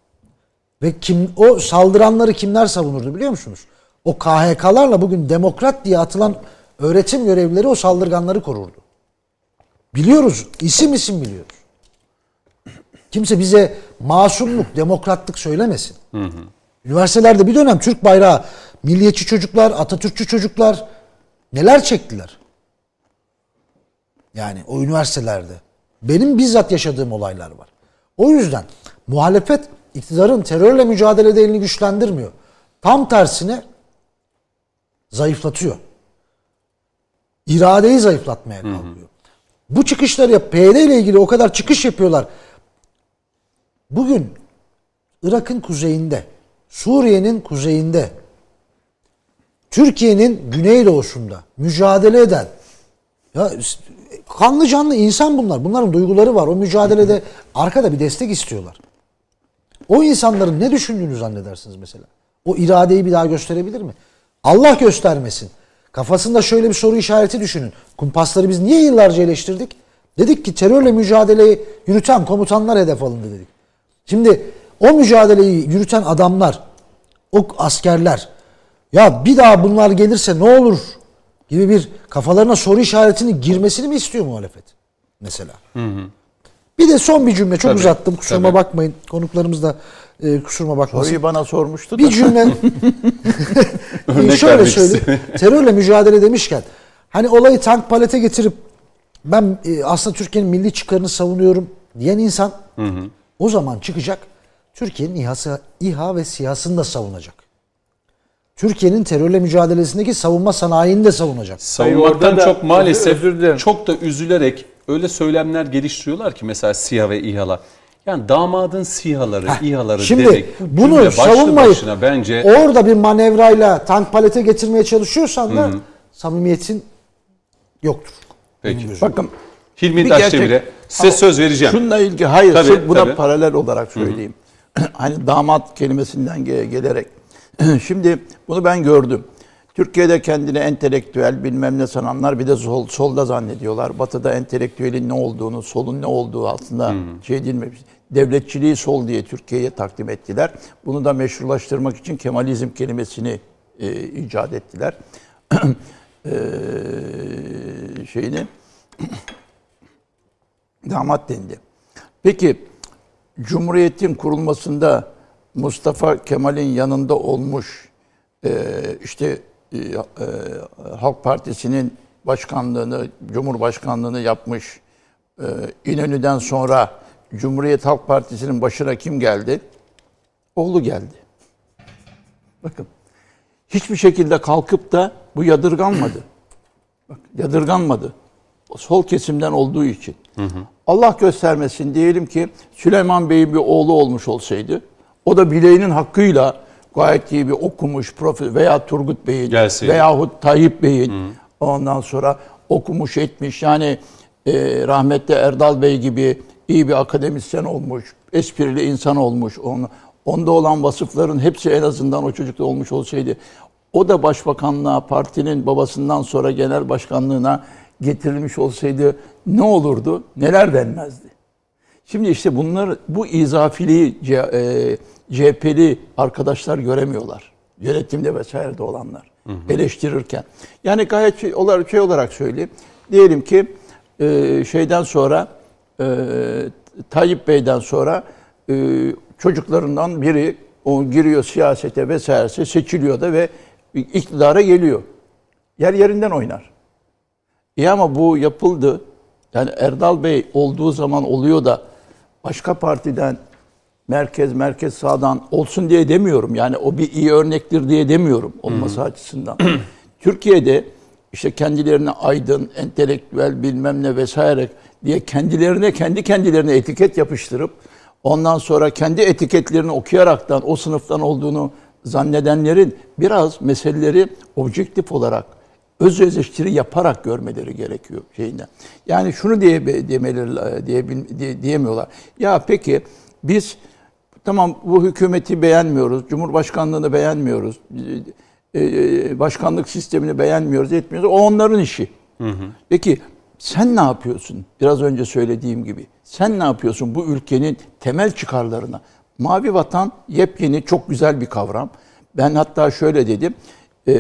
[SPEAKER 4] Ve kim o saldıranları kimler savunurdu biliyor musunuz? O KHK'larla bugün demokrat diye atılan öğretim görevlileri o saldırganları korurdu. Biliyoruz. isim isim biliyoruz. Kimse bize masumluk, demokratlık söylemesin. Hı hı. Üniversitelerde bir dönem Türk bayrağı, milliyetçi çocuklar, Atatürkçü çocuklar neler çektiler? Yani o üniversitelerde. Benim bizzat yaşadığım olaylar var. O yüzden muhalefet iktidarın terörle mücadelede elini güçlendirmiyor. Tam tersine zayıflatıyor. İradeyi zayıflatmaya kalkıyor. Bu çıkışlar ya PYD ile ilgili o kadar çıkış yapıyorlar. Bugün Irak'ın kuzeyinde, Suriye'nin kuzeyinde, Türkiye'nin güneydoğusunda mücadele eden ya kanlı canlı insan bunlar. Bunların duyguları var. O mücadelede arkada bir destek istiyorlar. O insanların ne düşündüğünü zannedersiniz mesela? O iradeyi bir daha gösterebilir mi? Allah göstermesin. Kafasında şöyle bir soru işareti düşünün. Kumpasları biz niye yıllarca eleştirdik? Dedik ki terörle mücadeleyi yürüten komutanlar hedef alındı dedik. Şimdi o mücadeleyi yürüten adamlar, o askerler ya bir daha bunlar gelirse ne olur gibi bir kafalarına soru işaretini girmesini mi istiyor muhalefet? Mesela. Hı hı. Bir de son bir cümle çok tabii, uzattım kusuruma tabii. bakmayın. Konuklarımız da e, kusuruma bakmasın.
[SPEAKER 2] Soruyu bana sormuştu
[SPEAKER 4] da. Bir cümle [laughs] [laughs] şöyle söyleyeyim. Terörle mücadele demişken hani olayı tank palete getirip ben e, aslında Türkiye'nin milli çıkarını savunuyorum diyen insan hı hı. o zaman çıkacak Türkiye'nin İHA'sı, İHA ve SİHA'sını da savunacak. Türkiye'nin terörle mücadelesindeki savunma sanayini de savunacak.
[SPEAKER 1] Savunmaktan çok maalesef çok da üzülerek öyle söylemler geliştiriyorlar ki mesela SİHA ve İHA'lar. Yani damadın SİHA'ları, Heh, İHA'ları
[SPEAKER 4] şimdi demek bunu savunmayıp bence orada bir manevrayla tank palete getirmeye çalışıyorsan da Hı-hı. samimiyetin yoktur.
[SPEAKER 1] Peki. Bakın Hilmi Taşdemir'e size söz vereceğim.
[SPEAKER 2] Şununla ilgili hayır tabii, buna tabii. paralel olarak söyleyeyim. [clears throat] hani damat kelimesinden gelerek. [clears throat] Şimdi bunu ben gördüm. Türkiye'de kendini entelektüel bilmem ne sananlar bir de sol, solda zannediyorlar. Batı'da entelektüelin ne olduğunu, solun ne olduğu aslında hmm. şey edilmemiş. Devletçiliği sol diye Türkiye'ye takdim ettiler. Bunu da meşrulaştırmak için Kemalizm kelimesini e, icat ettiler. [clears throat] e, şeyini [clears throat] damat dendi. Peki Cumhuriyet'in kurulmasında Mustafa Kemal'in yanında olmuş e, işte e, e, Halk Partisi'nin başkanlığını, Cumhurbaşkanlığını yapmış. E, İnönü'den sonra Cumhuriyet Halk Partisi'nin başına kim geldi? Oğlu geldi. Bakın. Hiçbir şekilde kalkıp da bu yadırganmadı. Bak, yadırganmadı. O sol kesimden olduğu için. Hı hı. Allah göstermesin diyelim ki Süleyman Bey'in bir oğlu olmuş olsaydı o da bileğinin hakkıyla gayet iyi bir okumuş profesör veya Turgut Bey'in Gelseydi. veyahut Tayyip Bey'in Hı. ondan sonra okumuş etmiş. Yani e, rahmetli Erdal Bey gibi iyi bir akademisyen olmuş, esprili insan olmuş. Onu, onda olan vasıfların hepsi en azından o çocukta olmuş olsaydı o da başbakanlığa partinin babasından sonra genel başkanlığına getirilmiş olsaydı ne olurdu? Neler denmezdi? Şimdi işte bunlar bu izafiliği e, CHP'li arkadaşlar göremiyorlar. Yönetimde vesairede olanlar. Eleştirirken. Yani gayet şey olarak, şey olarak söyleyeyim. Diyelim ki e, şeyden sonra e, Tayyip Bey'den sonra e, çocuklarından biri o giriyor siyasete vesairese seçiliyor da ve iktidara geliyor. Yer yerinden oynar. İyi ama bu yapıldı. Yani Erdal Bey olduğu zaman oluyor da başka partiden merkez merkez sağdan olsun diye demiyorum. Yani o bir iyi örnektir diye demiyorum olması açısından. [clears throat] Türkiye'de işte kendilerine aydın, entelektüel bilmem ne vesaire diye kendilerine kendi kendilerine etiket yapıştırıp ondan sonra kendi etiketlerini okuyaraktan o sınıftan olduğunu zannedenlerin biraz meseleleri objektif olarak öz eleştiri yaparak görmeleri gerekiyor şeyinden. Yani şunu diye demeleri diye, diye diyemiyorlar. Ya peki biz tamam bu hükümeti beğenmiyoruz, cumhurbaşkanlığını beğenmiyoruz, e, başkanlık sistemini beğenmiyoruz, etmiyoruz. O onların işi. Hı hı. Peki sen ne yapıyorsun? Biraz önce söylediğim gibi. Sen ne yapıyorsun bu ülkenin temel çıkarlarına? Mavi vatan yepyeni çok güzel bir kavram. Ben hatta şöyle dedim. E,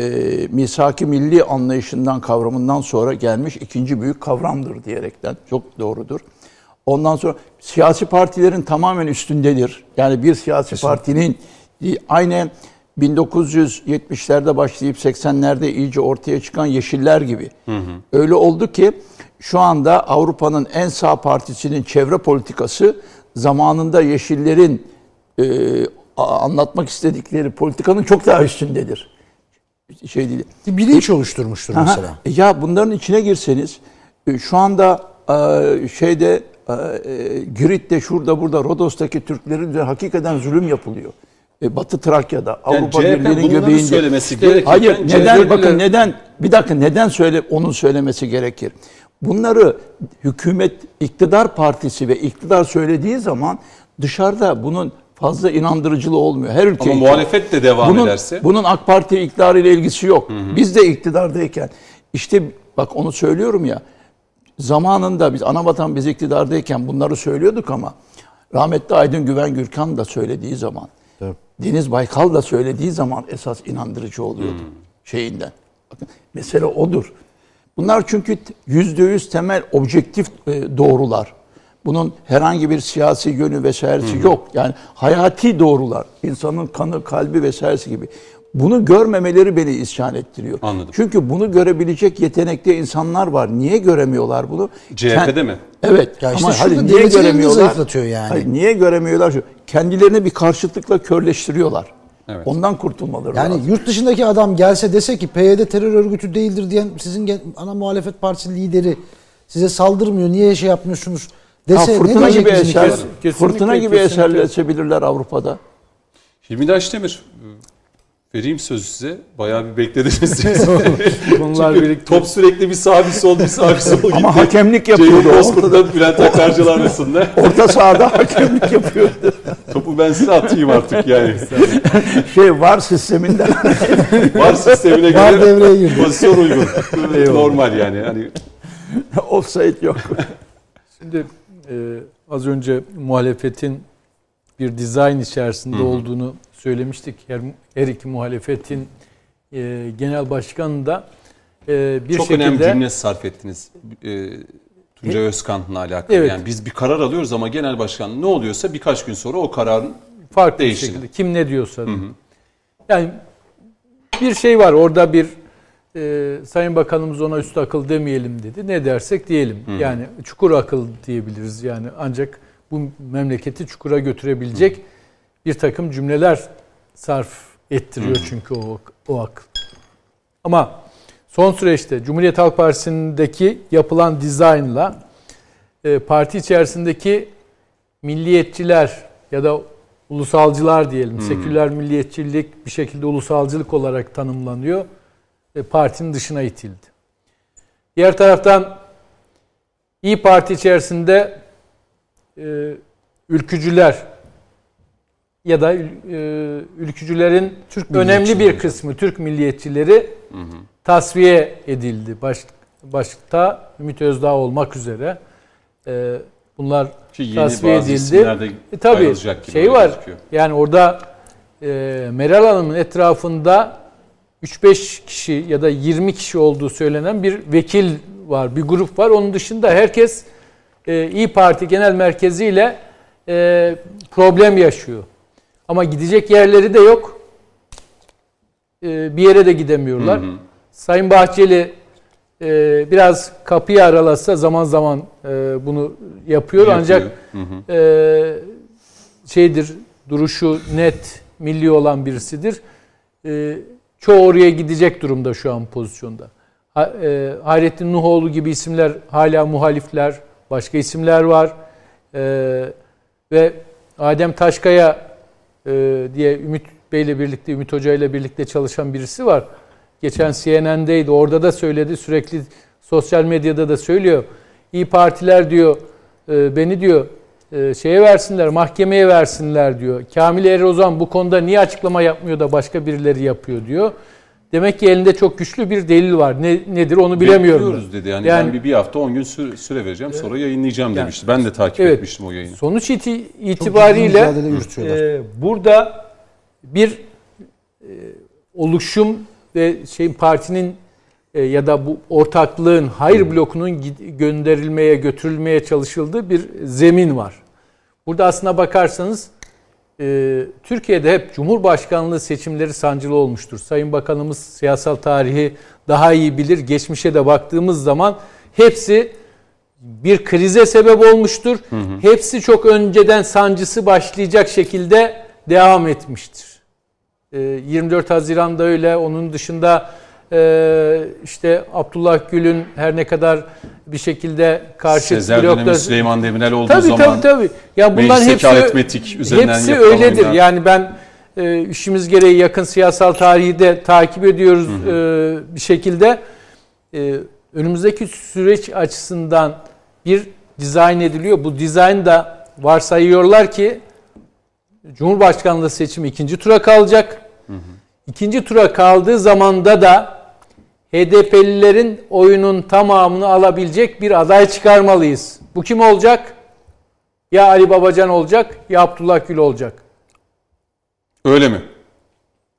[SPEAKER 2] misaki milli anlayışından kavramından sonra gelmiş ikinci büyük kavramdır diyerekten. Çok doğrudur. Ondan sonra siyasi partilerin tamamen üstündedir. Yani bir siyasi Kesinlikle. partinin aynen 1970'lerde başlayıp 80'lerde iyice ortaya çıkan Yeşiller gibi. Hı hı. Öyle oldu ki şu anda Avrupa'nın en sağ partisinin çevre politikası zamanında Yeşillerin e, anlatmak istedikleri politikanın çok daha üstündedir.
[SPEAKER 4] Şey değil. Bilinç e, oluşturmuştur aha, mesela.
[SPEAKER 2] E, ya bunların içine girseniz e, şu anda e, şeyde Girit'te şurada burada Rodos'taki Türklerin de hakikaten zulüm yapılıyor. E, Batı Trakya'da, yani Avrupa Birliği'nin göbeğinde.
[SPEAKER 1] söylemesi gerekir.
[SPEAKER 2] Hayır, neden CHP'liler... bakın neden bir dakika neden söyle onun söylemesi gerekir. Bunları hükümet, iktidar partisi ve iktidar söylediği zaman dışarıda bunun fazla inandırıcılığı olmuyor. Her ülke
[SPEAKER 1] Ama için. muhalefet de devam
[SPEAKER 2] bunun,
[SPEAKER 1] ederse.
[SPEAKER 2] Bunun AK Parti iktidarıyla ilgisi yok. Hı hı. Biz de iktidardayken işte bak onu söylüyorum ya. Zamanında biz anavatan biz iktidardayken bunları söylüyorduk ama rahmetli Aydın Güven Gürkan da söylediği zaman evet. Deniz Baykal da söylediği zaman esas inandırıcı oluyordu hmm. şeyinden. Bakın mesele odur. Bunlar çünkü yüzde yüz temel objektif e, doğrular. Bunun herhangi bir siyasi yönü vesairesi hmm. yok. Yani hayati doğrular. İnsanın kanı, kalbi vesairesi gibi. Bunu görmemeleri beni isyan ettiriyor.
[SPEAKER 1] Anladım.
[SPEAKER 2] Çünkü bunu görebilecek yetenekte insanlar var. Niye göremiyorlar bunu?
[SPEAKER 1] CHP'de Kend- mi?
[SPEAKER 2] Evet. Ya işte ama hadi niye göremiyorlar? Yani. Hayır, niye göremiyorlar? Şu, kendilerini bir karşıtlıkla körleştiriyorlar. Evet. Ondan kurtulmaları
[SPEAKER 4] yani
[SPEAKER 2] lazım.
[SPEAKER 4] yurt dışındaki adam gelse dese ki PYD terör örgütü değildir diyen sizin ana muhalefet partisi lideri size saldırmıyor. Niye şey yapmıyorsunuz? Dese
[SPEAKER 2] ha, fırtına gibi eser, fırtına gibi eserleşebilirler Avrupa'da.
[SPEAKER 1] Hilmi Daşdemir Vereyim sözü size. Bayağı bir beklediniz. [laughs] Bunlar [laughs] birlikte. Top sürekli bir sağ bir sol bir sağ bir sol gitti.
[SPEAKER 2] Ama hakemlik yapıyordu. Ceyhun
[SPEAKER 1] Bozkurt'ta Bülent Akarcılar arasında. [laughs]
[SPEAKER 2] Orta sahada hakemlik yapıyordu.
[SPEAKER 1] Topu ben size atayım artık yani.
[SPEAKER 2] şey var sisteminden.
[SPEAKER 1] var sistemine göre
[SPEAKER 4] var devreye girdi.
[SPEAKER 1] pozisyon uygun. Normal yani. Hani...
[SPEAKER 2] Offside yok.
[SPEAKER 3] Şimdi e, az önce muhalefetin bir dizayn içerisinde Hı-hı. olduğunu söylemiştik. Her, her iki muhalefetin e, genel başkanı da
[SPEAKER 1] e, bir Çok şekilde... Çok önemli cümle sarf ettiniz. E, Tuncay Özkan'la alakalı. Evet. Yani biz bir karar alıyoruz ama genel başkan ne oluyorsa birkaç gün sonra o kararın farklı değiştiğini. şekilde.
[SPEAKER 3] Kim ne diyorsa. Hı hı. Yani bir şey var orada bir e, Sayın Bakanımız ona üst akıl demeyelim dedi. Ne dersek diyelim. Hı. Yani çukur akıl diyebiliriz yani ancak bu memleketi çukura götürebilecek hı bir takım cümleler sarf ettiriyor çünkü o, o akıl. Ama son süreçte Cumhuriyet Halk Partisi'ndeki yapılan dizaynla e, parti içerisindeki milliyetçiler ya da ulusalcılar diyelim, hmm. seküler milliyetçilik bir şekilde ulusalcılık olarak tanımlanıyor. E, partinin dışına itildi. Diğer taraftan İyi Parti içerisinde e, ülkücüler ya da e, ülkücülerin Türk önemli bir kısmı Türk milliyetçileri hı hı. tasfiye edildi. Baş, başta Ümit Özdağ olmak üzere e, bunlar
[SPEAKER 1] Ki yeni
[SPEAKER 3] tasfiye edildi. E, tabii şey var.
[SPEAKER 1] gözüküyor.
[SPEAKER 3] Yani orada e, Meral Hanım'ın etrafında 3-5 kişi ya da 20 kişi olduğu söylenen bir vekil var, bir grup var. Onun dışında herkes e, İyi Parti Genel Merkezi ile e, problem yaşıyor. Ama gidecek yerleri de yok. E, bir yere de gidemiyorlar. Sayın Bahçeli e, biraz kapıyı aralasa zaman zaman e, bunu yapıyor.
[SPEAKER 1] Yapıyor.
[SPEAKER 3] Ancak
[SPEAKER 1] Hı hı.
[SPEAKER 3] e, şeydir duruşu net milli olan birisidir. E, çoğu oraya gidecek durumda şu an pozisyonda. Ha, e, Hayrettin Nuhoğlu gibi isimler hala muhalifler, başka isimler var. E, ve Adem Taşkaya e, diye Ümit Bey'le birlikte, Ümit Hoca ile birlikte çalışan birisi var. Geçen CNN'deydi. Orada da söyledi. Sürekli sosyal medyada da söylüyor. İyi partiler diyor e, beni diyor e, şeye versinler, mahkemeye versinler diyor. Kamil Erozan bu konuda niye açıklama yapmıyor da başka birileri yapıyor diyor. Demek ki elinde çok güçlü bir delil var. Ne, nedir onu bilemiyorum.
[SPEAKER 1] Bekliyoruz dedi. Yani,
[SPEAKER 3] Yani-
[SPEAKER 1] ben bir, bir hafta 10 gün süre, süre vereceğim sonra yayınlayacağım demişti. Ben de takip
[SPEAKER 3] Evet.
[SPEAKER 1] etmiştim o yayını.
[SPEAKER 3] Sonuç iti- itibariyle e, burada bir e, oluşum ve şey partinin e, ya da bu ortaklığın hayır blokunun gönderilmeye götürülmeye çalışıldığı bir zemin var. Burada aslına bakarsanız e, Türkiye'de hep Cumhurbaşkanlığı seçimleri sancılı olmuştur. Sayın Bakanımız siyasal tarihi daha iyi bilir. Geçmişe de baktığımız zaman hepsi bir krize sebep olmuştur. Hepsi çok önceden sancısı başlayacak şekilde devam etmiştir. Ee, 24 Haziran'da öyle. Onun dışında e, işte Abdullah Gül'ün her ne kadar bir şekilde karşı
[SPEAKER 1] Sezer
[SPEAKER 3] blokta-
[SPEAKER 1] dönemi Süleyman Demirel olduğu
[SPEAKER 3] Tabii
[SPEAKER 1] zaman
[SPEAKER 3] tabii tabii. Ya
[SPEAKER 1] meclisteki
[SPEAKER 3] hepsi
[SPEAKER 1] aritmetik üzerinden
[SPEAKER 3] hepsi öyledir.
[SPEAKER 1] oyunlar.
[SPEAKER 3] Yani ben e, işimiz gereği yakın siyasal tarihi de takip ediyoruz e, bir şekilde. E, önümüzdeki süreç açısından bir dizayn ediliyor. Bu dizayn da varsayıyorlar ki Cumhurbaşkanlığı seçimi ikinci tura kalacak. İkinci tura kaldığı zamanda da HDP'lilerin oyunun tamamını alabilecek bir aday çıkarmalıyız. Bu kim olacak? Ya Ali Babacan olacak ya Abdullah Gül olacak.
[SPEAKER 1] öyle mi?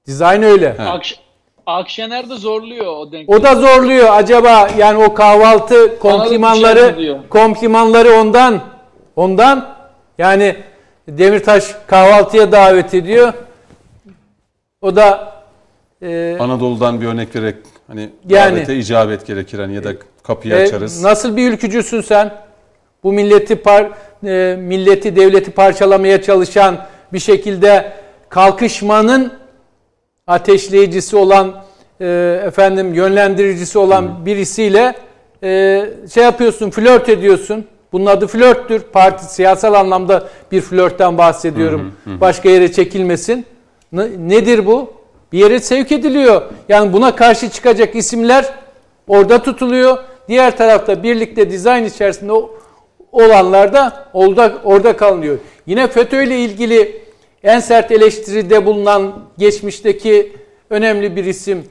[SPEAKER 3] Dizayn öyle.
[SPEAKER 5] Akş Akşener de zorluyor o denk.
[SPEAKER 3] O da zorluyor. Acaba yani o kahvaltı
[SPEAKER 5] mi
[SPEAKER 3] komplimanları komplimanları ondan ondan yani Demirtaş kahvaltıya davet ediyor. O da e,
[SPEAKER 1] Anadolu'dan bir örnek vererek hani
[SPEAKER 3] Yani-
[SPEAKER 1] davete icabet gerekir hani ya da kapıyı
[SPEAKER 3] E,
[SPEAKER 1] açarız.
[SPEAKER 3] Nasıl bir ülkücüsün sen? Bu milleti par, e, milleti devleti parçalamaya çalışan bir şekilde kalkışmanın ateşleyicisi olan e, efendim yönlendiricisi olan birisiyle e, şey yapıyorsun, flört ediyorsun. Bunun adı flörttür. Parti siyasal anlamda bir flörtten bahsediyorum. Başka yere çekilmesin. Ne- nedir bu? Bir yere sevk ediliyor. Yani buna karşı çıkacak isimler orada tutuluyor. Diğer tarafta birlikte dizayn içerisinde olanlar da orada, kalınıyor. Yine FETÖ ile ilgili en sert eleştiride bulunan geçmişteki önemli bir isim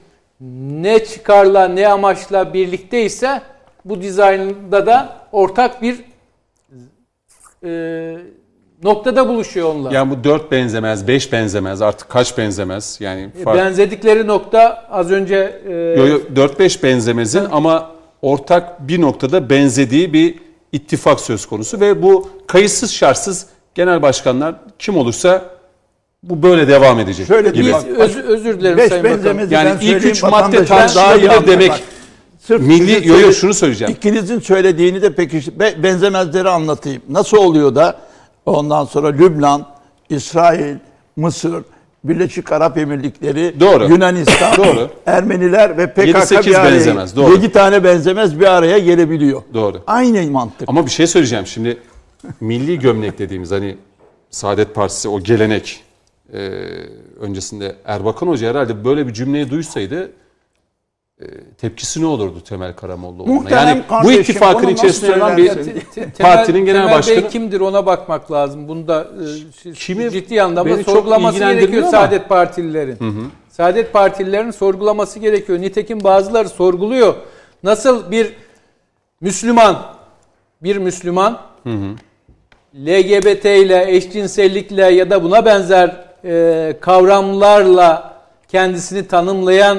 [SPEAKER 3] ne çıkarla ne amaçla birlikteyse bu dizaynda da ortak bir e, noktada buluşuyor onlar.
[SPEAKER 1] Yani bu 4 benzemez, 5 benzemez, artık kaç benzemez? Yani fark...
[SPEAKER 3] Benzedikleri nokta az önce e,
[SPEAKER 1] Yo, yo, 4-5 benzemezin ama ortak bir noktada benzediği bir ittifak söz konusu ve bu kayıtsız şartsız genel başkanlar kim olursa bu böyle devam edecek
[SPEAKER 2] Şöyle
[SPEAKER 1] gibi.
[SPEAKER 2] bir
[SPEAKER 3] biz öz, özür dilerim
[SPEAKER 2] Beş
[SPEAKER 3] Sayın Bakanım.
[SPEAKER 1] Yani ilk üç madde
[SPEAKER 2] vatandaşlar daha iyi
[SPEAKER 1] tartışılabilir demek
[SPEAKER 2] Bak, sırf
[SPEAKER 1] milli yo yo şunu söyleyeceğim.
[SPEAKER 2] İkinizin söylediğini de peki be- benzemezleri anlatayım. Nasıl oluyor da ondan sonra Lübnan, İsrail, Mısır, Birleşik Arap Emirlikleri,
[SPEAKER 1] Doğru.
[SPEAKER 2] Yunanistan, [laughs]
[SPEAKER 1] Doğru.
[SPEAKER 2] Ermeniler ve PKK
[SPEAKER 1] 7-8
[SPEAKER 2] bir araya,
[SPEAKER 1] benzemez, doğru.
[SPEAKER 2] 7 tane benzemez bir araya gelebiliyor.
[SPEAKER 1] Doğru.
[SPEAKER 2] Aynı mantık.
[SPEAKER 1] Ama bir şey söyleyeceğim şimdi milli gömlek dediğimiz hani Saadet Partisi o gelenek e, öncesinde Erbakan Hoca herhalde böyle bir cümleyi duysaydı tepkisi ne olurdu Temel Karamollaoğlu'na?
[SPEAKER 2] Muhterem
[SPEAKER 1] Yani bu
[SPEAKER 2] kardeşim,
[SPEAKER 1] ittifakın
[SPEAKER 2] onu nasıl
[SPEAKER 1] içerisinde alan bir
[SPEAKER 3] Temel-
[SPEAKER 1] partinin genel
[SPEAKER 3] Temel
[SPEAKER 1] başkanı
[SPEAKER 3] Bey kimdir ona bakmak lazım. Bunda e,
[SPEAKER 1] Kimi-
[SPEAKER 3] ciddi anlamda sorgulaması gerekiyor
[SPEAKER 1] ama-
[SPEAKER 3] Saadet Partililerin. Saadet Partililerin sorgulaması gerekiyor. Nitekim bazıları sorguluyor. Nasıl bir Müslüman bir Müslüman LGBT ile eşcinsellikle ya da buna benzer e, kavramlarla kendisini tanımlayan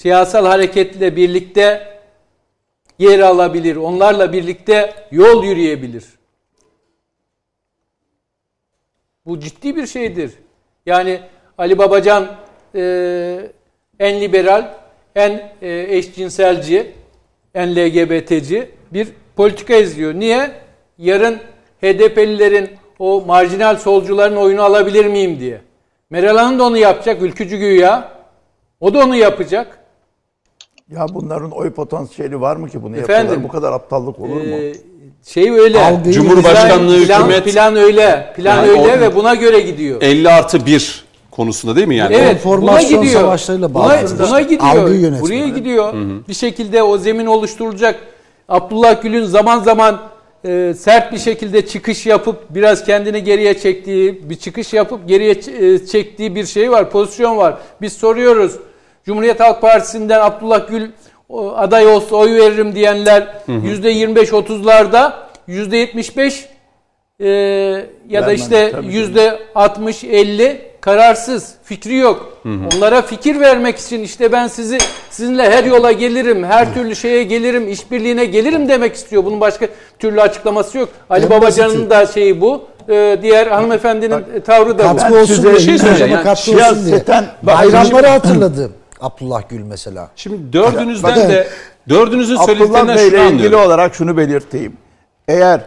[SPEAKER 3] siyasal hareketle birlikte yer alabilir. Onlarla birlikte yol yürüyebilir. Bu ciddi bir şeydir. Yani Ali Babacan e, en liberal, en e, eşcinselci, en LGBT'ci bir politika izliyor. Niye? Yarın HDP'lilerin o marjinal solcuların oyunu alabilir miyim diye. Meral Hanım da onu yapacak, ülkücü güya. O da onu yapacak.
[SPEAKER 2] Ya bunların oy potansiyeli var mı ki bunu
[SPEAKER 3] Efendim,
[SPEAKER 2] yapıyorlar? Bu kadar aptallık olur mu?
[SPEAKER 3] Ee, şey öyle.
[SPEAKER 4] Algıyı-
[SPEAKER 1] Cumhurbaşkanlığı
[SPEAKER 3] plan,
[SPEAKER 1] hükümet
[SPEAKER 3] plan öyle. Plan
[SPEAKER 1] Yani
[SPEAKER 3] öyle
[SPEAKER 1] o-
[SPEAKER 3] ve buna göre gidiyor.
[SPEAKER 1] 50 artı 1 konusunda değil mi yani?
[SPEAKER 3] Evet, buna
[SPEAKER 4] Formasyon
[SPEAKER 3] gidiyor.
[SPEAKER 4] savaşlarıyla
[SPEAKER 3] buna,
[SPEAKER 4] bağlantılı.
[SPEAKER 3] buna gidiyor. Buraya gidiyor. Bir şekilde o zemin oluşturulacak. Abdullah Gül'ün zaman zaman e, sert bir şekilde çıkış yapıp biraz kendini geriye çektiği, bir çıkış yapıp geriye e, çektiği bir şey var, pozisyon var. Biz soruyoruz. Cumhuriyet Halk Partisi'nden Abdullah Gül o, aday olsa oy veririm diyenler %25-30'larda, %75 e, ya da işte
[SPEAKER 2] tabii
[SPEAKER 3] yüzde 60-50 kararsız, fikri yok. Onlara fikir vermek için işte ben sizi sizinle her yola gelirim, her türlü şeye gelirim, işbirliğine gelirim demek istiyor. Bunun başka türlü açıklaması yok. Ali
[SPEAKER 4] En
[SPEAKER 3] Babacan'ın
[SPEAKER 4] basiti.
[SPEAKER 3] da şeyi bu. Ee, diğer hanımefendinin tavrı da bu.
[SPEAKER 4] Katkı
[SPEAKER 2] Ben
[SPEAKER 4] olsun
[SPEAKER 2] size
[SPEAKER 4] diye.
[SPEAKER 2] bir şey
[SPEAKER 4] katkı
[SPEAKER 2] Yani
[SPEAKER 4] olsun diye.
[SPEAKER 2] siyaseten-
[SPEAKER 4] Bayramları hatırladı Abdullah Gül mesela.
[SPEAKER 1] Şimdi dördünüzden
[SPEAKER 4] Bakın.
[SPEAKER 1] de dördünüzün söylediklerinden şunu
[SPEAKER 2] ile ilgili
[SPEAKER 1] anlıyorum.
[SPEAKER 2] olarak şunu belirteyim. Eğer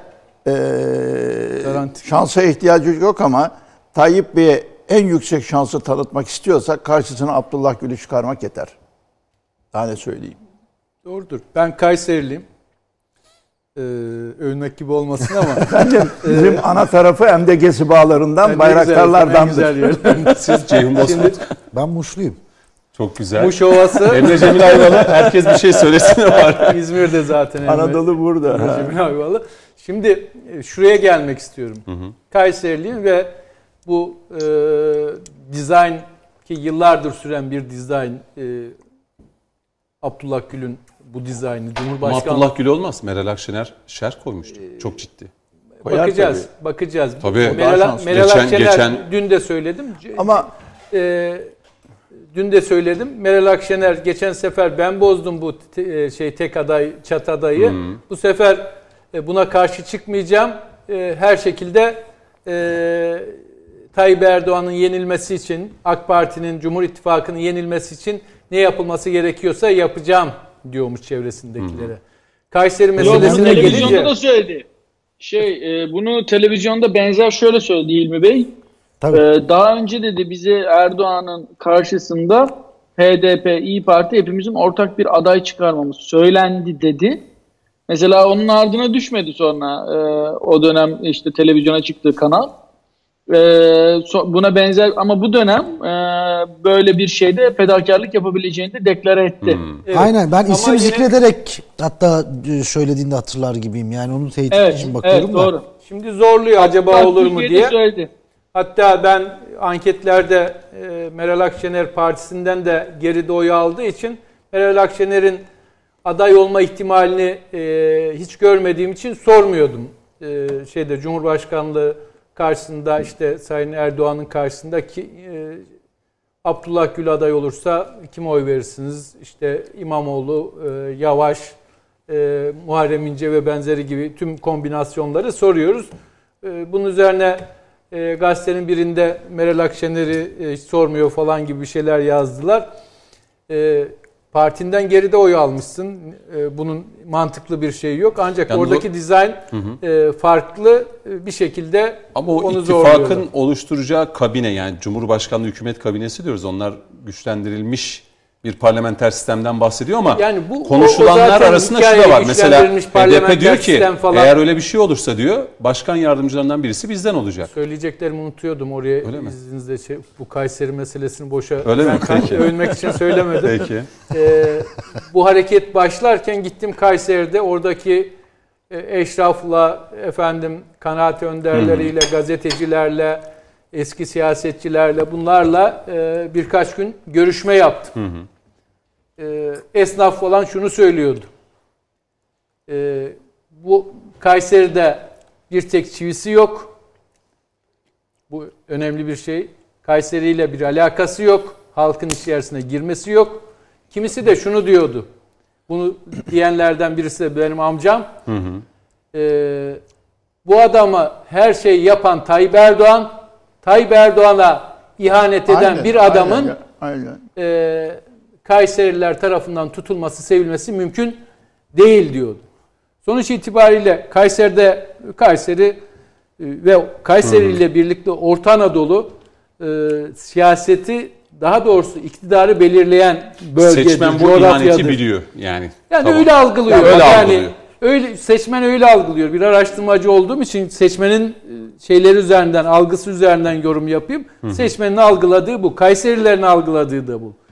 [SPEAKER 2] eee,
[SPEAKER 3] Garanti.
[SPEAKER 2] şansa ihtiyacı yok ama Tayyip Bey'e en yüksek şansı tanıtmak istiyorsak karşısına Abdullah Gül'ü çıkarmak yeter. Daha ne söyleyeyim.
[SPEAKER 3] Doğrudur. Ben Kayseriliyim. Ee, övünmek gibi olmasın ama. [laughs]
[SPEAKER 2] Efendim bizim ana tarafı MDG'si bağlarından,
[SPEAKER 3] Ne güzel,
[SPEAKER 2] bayraktarlardandır.
[SPEAKER 3] en güzel [laughs] yer.
[SPEAKER 1] Siz Ceyhun Bozkurt.
[SPEAKER 4] Ben Muşluyum.
[SPEAKER 1] Çok güzel.
[SPEAKER 3] Muş Ovası
[SPEAKER 1] Emre Cemil Ayvalı. Herkes bir şey söylesin var. [laughs]
[SPEAKER 3] İzmir'de zaten. Emre.
[SPEAKER 2] Anadolu burada. Ha.
[SPEAKER 3] Cemil Ayvalı. Şimdi e, şuraya gelmek istiyorum. Kayseriliyim ve bu e, dizayn ki yıllardır süren bir dizayn e, Abdullah Gül'ün bu dizaynı
[SPEAKER 1] Ama
[SPEAKER 3] Cumhurbaşkanlığı
[SPEAKER 1] Abdullah Gül olmaz. Meral Akşener şer koymuştu. Çok ciddi.
[SPEAKER 2] Koyar
[SPEAKER 3] bakacağız. Bakacağız.
[SPEAKER 1] Tabii.
[SPEAKER 3] Meral. Meral
[SPEAKER 1] Geçen-
[SPEAKER 3] Akşener
[SPEAKER 1] geçen-
[SPEAKER 3] dün de söyledim.
[SPEAKER 2] Ama
[SPEAKER 3] e, dün de söyledim. Meral Akşener geçen sefer ben bozdum bu te- şey tek aday çat adayı. Bu sefer e, buna karşı çıkmayacağım. E, her şekilde e, Tayyip Erdoğan'ın yenilmesi için, AK Parti'nin, Cumhur İttifakı'nın yenilmesi için ne yapılması gerekiyorsa yapacağım diyormuş çevresindekilere. Kayseri
[SPEAKER 5] Yok,
[SPEAKER 3] meselesine
[SPEAKER 5] televizyonda
[SPEAKER 3] gelince
[SPEAKER 5] da söyledi. Şey, e, bunu televizyonda benzer şöyle söyledi İlmi Bey.
[SPEAKER 4] Tabii.
[SPEAKER 5] Ee, daha önce dedi bize Erdoğan'ın karşısında HDP, İyi Parti hepimizin ortak bir aday çıkarmamız söylendi dedi. Mesela onun ardına düşmedi sonra e, o dönem işte televizyona çıktığı kanal. E, so- buna benzer ama bu dönem e, böyle bir şeyde fedakarlık yapabileceğini de deklare etti.
[SPEAKER 3] Evet.
[SPEAKER 4] Aynen ben
[SPEAKER 3] Ama
[SPEAKER 4] isim
[SPEAKER 3] yine-
[SPEAKER 4] zikrederek hatta e, söylediğinde hatırlar gibiyim. Yani onun teyit
[SPEAKER 5] Evet,
[SPEAKER 4] için bakıyorum
[SPEAKER 5] evet
[SPEAKER 4] da.
[SPEAKER 5] doğru.
[SPEAKER 3] Şimdi zorluyor acaba
[SPEAKER 5] Hatta
[SPEAKER 3] olur mu diye.
[SPEAKER 5] söyledi.
[SPEAKER 3] Hatta ben anketlerde e, Meral Akşener partisinden de geride oy aldığı için Meral Akşener'in aday olma ihtimalini e, hiç görmediğim için sormuyordum. E, şeyde Cumhurbaşkanlığı karşısında işte Sayın Erdoğan'ın karşısında ki e, Abdullah Gül aday olursa kime oy verirsiniz? İşte İmamoğlu, e, Yavaş, e, Muharrem İnce ve benzeri gibi tüm kombinasyonları soruyoruz. E, bunun üzerine e, gazetenin birinde Meral Akşener'i e, sormuyor falan gibi bir şeyler yazdılar. E, partinden geride oy almışsın. E, bunun mantıklı bir şeyi yok. Ancak
[SPEAKER 1] Yani
[SPEAKER 3] oradaki
[SPEAKER 1] bu-
[SPEAKER 3] dizayn e, farklı e, bir şekilde
[SPEAKER 1] Ama o
[SPEAKER 3] onu
[SPEAKER 1] ittifakın
[SPEAKER 3] zorluyorlar.
[SPEAKER 1] oluşturacağı kabine yani Cumhurbaşkanlığı hükümet kabinesi diyoruz. Onlar güçlendirilmiş bir parlamenter sistemden bahsediyor ama
[SPEAKER 3] Yani bu- o- o
[SPEAKER 1] konuşulanlar
[SPEAKER 3] zaten
[SPEAKER 1] arasında şu da var. Mesela HDP diyor ki
[SPEAKER 3] falan.
[SPEAKER 1] eğer öyle bir şey olursa diyor başkan yardımcılarından birisi bizden olacak.
[SPEAKER 3] Söyleyeceklerimi unutuyordum oraya
[SPEAKER 1] Öyle mi?
[SPEAKER 3] izninizle şey, bu Kayseri meselesini boşa
[SPEAKER 1] Öyle mi? Peki.
[SPEAKER 3] övünmek için söylemedim.
[SPEAKER 1] Peki.
[SPEAKER 3] Ee, bu hareket başlarken gittim Kayseri'de oradaki e, eşrafla efendim kanaat önderleriyle gazetecilerle eski siyasetçilerle bunlarla e, birkaç gün görüşme yaptım. E, esnaf falan şunu söylüyordu. E, bu Kayseri'de bir tek çivisi yok. Bu önemli bir şey. Kayseri ile bir alakası yok. Halkın içerisine girmesi yok. Kimisi de şunu diyordu. Bunu diyenlerden birisi de benim amcam. Hı hı. Ee, bu adama her şeyi yapan Tayyip Erdoğan, Tayyip Erdoğan'a ihanet eden
[SPEAKER 2] Aynen,
[SPEAKER 3] bir adamın
[SPEAKER 2] aynen, aynen.
[SPEAKER 3] E, Kayseriler tarafından tutulması, sevilmesi mümkün değil diyordu. Sonuç itibariyle Kayseri'de Kayseri e, ve Kayseri ile birlikte Orta Anadolu e, siyaseti daha doğrusu iktidarı belirleyen bölgedir,
[SPEAKER 1] Seçmen bu ihaneti biliyor yani.
[SPEAKER 3] Yani
[SPEAKER 1] Tamam.
[SPEAKER 3] öyle algılıyor.
[SPEAKER 1] Yani öyle
[SPEAKER 3] yani
[SPEAKER 1] algılıyor.
[SPEAKER 3] öyle seçmen öyle algılıyor. Bir araştırmacı olduğum için seçmenin e, şeyleri üzerinden, algısı üzerinden yorum yapayım. Seçmenin algıladığı bu. Kayserilerin algıladığı da bu.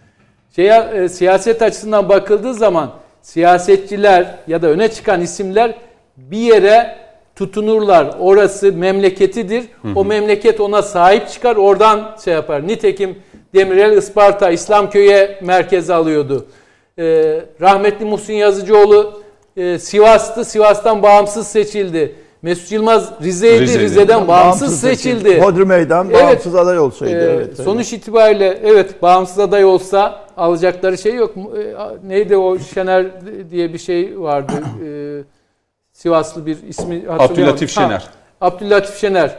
[SPEAKER 3] Şeye, e, siyaset açısından bakıldığı zaman siyasetçiler ya da öne çıkan isimler bir yere tutunurlar. Orası memleketidir. O memleket ona sahip çıkar. Oradan şey yapar. Nitekim Demirel Isparta İslamköy'e merkez alıyordu. Ee, rahmetli Muhsin Yazıcıoğlu e, Sivas'tı. Sivas'tan bağımsız seçildi. Mesut Yılmaz Rize'ydi.
[SPEAKER 1] Rize'de.
[SPEAKER 3] Rize'den bağımsız, seçildi.
[SPEAKER 2] Hodri Meydan
[SPEAKER 3] Evet.
[SPEAKER 2] bağımsız aday olsaydı.
[SPEAKER 3] Ee,
[SPEAKER 2] evet, evet.
[SPEAKER 3] sonuç itibariyle evet bağımsız aday olsa alacakları şey yok. Ee, Neydi o Şener diye bir şey vardı. Ee, Sivaslı bir ismi hatırlıyorum.
[SPEAKER 1] Abdülatif
[SPEAKER 3] Ha,
[SPEAKER 1] Şener.
[SPEAKER 3] Abdülatif Şener.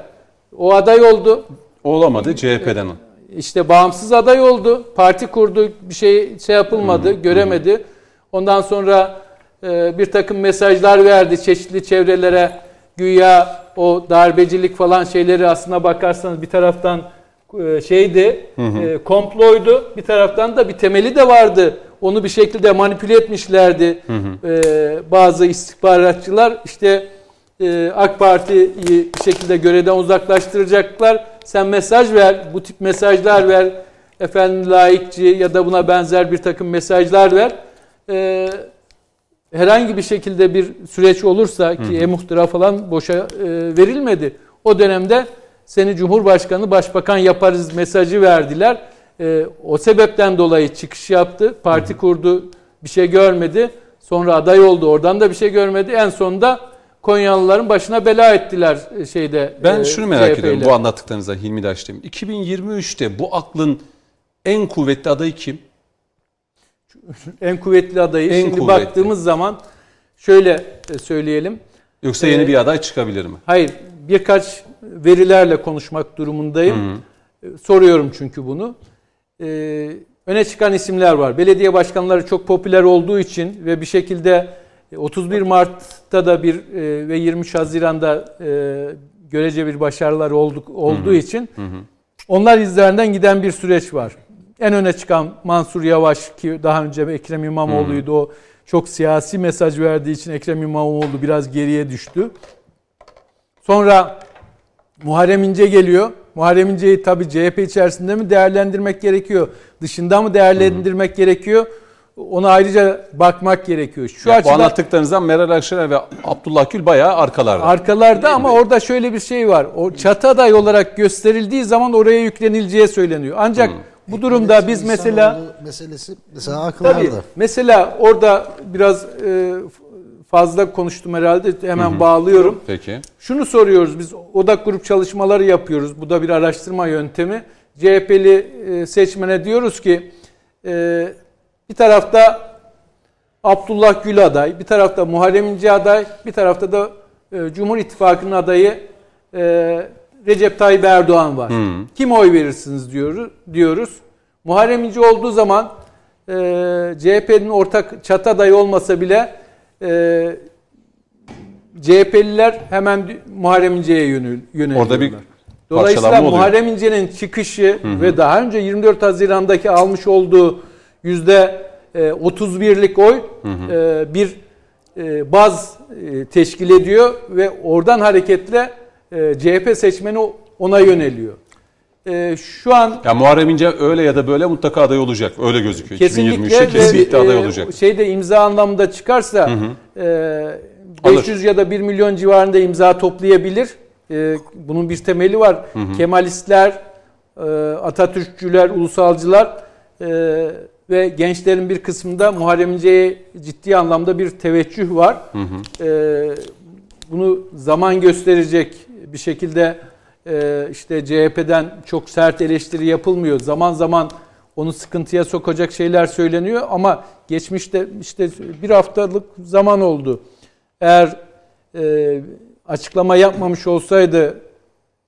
[SPEAKER 3] O aday oldu.
[SPEAKER 1] Olamadı CHP'den o.
[SPEAKER 3] İşte bağımsız aday oldu. Parti kurdu. Bir şey şey yapılmadı. göremedi. Ondan sonra e, bir takım mesajlar verdi çeşitli çevrelere. Güya o darbecilik falan şeyleri aslına bakarsanız bir taraftan e, şeydi, e, komploydu. Bir taraftan da bir temeli de vardı. Onu bir şekilde manipüle etmişlerdi. E, bazı istihbaratçılar işte e, AK Parti'yi bir şekilde görevden uzaklaştıracaklar. Sen mesaj ver, bu tip mesajlar ver. Efendim laikçi ya da buna benzer bir takım mesajlar ver. E, herhangi bir şekilde bir süreç olursa ki e-muhtıra falan boşa e, verilmedi. O dönemde seni Cumhurbaşkanı, Başbakan yaparız mesajı verdiler. E, o sebepten dolayı çıkış yaptı. Parti kurdu, bir şey görmedi. Sonra aday oldu, oradan da bir şey görmedi. En sonunda Konyalıların başına bela ettiler e, şeyde.
[SPEAKER 1] Ben
[SPEAKER 3] e,
[SPEAKER 1] şunu merak
[SPEAKER 3] CHP 'yle.
[SPEAKER 1] ediyorum bu anlattıklarınıza Hilmi Daşdemir. 2023'te bu aklın en kuvvetli adayı kim? [laughs]
[SPEAKER 3] en kuvvetli adayı.
[SPEAKER 1] En
[SPEAKER 3] Şimdi
[SPEAKER 1] kuvvetli.
[SPEAKER 3] baktığımız zaman şöyle e, söyleyelim.
[SPEAKER 1] Yoksa yeni
[SPEAKER 3] Ee,
[SPEAKER 1] bir aday çıkabilir mi?
[SPEAKER 3] Hayır, birkaç verilerle konuşmak durumundayım. Ee, Soruyorum çünkü bunu. Ee, öne çıkan isimler var. Belediye başkanları çok popüler olduğu için ve bir şekilde e, 31 Mart'ta da bir e, ve 23 Haziran'da e, görece bir başarılar olduk, olduğu için onlar izlerinden giden bir süreç var. En öne çıkan Mansur Yavaş ki daha önce Ekrem İmamoğlu'ydu. O çok siyasi mesaj verdiği için Ekrem İmamoğlu biraz geriye düştü. Sonra Muharrem İnce geliyor. Muharrem İnce'yi tabii CHP içerisinde mi değerlendirmek gerekiyor? Dışında mı değerlendirmek gerekiyor? Ona ayrıca bakmak gerekiyor. Şu
[SPEAKER 1] Ya bu
[SPEAKER 3] açıdan
[SPEAKER 1] anlattıklarınızdan Meral Akşener ve Abdullah Gül bayağı arkalarda.
[SPEAKER 3] arkalarda ama orada şöyle bir şey var. O çatı aday olarak gösterildiği zaman oraya yüklenileceği söyleniyor. Ancak bu durumda biz mesela
[SPEAKER 4] meselesi mesela akıllarda.
[SPEAKER 3] Tabii. Mesela orada biraz e, fazla konuştum herhalde. Hemen bağlıyorum.
[SPEAKER 1] Peki.
[SPEAKER 3] Şunu soruyoruz biz odak grup çalışmaları yapıyoruz. Bu da bir araştırma yöntemi. CHP'li e, seçmene diyoruz ki e, bir tarafta Abdullah Gül aday, bir tarafta Muharrem İnce aday, bir tarafta da e, Cumhur İttifakı'nın adayı e, Recep Tayyip Erdoğan var. Kim oy verirsiniz diyoruz. diyoruz. Muharrem İnce olduğu zaman e, CHP'nin ortak çatı adayı olmasa bile e, CHP'liler hemen Muharrem İnce'ye yönel, yöneliyorlar.
[SPEAKER 1] Orada bir
[SPEAKER 3] Dolayısıyla. Muharrem İnce'nin çıkışı ve daha önce 24 Haziran'daki almış olduğu yüzde e, 31'lik oy e, bir e, baz e, teşkil ediyor ve oradan hareketle e, CHP seçmeni ona yöneliyor. E, Şu an
[SPEAKER 1] Ya Muharrem İnce öyle ya da böyle mutlaka aday olacak. Öyle gözüküyor.
[SPEAKER 3] kesinlikle
[SPEAKER 1] 2023'te kesinlikle aday
[SPEAKER 3] e,
[SPEAKER 1] olacak.
[SPEAKER 3] Şeyde imza anlamında çıkarsa e, 500 ya da 1 milyon civarında imza toplayabilir. E, bunun bir temeli var. Kemalistler, e, Atatürkçüler, ulusalcılar e, ve gençlerin bir kısmında Muharrem İnce'ye ciddi anlamda bir teveccüh var. Ee, bunu zaman gösterecek bir şekilde e, işte CHP'den çok sert eleştiri yapılmıyor. Zaman zaman onu sıkıntıya sokacak şeyler söyleniyor ama geçmişte işte bir haftalık zaman oldu. Eğer e, açıklama yapmamış olsaydı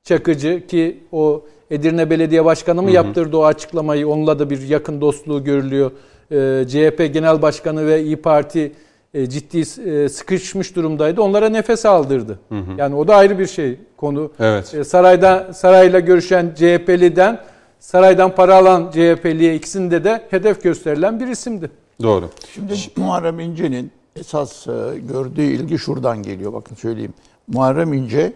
[SPEAKER 3] Çakıcı ki o Edirne Belediye Başkanı mı yaptırdı o açıklamayı? Onunla da bir yakın dostluğu görülüyor. Ee, CHP Genel Başkanı ve İyi Parti e, ciddi e, sıkışmış durumdaydı. Onlara nefes aldırdı. Yani o da ayrı bir şey konu.
[SPEAKER 1] Evet.
[SPEAKER 3] E, sarayda sarayla görüşen CHP'liden saraydan para alan CHP'liye ikisinde de hedef gösterilen bir isimdi.
[SPEAKER 1] Doğru.
[SPEAKER 2] Şimdi Muharrem İnce'nin esas e, gördüğü ilgi şuradan geliyor. Bakın söyleyeyim. Muharrem İnce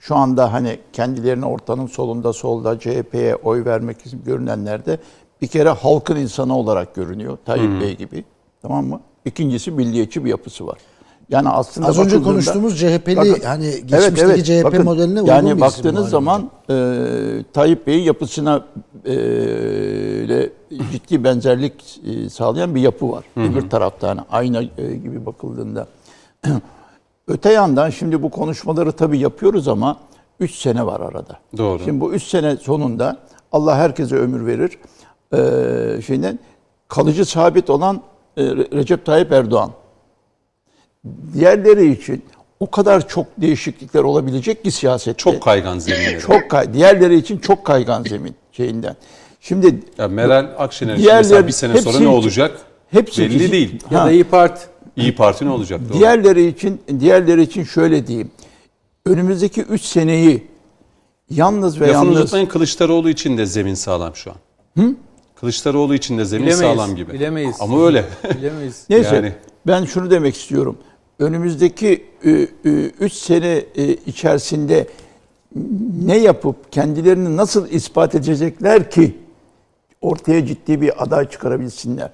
[SPEAKER 2] şu anda hani kendilerini ortanın solunda solda CHP'ye oy vermek için görünenlerde bir kere halkın insanı olarak görünüyor. Tayyip Bey gibi. Tamam mı? İkincisi milliyetçi bir yapısı var. Yani aslında
[SPEAKER 4] Az önce konuştuğumuz CHP'li
[SPEAKER 2] Bakın-
[SPEAKER 4] hani geçmişteki CHP
[SPEAKER 2] bakın,
[SPEAKER 4] modeline uygun
[SPEAKER 2] Yani
[SPEAKER 4] bir
[SPEAKER 2] baktığınız zaman e, Tayyip Bey'in yapısına e, ile ciddi benzerlik e, sağlayan bir yapı var. Öbür tarafta hani ayna e, gibi bakıldığında. [clears throat] Öte yandan şimdi bu konuşmaları tabii yapıyoruz ama 3 sene var arada.
[SPEAKER 1] Doğru.
[SPEAKER 2] Şimdi bu 3 sene sonunda Allah herkese ömür verir. Ee, şeyden kalıcı sabit olan e, Recep Tayyip Erdoğan. Diğerleri için o kadar çok değişiklikler olabilecek ki siyasette.
[SPEAKER 1] Çok kaygan zeminleri. [laughs]
[SPEAKER 2] çok kay diğerleri için çok kaygan zemin şeyinden. Şimdi
[SPEAKER 1] Ya Meral Akşener için mesela bir sene sonra ne
[SPEAKER 2] için-
[SPEAKER 1] olacak?
[SPEAKER 2] hepsi
[SPEAKER 1] Belli
[SPEAKER 2] için-
[SPEAKER 1] değil.
[SPEAKER 3] Ya
[SPEAKER 2] Ha.
[SPEAKER 3] da İyi Parti.
[SPEAKER 1] İyi Parti ne olacak? Doğru.
[SPEAKER 2] Diğerleri için diğerleri için şöyle diyeyim. Önümüzdeki 3 seneyi yalnız ve
[SPEAKER 1] Lafını
[SPEAKER 2] yalnız
[SPEAKER 1] unutmayın Kılıçdaroğlu için de zemin sağlam şu an. Kılıçdaroğlu için de zemin
[SPEAKER 3] Bilemeyiz,
[SPEAKER 1] sağlam gibi.
[SPEAKER 3] bilemeyiz.
[SPEAKER 1] Ama öyle. [laughs] [laughs]
[SPEAKER 3] Bilemeyiz.
[SPEAKER 2] Neyse
[SPEAKER 1] Yani-
[SPEAKER 2] ben şunu demek istiyorum. Önümüzdeki 3 sene e, içerisinde ne yapıp kendilerini nasıl ispat edecekler ki ortaya ciddi bir aday çıkarabilsinler.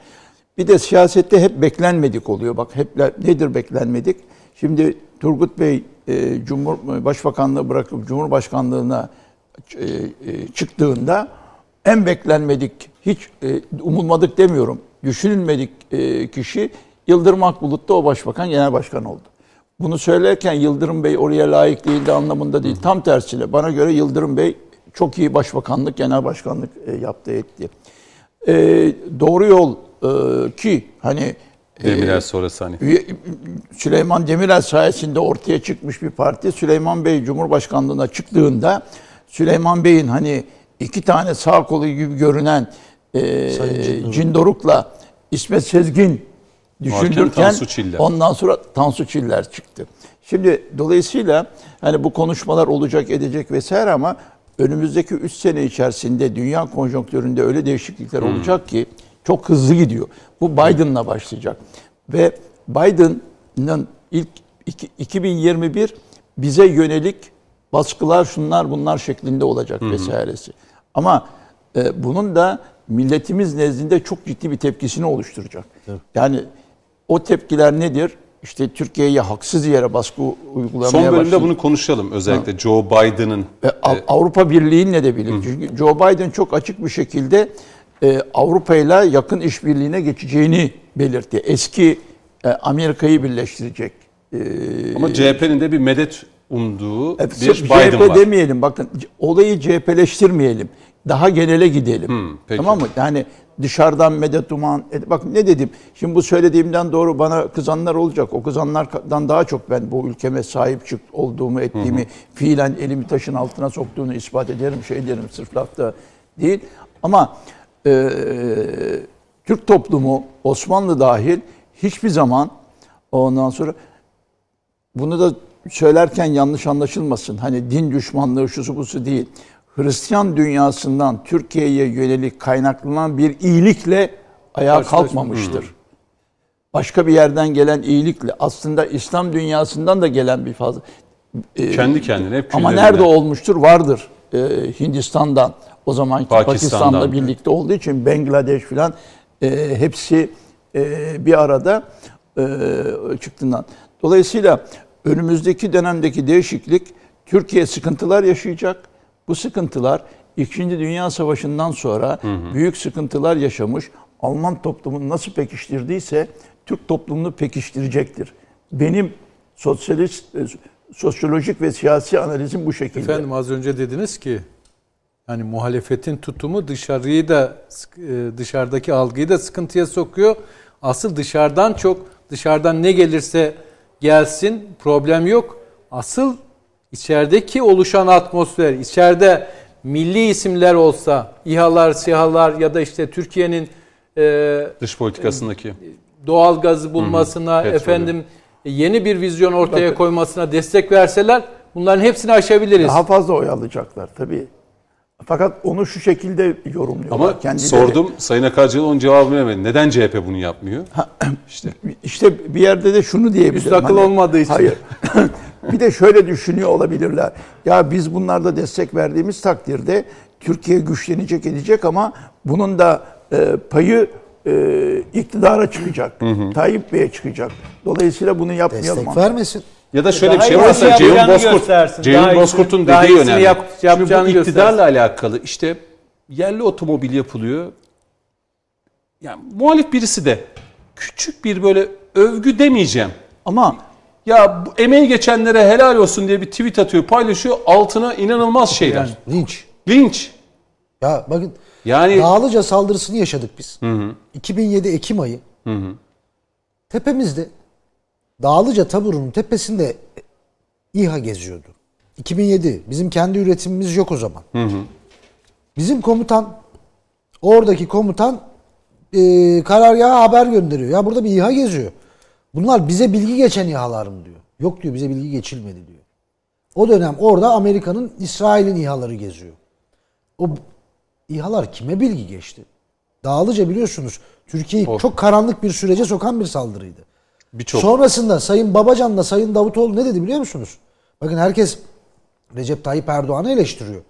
[SPEAKER 2] Bir de siyasette hep beklenmedik oluyor. Bak hep nedir beklenmedik? Şimdi Turgut Bey e, Cumhur Başbakanlığı bırakıp Cumhurbaşkanlığına e, e, çıktığında en beklenmedik, hiç e, umulmadık demiyorum. Düşünülmedik e, kişi Yıldırım Akbulut o başbakan genel başkan oldu. Bunu söylerken Yıldırım Bey oraya layık değildi anlamında değil. Tam tersine bana göre Yıldırım Bey çok iyi başbakanlık, genel başkanlık e, yaptı etti. E, doğru yol e, ki hani e,
[SPEAKER 1] Demirel sonrası hani.
[SPEAKER 2] Süleyman Demirel sayesinde ortaya çıkmış bir parti. Süleyman Bey Cumhurbaşkanlığına çıktığında Süleyman Bey'in hani iki tane sağ kolu gibi görünen e, Cindoruk'la İsmet Sezgin düşündürken
[SPEAKER 1] Tansu
[SPEAKER 2] ondan sonra Tansu Çiller çıktı. Şimdi dolayısıyla hani bu konuşmalar olacak edecek vesaire ama önümüzdeki 3 sene içerisinde dünya konjonktüründe öyle değişiklikler olacak ki çok hızlı gidiyor. Bu Biden'la başlayacak. Ve Biden'ın ilk iki- 2021 bize yönelik baskılar şunlar bunlar şeklinde olacak vesairesi. Ama e, bunun da milletimiz nezdinde çok ciddi bir tepkisini oluşturacak. Yani o tepkiler nedir? İşte Türkiye'ye haksız yere baskı uygulamaya
[SPEAKER 1] Son bölümde
[SPEAKER 2] başladı.
[SPEAKER 1] bunu konuşalım. Özellikle Joe Biden'ın
[SPEAKER 2] Ve Av- Avrupa Birliği'nin de birlikte. Çünkü Joe Biden çok açık bir şekilde e, Avrupa ile yakın işbirliğine geçeceğini belirtti. Eski e, Amerika'yı birleştirecek. E,
[SPEAKER 1] ama CHP'nin de bir medet umduğu
[SPEAKER 2] e,
[SPEAKER 1] bir Biden
[SPEAKER 2] CHP
[SPEAKER 1] var.
[SPEAKER 2] demeyelim. Bakın olayı CHP'leştirmeyelim. Daha genele gidelim.
[SPEAKER 1] peki.
[SPEAKER 2] tamam mı? Yani dışarıdan medet uman. Bak ne dedim? Şimdi bu söylediğimden doğru bana kızanlar olacak. O kızanlardan daha çok ben bu ülkeme sahip çık olduğumu ettiğimi fiilen elimi taşın altına soktuğunu ispat ederim. Şey derim sırf lafta değil. Ama e, Türk toplumu Osmanlı dahil hiçbir zaman ondan sonra bunu da söylerken yanlış anlaşılmasın. Hani din düşmanlığı şusu busu değil. Hristiyan dünyasından Türkiye'ye yönelik kaynaklanan bir iyilikle ayağa kalkmamıştır. Başka bir yerden gelen iyilikle aslında İslam dünyasından da gelen bir fazla.
[SPEAKER 1] Kendi kendine hep
[SPEAKER 2] Ama nerede olmuştur? Vardır. Ee, Hindistan'dan. O zamanki
[SPEAKER 1] Pakistan'dan.
[SPEAKER 2] Pakistan'la birlikte olduğu için Bangladeş filan e, hepsi e, bir arada e, çıktığından. Dolayısıyla önümüzdeki dönemdeki değişiklik Türkiye sıkıntılar yaşayacak. Bu sıkıntılar İkinci Dünya Savaşı'ndan sonra büyük sıkıntılar yaşamış Alman toplumunu nasıl pekiştirdiyse Türk toplumunu pekiştirecektir. Benim sosyalist, e, sosyolojik ve siyasi analizim bu şekilde.
[SPEAKER 3] Efendim az önce dediniz ki yani muhalefetin tutumu dışarıyı da e, dışarıdaki algıyı da sıkıntıya sokuyor. Asıl dışarıdan çok dışarıdan ne gelirse gelsin problem yok. Asıl içerideki oluşan atmosfer, içeride milli isimler olsa, İHA'lar, SİHA'lar ya da işte Türkiye'nin e,
[SPEAKER 1] Dış politikasındaki.
[SPEAKER 3] doğal gazı bulmasına,
[SPEAKER 1] Petrolü.
[SPEAKER 3] efendim yeni bir vizyon ortaya
[SPEAKER 2] Bakın.
[SPEAKER 3] koymasına destek verseler bunların hepsini aşabiliriz.
[SPEAKER 2] Daha fazla oy alacaklar tabii. Fakat onu şu şekilde yorumluyorlar.
[SPEAKER 1] Ama
[SPEAKER 2] kendileri.
[SPEAKER 1] sordum Sayın Akarcı'nın onun cevabını vermedi. Neden CHP bunu yapmıyor? İşte
[SPEAKER 2] İşte bir yerde de şunu diyebilirim.
[SPEAKER 3] Üst akıl olmadığı için.
[SPEAKER 2] Hayır. [laughs] bir de şöyle düşünüyor olabilirler. Ya biz bunlarda destek verdiğimiz takdirde Türkiye güçlenecek edecek ama bunun da e, payı e, iktidara çıkacak. Tayyip Bey'e çıkacak. Dolayısıyla bunu yapmayalım.
[SPEAKER 4] Destek vermesin.
[SPEAKER 1] Ya da şöyle bir
[SPEAKER 3] Daha
[SPEAKER 1] şey
[SPEAKER 3] iyisini
[SPEAKER 1] varsa Ceyhun Bozkurt,
[SPEAKER 3] göstersin.
[SPEAKER 1] Ceyhun Bozkurt'un
[SPEAKER 3] daha
[SPEAKER 1] dediği önemli.
[SPEAKER 3] yap-
[SPEAKER 1] Şimdi bu iktidarla alakalı işte yerli otomobil yapılıyor. Yani muhalif birisi de küçük bir böyle övgü demeyeceğim.
[SPEAKER 2] Ama
[SPEAKER 1] Ya bu emeği geçenlere helal olsun diye bir tweet atıyor, paylaşıyor. Altına inanılmaz şeyler.
[SPEAKER 4] Linç.
[SPEAKER 1] Linç.
[SPEAKER 4] Ya bakın
[SPEAKER 1] Yani
[SPEAKER 4] Dağlıca saldırısını yaşadık biz. 2007 Ekim ayı. Tepemizde Dağlıca taburunun tepesinde İHA geziyordu. 2007. Bizim kendi üretimimiz yok o zaman. Bizim komutan oradaki komutan e, karargaha haber gönderiyor. Ya burada bir İHA geziyor. Bunlar bize bilgi geçen İHA'lar mı diyor. Yok diyor bize bilgi geçilmedi diyor. O dönem orada Amerika'nın İsrail'in İHA'ları geziyor. O İHA'lar kime bilgi geçti? Dağlıca biliyorsunuz Türkiye'yi çok karanlık bir sürece sokan bir saldırıydı.
[SPEAKER 1] birçok
[SPEAKER 4] Sonrasında Sayın Babacan'la Sayın Davutoğlu ne dedi biliyor musunuz? Bakın herkes Recep Tayyip Erdoğan'ı eleştiriyor.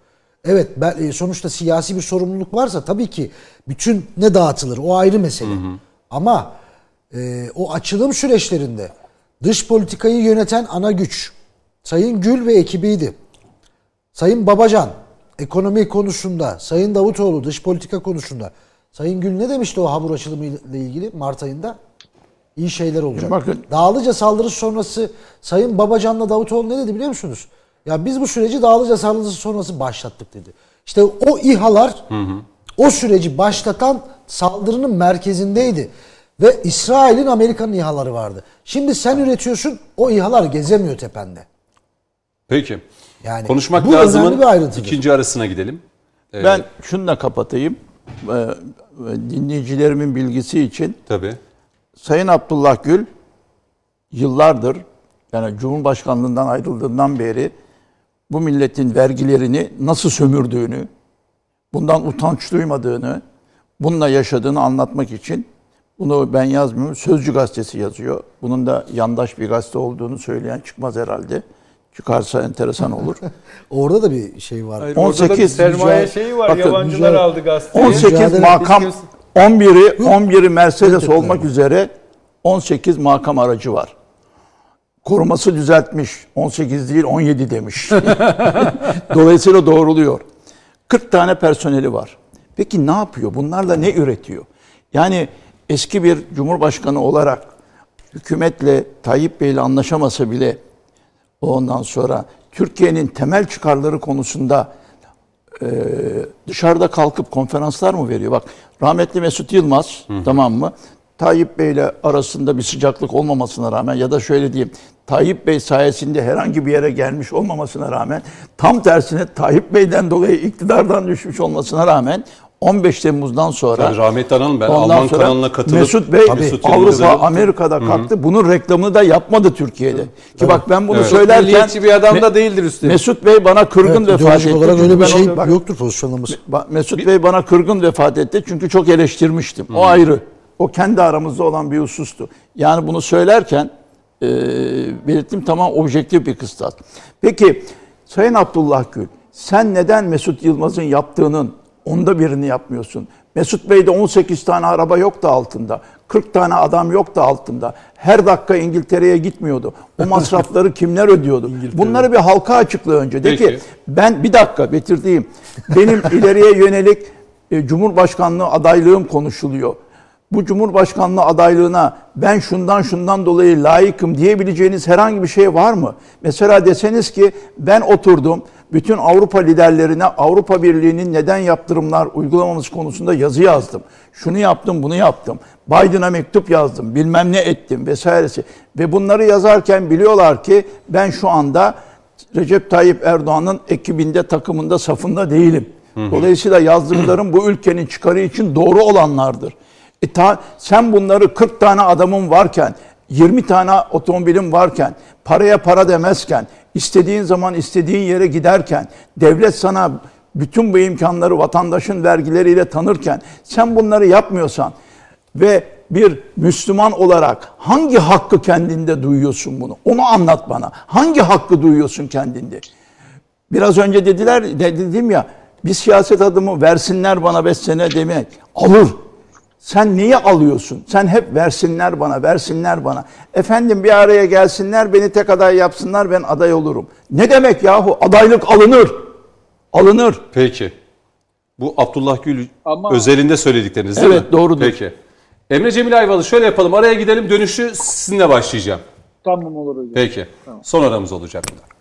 [SPEAKER 4] Evet ben, e, sonuçta siyasi bir sorumluluk varsa tabii ki bütün ne dağıtılır o ayrı mesele. Ama e, o açılım süreçlerinde dış politikayı yöneten ana güç Sayın Gül ve ekibiydi. Sayın Babacan ekonomi konusunda, Sayın Davutoğlu dış politika konusunda. Sayın Gül ne demişti o hamur açılımı ile ilgili Mart ayında? İyi şeyler olacak.
[SPEAKER 2] Bakın-
[SPEAKER 4] Dağlıca saldırı sonrası Sayın Babacan'la Davutoğlu ne dedi biliyor musunuz? Ya biz bu süreci Dağlıca saldırısı sonrası başlattık dedi. İşte o İHA'lar o süreci başlatan saldırının merkezindeydi. Ve İsrail'in Amerika'nın İHA'ları vardı. Şimdi sen üretiyorsun o İHA'lar gezemiyor tepende.
[SPEAKER 1] Peki.
[SPEAKER 4] Yani
[SPEAKER 1] Konuşmak
[SPEAKER 4] bu
[SPEAKER 1] lazımın
[SPEAKER 4] önemli bir ayrıntıdır.
[SPEAKER 1] ikinci arasına gidelim.
[SPEAKER 2] ben şununla kapatayım. Ee, dinleyicilerimin bilgisi için
[SPEAKER 1] Tabii.
[SPEAKER 2] Sayın Abdullah Gül yıllardır yani Cumhurbaşkanlığından ayrıldığından beri bu milletin vergilerini nasıl sömürdüğünü, bundan utanç duymadığını, bununla yaşadığını anlatmak için bunu ben yazmıyorum. Sözcü gazetesi yazıyor. Bunun da yandaş bir gazete olduğunu söyleyen çıkmaz herhalde. Çıkarsa enteresan olur. [laughs]
[SPEAKER 4] Orada da bir şey var.
[SPEAKER 3] Hayır,
[SPEAKER 2] 18
[SPEAKER 3] orada da bir sermaye
[SPEAKER 2] mücadele-
[SPEAKER 3] şeyi var.
[SPEAKER 2] Bakın,
[SPEAKER 3] Yabancılar
[SPEAKER 4] mücadele-
[SPEAKER 3] aldı gazeteyi.
[SPEAKER 2] 18
[SPEAKER 4] Mücadele-
[SPEAKER 2] makam,
[SPEAKER 3] Hiç
[SPEAKER 2] 11'i 11'i Mercedes olmak üzere 18 makam aracı var. Koruması düzeltmiş. 18 değil 17 demiş. [laughs] Dolayısıyla doğruluyor. 40 tane personeli var. Peki ne yapıyor? Bunlarla ne üretiyor? Yani eski bir cumhurbaşkanı olarak hükümetle Tayyip Bey'le anlaşamasa bile ondan sonra Türkiye'nin temel çıkarları konusunda e, dışarıda kalkıp konferanslar mı veriyor? Bak rahmetli Mesut Yılmaz tamam mı? Tayyip Bey'le arasında bir sıcaklık olmamasına rağmen ya da şöyle diyeyim Tayyip Bey sayesinde herhangi bir yere gelmiş olmamasına rağmen tam tersine Tayyip Bey'den dolayı iktidardan düşmüş olmasına rağmen 15 Temmuz'dan sonra
[SPEAKER 1] Tabii rahmetli analım ben
[SPEAKER 2] Ondan
[SPEAKER 1] Alman
[SPEAKER 2] sonra
[SPEAKER 1] kanalına katılıp
[SPEAKER 2] Mesut Bey
[SPEAKER 1] Mesut
[SPEAKER 2] Avrupa, Amerika'da kalktı. Bunun reklamını da yapmadı Türkiye'de. Ki bak ben bunu
[SPEAKER 1] Evet.
[SPEAKER 2] söylerken
[SPEAKER 3] Milliyetçi bir adam da değildir üstelik.
[SPEAKER 2] Mesut Bey bana kırgın
[SPEAKER 4] Evet,
[SPEAKER 2] vefat etti.
[SPEAKER 4] olarak öyle bir şey
[SPEAKER 2] bak,
[SPEAKER 4] yoktur pozisyonlaması.
[SPEAKER 2] Ba- Mesut Bey bana kırgın vefat etti çünkü çok eleştirmiştim. O ayrı. O kendi aramızda olan bir husustu. Yani bunu söylerken e, belirttim tamam objektif bir kıstas. Peki Sayın Abdullah Gül sen neden Mesut Yılmaz'ın yaptığının onda birini yapmıyorsun? Mesut Bey'de 18 tane araba yoktu altında. 40 tane adam yoktu altında. Her dakika İngiltere'ye gitmiyordu. O masrafları [laughs] kimler ödüyordu? Bunları bir halka açıkla önce. De
[SPEAKER 1] Peki.
[SPEAKER 2] ki ben bir dakika bitirdiğim benim [laughs] ileriye yönelik e, Cumhurbaşkanlığı adaylığım konuşuluyor. bu Cumhurbaşkanlığı adaylığına ben şundan şundan dolayı layıkım diyebileceğiniz herhangi bir şey var mı? Mesela deseniz ki ben oturdum bütün Avrupa liderlerine Avrupa Birliği'nin neden yaptırımlar uygulamamız konusunda yazı yazdım. Şunu yaptım, bunu yaptım. Biden'a mektup yazdım, bilmem ne ettim vesairesi. Ve bunları yazarken biliyorlar ki ben şu anda Recep Tayyip Erdoğan'ın ekibinde, takımında, safında değilim. Dolayısıyla yazdıklarım bu ülkenin çıkarı için doğru olanlardır. E ta, sen bunları 40 tane adamın varken, 20 tane otomobilin varken, paraya para demezken, istediğin zaman istediğin yere giderken, devlet sana bütün bu imkanları vatandaşın vergileriyle tanırken, sen bunları yapmıyorsan ve bir Müslüman olarak hangi hakkı kendinde duyuyorsun bunu? Onu anlat bana. Hangi hakkı duyuyorsun kendinde? Biraz önce dediler, dedim ya, bir siyaset adımı versinler bana beş sene demek. Alır. Sen neyi alıyorsun? Sen hep versinler bana, versinler bana. Efendim bir araya gelsinler, beni tek aday yapsınlar, ben aday olurum. Ne demek yahu? Adaylık alınır. Alınır.
[SPEAKER 1] Peki. Bu Abdullah Gül
[SPEAKER 5] Ama-
[SPEAKER 1] özelinde söyledikleriniz değil mi?
[SPEAKER 2] Evet, doğrudur.
[SPEAKER 1] Peki. Emre Cemil Ayvalı şöyle yapalım. Araya gidelim. Dönüşü sizinle başlayacağım.
[SPEAKER 5] Tamam olur hocam.
[SPEAKER 1] Peki. Son aramız olacak bunlar.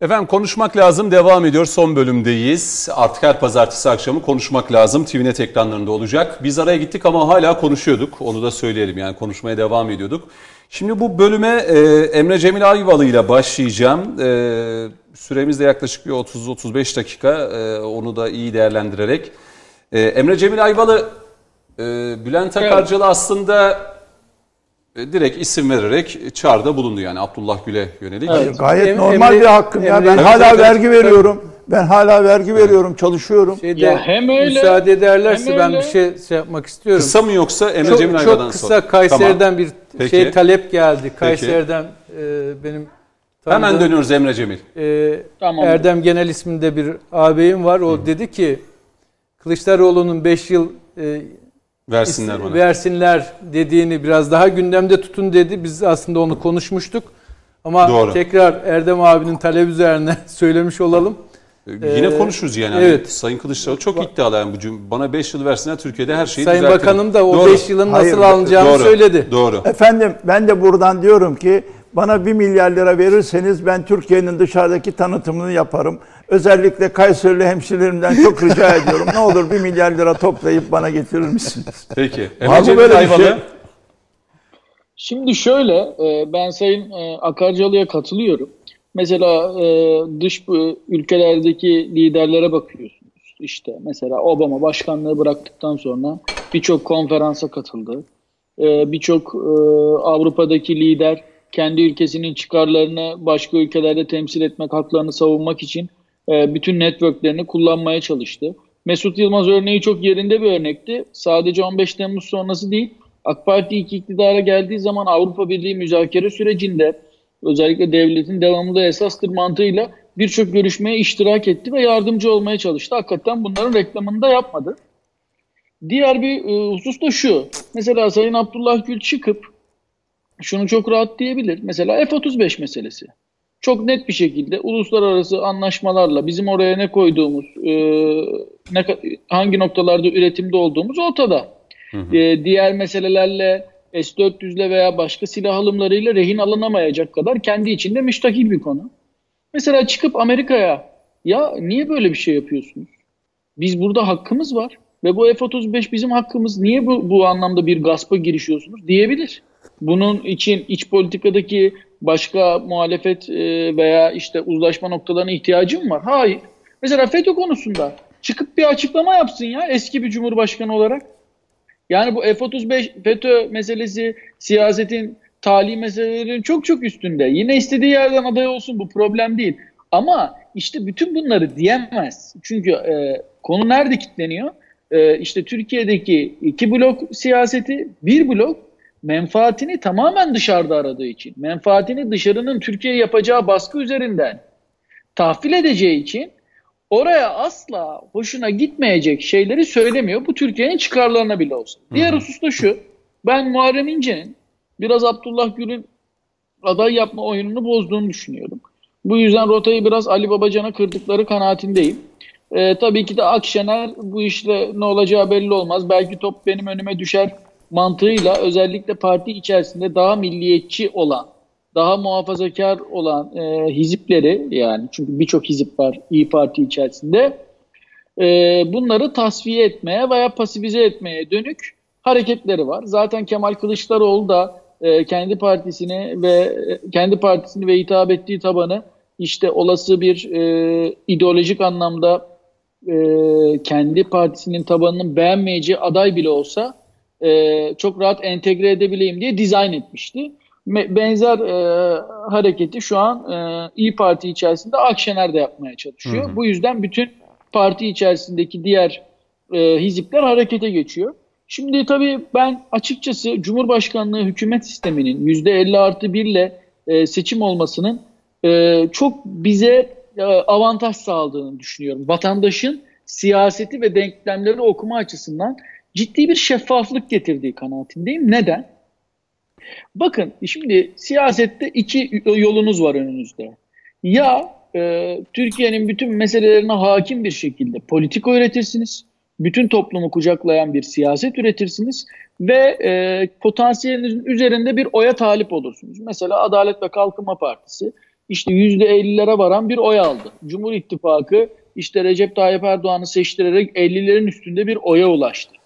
[SPEAKER 1] Efendim konuşmak lazım devam ediyor. Son bölümdeyiz. Artık her pazartesi akşamı konuşmak lazım. TVNet ekranlarında olacak. Biz araya gittik ama hala konuşuyorduk. Onu da söyleyelim yani konuşmaya devam ediyorduk. Şimdi bu bölüme e, Emre Cemil Ayvalı ile başlayacağım. E, süremiz de yaklaşık bir 30-35 dakika. E, onu da iyi değerlendirerek. E, Emre Cemil Ayvalı, e, Bülent Akarcalı aslında e, direkt isim vererek çağrıda bulundu yani Abdullah Gül'e yönelik.
[SPEAKER 2] Hayır, gayet
[SPEAKER 3] Em-
[SPEAKER 2] normal
[SPEAKER 3] Emre-
[SPEAKER 2] bir hakkım ya.
[SPEAKER 3] Emre-
[SPEAKER 2] Ben
[SPEAKER 3] Evet,
[SPEAKER 2] hala
[SPEAKER 1] evet,
[SPEAKER 2] vergi
[SPEAKER 1] evet.
[SPEAKER 2] veriyorum. Ben hala vergi veriyorum, çalışıyorum.
[SPEAKER 3] Şeyde,
[SPEAKER 5] Ya hem öyle,
[SPEAKER 3] müsaade ederlerse
[SPEAKER 5] hem
[SPEAKER 3] ben
[SPEAKER 5] öyle.
[SPEAKER 3] bir şey, şey yapmak istiyorum.
[SPEAKER 1] Kısa mı yoksa Emre
[SPEAKER 3] çok,
[SPEAKER 1] Cemil
[SPEAKER 3] çok
[SPEAKER 1] Ayva'dan
[SPEAKER 3] kısa
[SPEAKER 1] sonra?
[SPEAKER 3] Kayseri'den
[SPEAKER 1] Tamam.
[SPEAKER 3] bir
[SPEAKER 1] Peki.
[SPEAKER 3] şey talep geldi. Kayseri'den e, benim
[SPEAKER 1] Hemen
[SPEAKER 3] tanıdığım,
[SPEAKER 1] dönüyoruz Emre Cemil.
[SPEAKER 3] e,
[SPEAKER 5] Tamam.
[SPEAKER 3] Erdem Genel isminde bir ağabeyim var. O dedi ki Kılıçdaroğlu'nun 5 yıl e,
[SPEAKER 1] Versinler bana.
[SPEAKER 3] versinler dediğini biraz daha gündemde tutun dedi. Biz aslında onu konuşmuştuk. Ama
[SPEAKER 1] Doğru.
[SPEAKER 3] tekrar Erdem abinin talep üzerine [laughs] söylemiş olalım.
[SPEAKER 1] Ee, Yine
[SPEAKER 3] Ee,
[SPEAKER 1] konuşuruz yani. Hani
[SPEAKER 3] evet.
[SPEAKER 1] Sayın Kılıçdaroğlu çok iddialı yani bu cüm- bana 5 yıl versinler Türkiye'de her şeyi
[SPEAKER 3] Sayın
[SPEAKER 1] düzeltirim.
[SPEAKER 3] Bakanım da o
[SPEAKER 1] Doğru.
[SPEAKER 3] 5 yılın
[SPEAKER 2] Hayır,
[SPEAKER 3] nasıl alınacağını
[SPEAKER 1] Doğru.
[SPEAKER 3] söyledi.
[SPEAKER 1] Doğru.
[SPEAKER 2] Efendim ben de buradan diyorum ki bana 1 milyar lira verirseniz ben Türkiye'nin dışarıdaki tanıtımını yaparım. Özellikle Kayserili hemşirelerimden çok rica ediyorum. Ne olur 1 milyar lira toplayıp bana getirir misiniz?
[SPEAKER 1] Peki.
[SPEAKER 2] Var mı böyle bir şey?
[SPEAKER 5] Şimdi şöyle, e, ben Sayın e, Akarcalı'ya katılıyorum. Mesela e, dış ülkelerdeki liderlere bakıyorsunuz. İşte mesela Obama başkanlığı bıraktıktan sonra birçok konferansa katıldı. Birçok Avrupa'daki lider kendi ülkesinin çıkarlarını başka ülkelerde temsil etmek, haklarını savunmak için e, bütün networklerini kullanmaya çalıştı. Mesut Yılmaz örneği çok yerinde bir örnekti. Sadece 15 Temmuz sonrası değil, AK Parti ilk iktidara geldiği zaman Avrupa Birliği müzakere sürecinde özellikle devletin devamlı esastır mantığıyla birçok görüşmeye iştirak etti ve yardımcı olmaya çalıştı. Hakikaten bunların reklamını da yapmadı. Diğer bir e, husus da şu. Mesela Sayın Abdullah Gül çıkıp şunu çok rahat diyebilir. Mesela F-35 meselesi. Çok net bir şekilde uluslararası anlaşmalarla bizim oraya ne koyduğumuz, e, ne, hangi noktalarda üretimde olduğumuz ortada. E, diğer meselelerle S-400'le veya başka silah alımlarıyla rehin alınamayacak kadar kendi içinde müstakil bir konu. Mesela çıkıp Amerika'ya ya niye böyle bir şey yapıyorsunuz? Biz burada hakkımız var ve bu F-35 bizim hakkımız. Niye bu, bu anlamda bir gaspa girişiyorsunuz diyebilir. Bunun için iç politikadaki başka muhalefet e, veya işte uzlaşma noktalarına ihtiyacım var. Hayır. Mesela FETÖ konusunda çıkıp bir açıklama yapsın ya eski bir cumhurbaşkanı olarak. Yani bu F-35 FETÖ meselesi siyasetin tali meselelerinin çok çok üstünde. Yine istediği yerden aday olsun bu problem değil. Ama işte bütün bunları diyemez. Çünkü e, konu nerede kilitleniyor? E, işte Türkiye'deki iki blok siyaseti, bir blok menfaatini tamamen dışarıda aradığı için, menfaatini dışarının Türkiye yapacağı baskı üzerinden tahvil edeceği için oraya asla hoşuna gitmeyecek şeyleri söylemiyor. Bu Türkiye'nin çıkarlarına bile olsa. Diğer husus da şu. Ben Muharrem İnce'nin biraz Abdullah Gül'ün aday yapma oyununu bozduğunu düşünüyorum. Bu yüzden rotayı biraz Ali Babacan'a kırdıkları kanaatindeyim. Ee, tabii ki de Akşener bu işle ne olacağı belli olmaz. Belki top benim önüme düşer mantığıyla özellikle parti içerisinde daha milliyetçi olan, daha muhafazakar olan e, hizipleri yani çünkü birçok hizip var İyi Parti içerisinde e, bunları tasfiye etmeye veya pasifize etmeye dönük hareketleri var. Zaten Kemal Kılıçdaroğlu da e, kendi partisini ve e, kendi partisini ve hitap ettiği tabanı işte olası bir e, ideolojik anlamda e, kendi partisinin tabanının beğenmeyeceği aday bile olsa e, çok rahat entegre edebileyim diye dizayn etmişti. Benzer e, hareketi şu an e, İyi Parti içerisinde Akşener de yapmaya çalışıyor. Hı hı. Bu yüzden bütün parti içerisindeki diğer e, hizipler harekete geçiyor. Şimdi tabii ben açıkçası Cumhurbaşkanlığı hükümet sisteminin %50 artı 1 ile e, seçim olmasının e, çok bize e, avantaj sağladığını düşünüyorum. Vatandaşın siyaseti ve denklemleri okuma açısından ciddi bir şeffaflık getirdiği kanaatindeyim. Neden? Bakın şimdi siyasette iki yolunuz var önünüzde. Ya e, Türkiye'nin bütün meselelerine hakim bir şekilde politika üretirsiniz. Bütün toplumu kucaklayan bir siyaset üretirsiniz ve e, potansiyelinizin üzerinde bir oya talip olursunuz. Mesela Adalet ve Kalkınma Partisi işte %50'lere varan bir oy aldı. Cumhur İttifakı işte Recep Tayyip Erdoğan'ı seçtirerek 50'lerin üstünde bir oya ulaştı.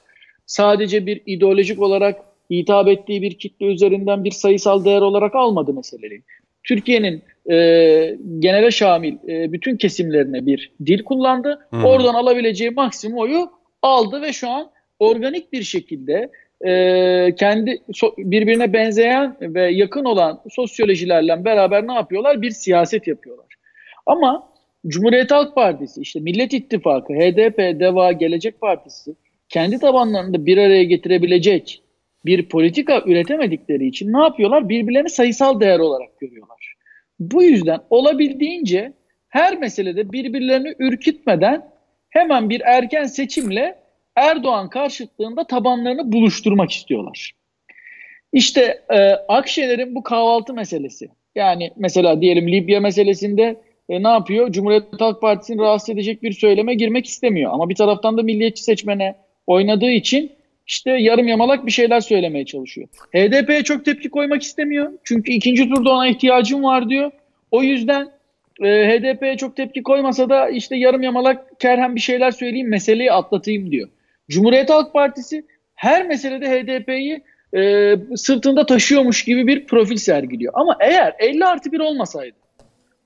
[SPEAKER 5] Sadece bir ideolojik olarak hitap ettiği bir kitle üzerinden bir sayısal değer olarak almadı meseleyi. Türkiye'nin e, genele şamil e, bütün kesimlerine bir dil kullandı. Hmm. Oradan alabileceği maksimum oyu aldı ve şu an organik bir şekilde e, kendi so, birbirine benzeyen ve yakın olan sosyolojilerle beraber ne yapıyorlar? Bir siyaset yapıyorlar. Ama Cumhuriyet Halk Partisi, işte Millet İttifakı, HDP, DEVA, Gelecek Partisi kendi tabanlarında bir araya getirebilecek bir politika üretemedikleri için ne yapıyorlar? Birbirlerini sayısal değer olarak görüyorlar. Bu yüzden olabildiğince her meselede birbirlerini ürkütmeden hemen bir erken seçimle Erdoğan karşıtlığında tabanlarını buluşturmak istiyorlar. İşte e, Akşener'in bu kahvaltı meselesi. Yani mesela diyelim Libya meselesinde e, ne yapıyor? Cumhuriyet Halk Partisi'ni rahatsız edecek bir söyleme girmek istemiyor. Ama bir taraftan da milliyetçi seçmene oynadığı için işte yarım yamalak bir şeyler söylemeye çalışıyor. HDP'ye çok tepki koymak istemiyor. Çünkü ikinci turda ona ihtiyacım var diyor. O yüzden e, HDP'ye çok tepki koymasa da işte yarım yamalak kerhen bir şeyler söyleyeyim meseleyi atlatayım diyor. Cumhuriyet Halk Partisi her meselede HDP'yi e, sırtında taşıyormuş gibi bir profil sergiliyor. Ama eğer 50 artı 1 olmasaydı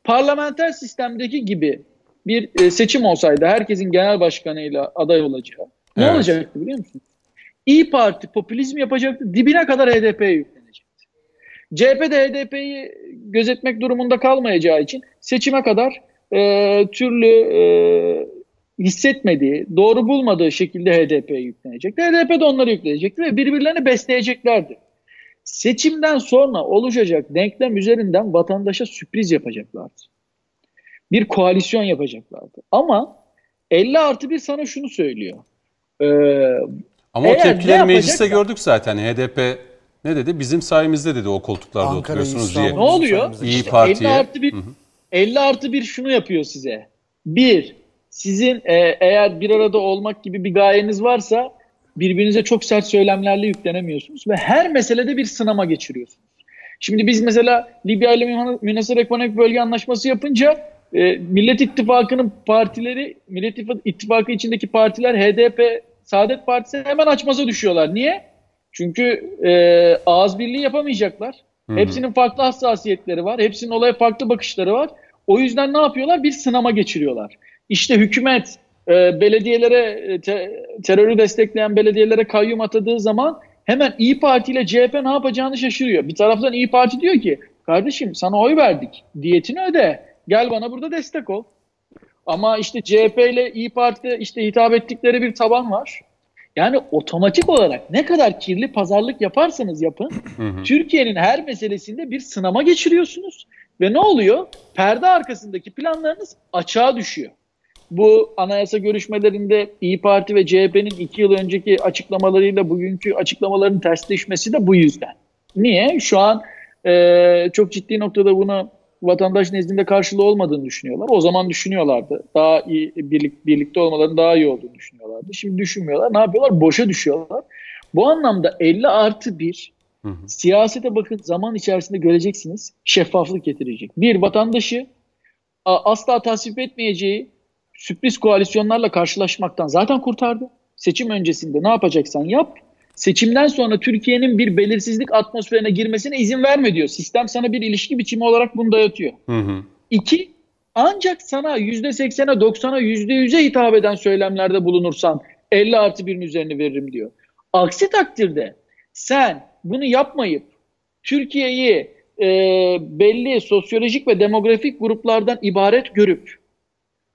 [SPEAKER 5] parlamenter sistemdeki gibi bir e, seçim olsaydı herkesin genel başkanıyla aday olacağı ne evet. olacaktı biliyor musun? İyi Parti popülizm yapacaktı. Dibine kadar HDP'ye yüklenecekti. CHP de HDP'yi gözetmek durumunda kalmayacağı için seçime kadar e, türlü e, hissetmediği, doğru bulmadığı şekilde HDP'ye yüklenecekti. HDP de onları yükleyecekti ve birbirlerini besleyeceklerdi. Seçimden sonra oluşacak denklem üzerinden vatandaşa sürpriz yapacaklardı. Bir koalisyon yapacaklardı. Ama 50 artı bir sana şunu söylüyor. Ee,
[SPEAKER 1] Ama o tepkileri mecliste gördük zaten. HDP ne dedi? Bizim sayemizde dedi o koltuklarda Ankara, oturuyorsunuz diye.
[SPEAKER 5] Ne oluyor?
[SPEAKER 1] İyi işte Parti'ye.
[SPEAKER 5] 50 artı bir, 50 artı bir şunu yapıyor size. Bir, sizin e, eğer bir arada olmak gibi bir gayeniz varsa birbirinize çok sert söylemlerle yüklenemiyorsunuz ve her meselede bir sınama geçiriyorsunuz. Şimdi biz mesela Libya ile Münasır Ekonomik Bölge Anlaşması yapınca e, Millet İttifakı'nın partileri, Millet İttifakı içindeki partiler HDP, Saadet Partisi hemen açmaza düşüyorlar. Niye? Çünkü e, ağız birliği yapamayacaklar. Hı-hı. Hepsinin farklı hassasiyetleri var. Hepsinin olaya farklı bakışları var. O yüzden ne yapıyorlar? Bir sınama geçiriyorlar. İşte hükümet e, belediyelere e, te, terörü destekleyen belediyelere kayyum atadığı zaman hemen İyi Parti ile CHP ne yapacağını şaşırıyor. Bir taraftan İyi Parti diyor ki kardeşim sana oy verdik diyetini öde gel bana burada destek ol. Ama işte CHP ile İyi Parti işte hitap ettikleri bir taban var. Yani otomatik olarak ne kadar kirli pazarlık yaparsanız yapın, Türkiye'nin her meselesinde bir sınama geçiriyorsunuz. Ve ne oluyor? Perde arkasındaki planlarınız açığa düşüyor. Bu anayasa görüşmelerinde İyi Parti ve CHP'nin iki yıl önceki açıklamalarıyla bugünkü açıklamaların tersleşmesi de bu yüzden. Niye? Şu an e, çok ciddi noktada bunu vatandaş nezdinde karşılığı olmadığını düşünüyorlar. O zaman düşünüyorlardı. Daha iyi birlik, birlikte olmaların daha iyi olduğunu düşünüyorlardı. Şimdi düşünmüyorlar. Ne yapıyorlar? Boşa düşüyorlar. Bu anlamda 50 artı 1 hı hı. siyasete bakın zaman içerisinde göreceksiniz şeffaflık getirecek. Bir vatandaşı asla tasvip etmeyeceği sürpriz koalisyonlarla karşılaşmaktan zaten kurtardı. Seçim öncesinde ne yapacaksan yap. Seçimden sonra Türkiye'nin bir belirsizlik atmosferine girmesine izin verme diyor. Sistem sana bir ilişki biçimi olarak bunu dayatıyor. Hı hı. İki, ancak sana %80'e, 90'a, %100'e hitap eden söylemlerde bulunursan 50 artı birin üzerine veririm diyor. Aksi takdirde sen bunu yapmayıp Türkiye'yi e, belli sosyolojik ve demografik gruplardan ibaret görüp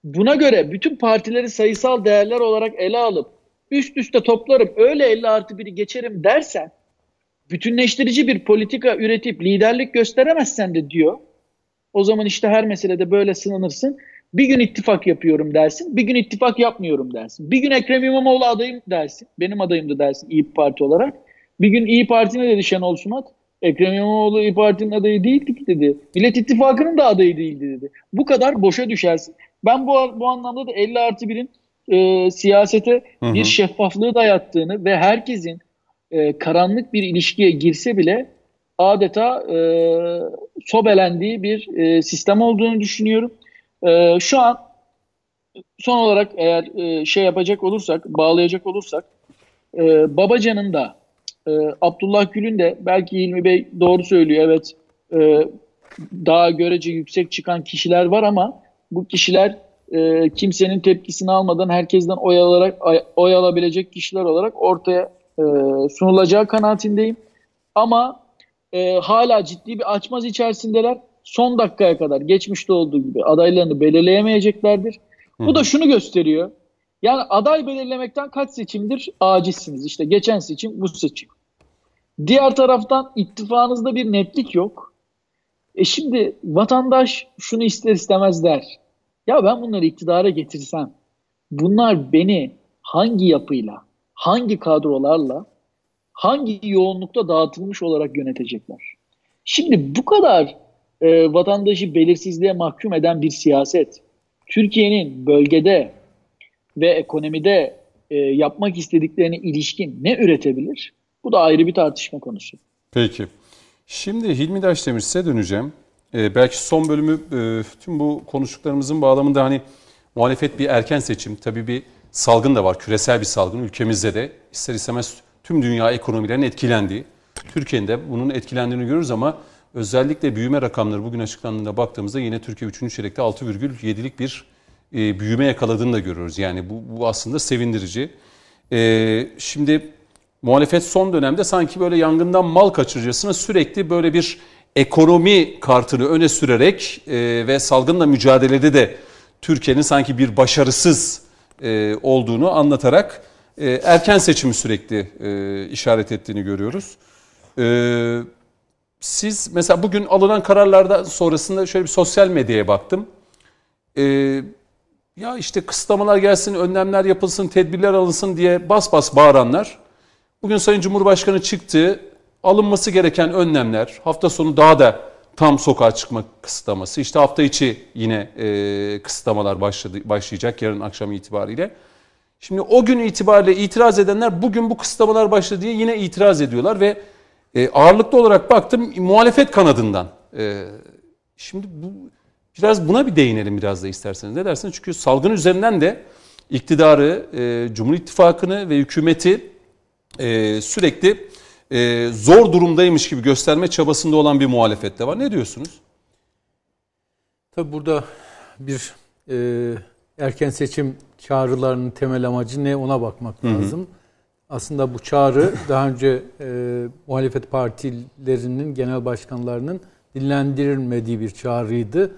[SPEAKER 5] buna göre bütün partileri sayısal değerler olarak ele alıp üst üste toplarım öyle 50 artı biri geçerim dersen bütünleştirici bir politika üretip liderlik gösteremezsen de diyor o zaman işte her meselede böyle sınanırsın. Bir gün ittifak yapıyorum dersin, bir gün ittifak yapmıyorum dersin. Bir gün Ekrem İmamoğlu adayım dersin, benim adayımdı dersin İyi Parti olarak. Bir gün İyi Parti ne dedi Şenol Sumat? Ekrem İmamoğlu İyi Parti'nin adayı değildi ki dedi. Millet İttifakı'nın da adayı değildi dedi. Bu kadar boşa düşersin. Ben bu, bu anlamda da 50 artı 1'in e, siyasete hı hı. bir şeffaflığı dayattığını ve herkesin e, karanlık bir ilişkiye girse bile adeta e, sobelendiği bir e, sistem olduğunu düşünüyorum. E, şu an son olarak eğer e, şey yapacak olursak, bağlayacak olursak e, Babacan'ın da e, Abdullah Gül'ün de belki İlmi Bey doğru söylüyor evet e, daha görece yüksek çıkan kişiler var ama bu kişiler e, kimsenin tepkisini almadan herkesten oy, alarak, oy alabilecek kişiler olarak ortaya e, sunulacağı kanaatindeyim. Ama e, hala ciddi bir açmaz içerisindeler. Son dakikaya kadar geçmişte olduğu gibi adaylarını belirleyemeyeceklerdir. Hı. Bu da şunu gösteriyor. Yani aday belirlemekten kaç seçimdir acizsiniz. İşte geçen seçim bu seçim. Diğer taraftan ittifakınızda bir netlik yok. E şimdi vatandaş şunu ister istemez der. Ya ben bunları iktidara getirsem bunlar beni hangi yapıyla, hangi kadrolarla, hangi yoğunlukta dağıtılmış olarak yönetecekler? Şimdi bu kadar e, vatandaşı belirsizliğe mahkum eden bir siyaset, Türkiye'nin bölgede ve ekonomide e, yapmak istediklerine ilişkin ne üretebilir? Bu da ayrı bir tartışma konusu.
[SPEAKER 1] Peki. Şimdi Hilmi Daşdemir size döneceğim. Ee, belki son bölümü e, tüm bu konuştuklarımızın bağlamında hani muhalefet bir erken seçim. Tabii bir salgın da var, küresel bir salgın ülkemizde de. ister istemez tüm dünya ekonomilerinin etkilendiği. Türkiye'nin de bunun etkilendiğini görürüz ama özellikle büyüme rakamları bugün açıklandığında baktığımızda yine Türkiye 3. çeyrekte 6,7'lik bir e, büyüme yakaladığını da görüyoruz. Yani bu, bu aslında sevindirici. E, şimdi muhalefet son dönemde sanki böyle yangından mal kaçırıcısına sürekli böyle bir ekonomi kartını öne sürerek e, ve salgınla mücadelede de Türkiye'nin sanki bir başarısız e, olduğunu anlatarak e, erken seçimi sürekli e, işaret ettiğini görüyoruz. E, siz mesela bugün alınan kararlarda sonrasında şöyle bir sosyal medyaya baktım. E, ya işte kısıtlamalar gelsin, önlemler yapılsın, tedbirler alınsın diye bas bas bağıranlar. Bugün Sayın Cumhurbaşkanı çıktı, alınması gereken önlemler hafta sonu daha da tam sokağa çıkma kısıtlaması. İşte hafta içi yine e, kısıtlamalar başladı, başlayacak yarın akşam itibariyle. Şimdi o gün itibariyle itiraz edenler bugün bu kısıtlamalar başladı diye yine itiraz ediyorlar ve e, ağırlıklı olarak baktım muhalefet kanadından. E, şimdi bu biraz buna bir değinelim biraz da isterseniz. Ne dersiniz? Çünkü salgın üzerinden de iktidarı, e, Cumhur İttifakı'nı ve hükümeti e, sürekli e, zor durumdaymış gibi gösterme çabasında olan bir muhalefet de var. Ne diyorsunuz?
[SPEAKER 3] Tabi burada bir e, erken seçim çağrılarının temel amacı ne ona bakmak lazım. Hı hı. Aslında bu çağrı [laughs] daha önce e, muhalefet partilerinin genel başkanlarının dinlendirilmediği bir çağrıydı.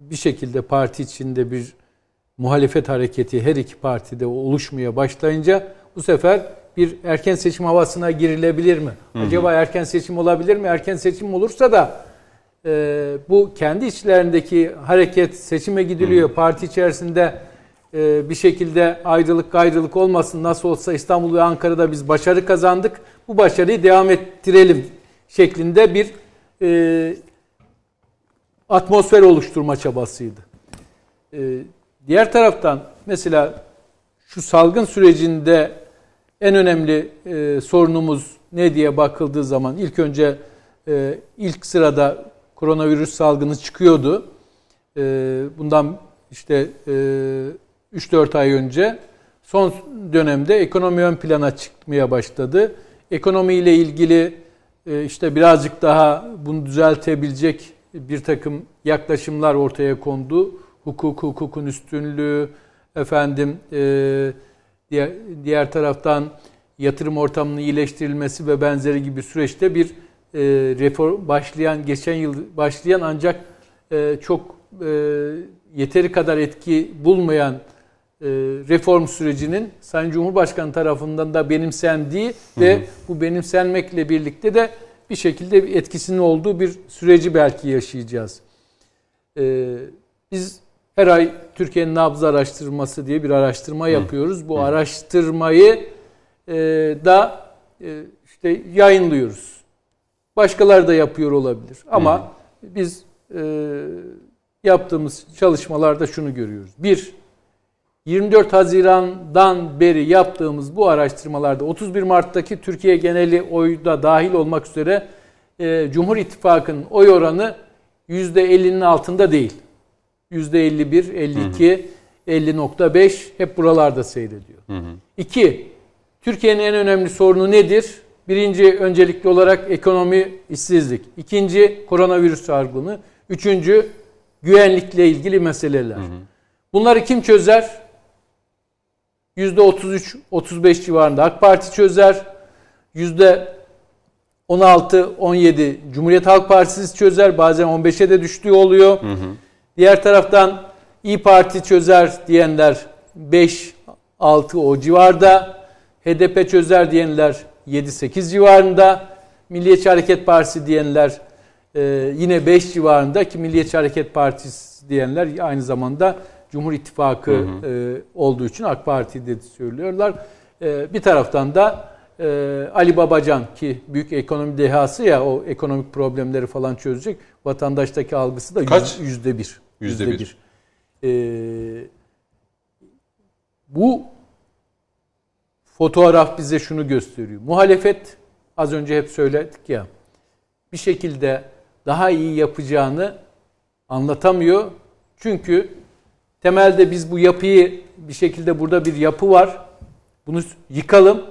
[SPEAKER 3] Bir şekilde parti içinde bir muhalefet hareketi her iki partide oluşmaya başlayınca bu sefer bir erken seçim havasına girilebilir mi? Acaba erken seçim olabilir mi? Erken seçim olursa da e, bu kendi içlerindeki hareket seçime gidiliyor. Parti içerisinde e, bir şekilde ayrılık gayrılık olmasın. Nasıl olsa İstanbul ve Ankara'da biz başarı kazandık. Bu başarıyı devam ettirelim şeklinde bir e, atmosfer oluşturma çabasıydı. E, diğer taraftan mesela şu salgın sürecinde en önemli e, sorunumuz ne diye bakıldığı zaman ilk önce e, ilk sırada koronavirüs salgını çıkıyordu. E, bundan işte e, 3-4 ay önce son dönemde ekonomi ön plana çıkmaya başladı. Ekonomiyle ilgili e, işte birazcık daha bunu düzeltebilecek bir takım yaklaşımlar ortaya kondu. Hukuk, hukukun üstünlüğü, efendim e, diğer, diğer taraftan yatırım ortamının iyileştirilmesi ve benzeri gibi süreçte bir e, reform başlayan geçen yıl başlayan ancak e, çok e, yeteri kadar etki bulmayan e, reform sürecinin Sayın Cumhurbaşkanı tarafından da benimsendiği hı hı. ve bu benimsenmekle birlikte de bir şekilde etkisinin olduğu bir süreci belki yaşayacağız. E, biz her ay Türkiye'nin nabız araştırması diye bir araştırma yapıyoruz. Bu araştırmayı e, da e, işte yayınlıyoruz. Başkaları da yapıyor olabilir. Ama biz e, yaptığımız çalışmalarda şunu görüyoruz. Bir, 24 Haziran'dan beri yaptığımız bu araştırmalarda 31 Mart'taki Türkiye geneli oyda dahil olmak üzere e, Cumhur İttifakı'nın oy oranı %50'nin altında değil. %51, 52, 50.5 hep buralarda seyrediyor. Hı hı. İki, Türkiye'nin en önemli sorunu nedir? Birinci öncelikli olarak ekonomi, işsizlik. İkinci koronavirüs salgını. Üçüncü güvenlikle ilgili meseleler. Hı hı. Bunları kim çözer? %33-35 civarında AK Parti çözer. %16-17 Cumhuriyet Halk Partisi çözer. Bazen 15'e de düştüğü oluyor. Hı hı. Diğer taraftan İyi Parti çözer diyenler 5-6 o civarda. HDP çözer diyenler 7-8 civarında. Milliyetçi Hareket Partisi diyenler e, yine 5 civarında ki Milliyetçi Hareket Partisi diyenler aynı zamanda Cumhur İttifakı hı hı. E, olduğu için AK Parti de söylüyorlar. E, bir taraftan da e, Ali Babacan ki büyük ekonomi dehası ya o ekonomik problemleri falan çözecek. Vatandaştaki algısı da
[SPEAKER 1] Kaç?
[SPEAKER 3] yüzde bir.
[SPEAKER 1] Yüzde bir.
[SPEAKER 3] Ee, bu fotoğraf bize şunu gösteriyor. Muhalefet az önce hep söyledik ya bir şekilde daha iyi yapacağını anlatamıyor. Çünkü temelde biz bu yapıyı bir şekilde burada bir yapı var. Bunu yıkalım.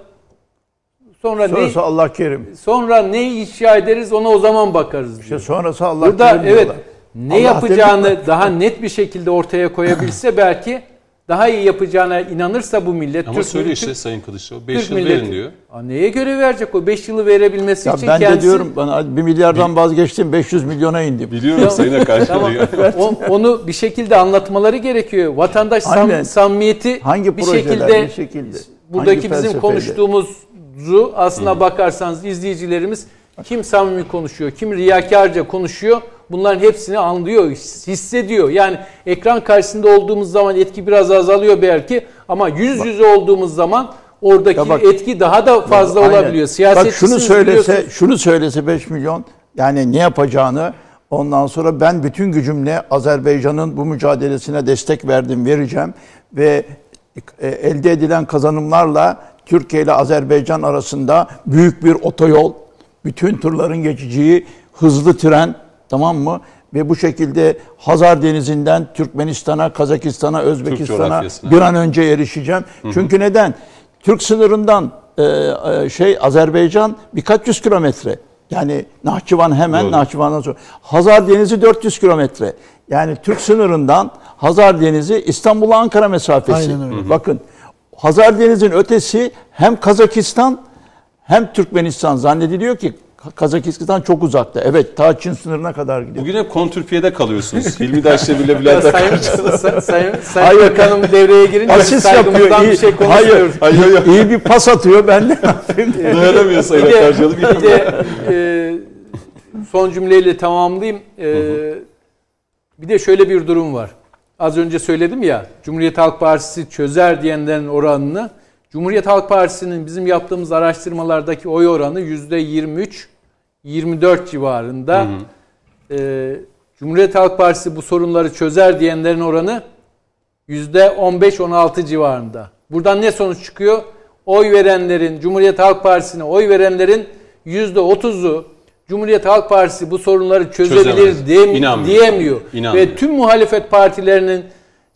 [SPEAKER 2] Sonra sonrası ne, Allah kerim.
[SPEAKER 3] Sonra ne inşa ederiz ona o zaman bakarız.
[SPEAKER 2] İşte sonrası Allah
[SPEAKER 3] Burada, kerim. Burada evet ne Allah yapacağını daha net bir şekilde ortaya koyabilse [clears throat] belki daha iyi yapacağına inanırsa bu millet.
[SPEAKER 1] Ama Türk söylüyor işte Sayın Kılıçdaroğlu 5 yıl milleti, verin diyor.
[SPEAKER 3] Aa, neye göre verecek o 5 yılı verebilmesi ya için
[SPEAKER 2] ben
[SPEAKER 3] kendisi...
[SPEAKER 2] Ben de diyorum bana 1 milyardan vazgeçtim 500 milyona indim.
[SPEAKER 1] Biliyorum Sayın Akar. tamam. [laughs]
[SPEAKER 3] onu bir şekilde anlatmaları gerekiyor. Vatandaş sam, samimiyeti
[SPEAKER 2] Hangi
[SPEAKER 3] bir şekilde, bir
[SPEAKER 2] şekilde
[SPEAKER 3] buradaki bizim konuştuğumuzu aslına Hı. bakarsanız izleyicilerimiz kim samimi konuşuyor, kim riyakarca konuşuyor bunların hepsini anlıyor, hissediyor. Yani ekran karşısında olduğumuz zaman etki biraz azalıyor belki ama yüz yüze olduğumuz zaman oradaki bak, etki daha da fazla bak, olabiliyor.
[SPEAKER 2] Siyaset bak şunu söylese, şunu söylese 5 milyon yani ne yapacağını ondan sonra ben bütün gücümle Azerbaycan'ın bu mücadelesine destek verdim, vereceğim ve e, elde edilen kazanımlarla Türkiye ile Azerbaycan arasında büyük bir otoyol, bütün turların geçeceği hızlı tren Tamam mı? Ve bu şekilde Hazar Denizi'nden Türkmenistan'a, Kazakistan'a, Özbekistan'a bir an önce erişeceğim. Hı hı. Çünkü neden? Türk sınırından e, e, şey Azerbaycan birkaç yüz kilometre. Yani Nahçıvan hemen Doğru. Nahçıvan'dan sonra. Hazar Denizi 400 kilometre. Yani Türk sınırından Hazar Denizi İstanbul'a Ankara mesafesi. Aynen öyle. Bakın Hazar Denizi'nin ötesi hem Kazakistan hem Türkmenistan zannediliyor ki Kazakistan çok uzakta. Evet ta Çin sınırına kadar gidiyor.
[SPEAKER 1] Bugün hep kontürpiyede kalıyorsunuz. Hilmi Daşdemir'le Bülent
[SPEAKER 3] sayın,
[SPEAKER 1] Akar.
[SPEAKER 3] sayın, sayın, sayın
[SPEAKER 2] Hayır.
[SPEAKER 3] Bakanım devreye girince
[SPEAKER 2] Asist yapıyor. iyi,
[SPEAKER 3] bir şey
[SPEAKER 2] hayır,
[SPEAKER 3] konuşmuyoruz.
[SPEAKER 2] hayır, iyi bir pas atıyor. Ben de ne yapayım?
[SPEAKER 1] Dayanamıyor Sayın
[SPEAKER 3] Bir de,
[SPEAKER 1] Akarcalı.
[SPEAKER 3] bir de e, son cümleyle tamamlayayım. E, bir de şöyle bir durum var. Az önce söyledim ya Cumhuriyet Halk Partisi çözer diyenlerin oranını Cumhuriyet Halk Partisi'nin bizim yaptığımız araştırmalardaki oy oranı yüzde 23 24 civarında. E, Cumhuriyet Halk Partisi bu sorunları çözer diyenlerin oranı yüzde 15-16 civarında. Buradan ne sonuç çıkıyor? Oy verenlerin, Cumhuriyet Halk Partisi'ne oy verenlerin yüzde 30'u Cumhuriyet Halk Partisi bu sorunları çözebilir diyem-
[SPEAKER 1] İnanmıyor.
[SPEAKER 3] diyemiyor.
[SPEAKER 1] İnanmıyor.
[SPEAKER 3] Ve tüm muhalefet partilerinin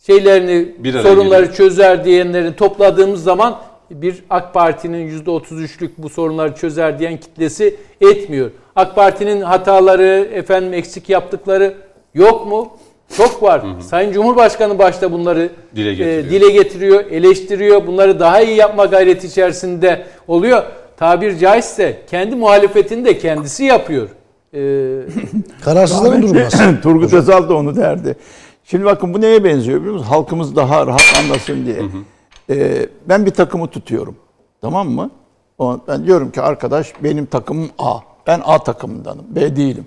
[SPEAKER 3] şeylerini sorunları
[SPEAKER 1] geliyor.
[SPEAKER 3] çözer diyenlerin topladığımız zaman bir AK Parti'nin yüzde 33'lük bu sorunları çözer diyen kitlesi etmiyor. AK Parti'nin hataları, efendim eksik yaptıkları yok mu? Çok var. Sayın Cumhurbaşkanı başta bunları
[SPEAKER 1] Dile
[SPEAKER 3] e,
[SPEAKER 1] getiriyor.
[SPEAKER 3] dile getiriyor, eleştiriyor. Bunları daha iyi yapma gayreti içerisinde oluyor. Tabir caizse kendi muhalefetini de kendisi yapıyor. [laughs] Ee,
[SPEAKER 4] Kararsızların durumu [laughs] nasıl?
[SPEAKER 2] Turgut Özal da onu derdi. Şimdi bakın bu neye benziyor biliyor musunuz? Halkımız daha rahat anlasın diye. Ee, ben bir takımı tutuyorum. Tamam mı? Ben diyorum ki arkadaş benim takımım A. Ben A takımındanım. B değilim.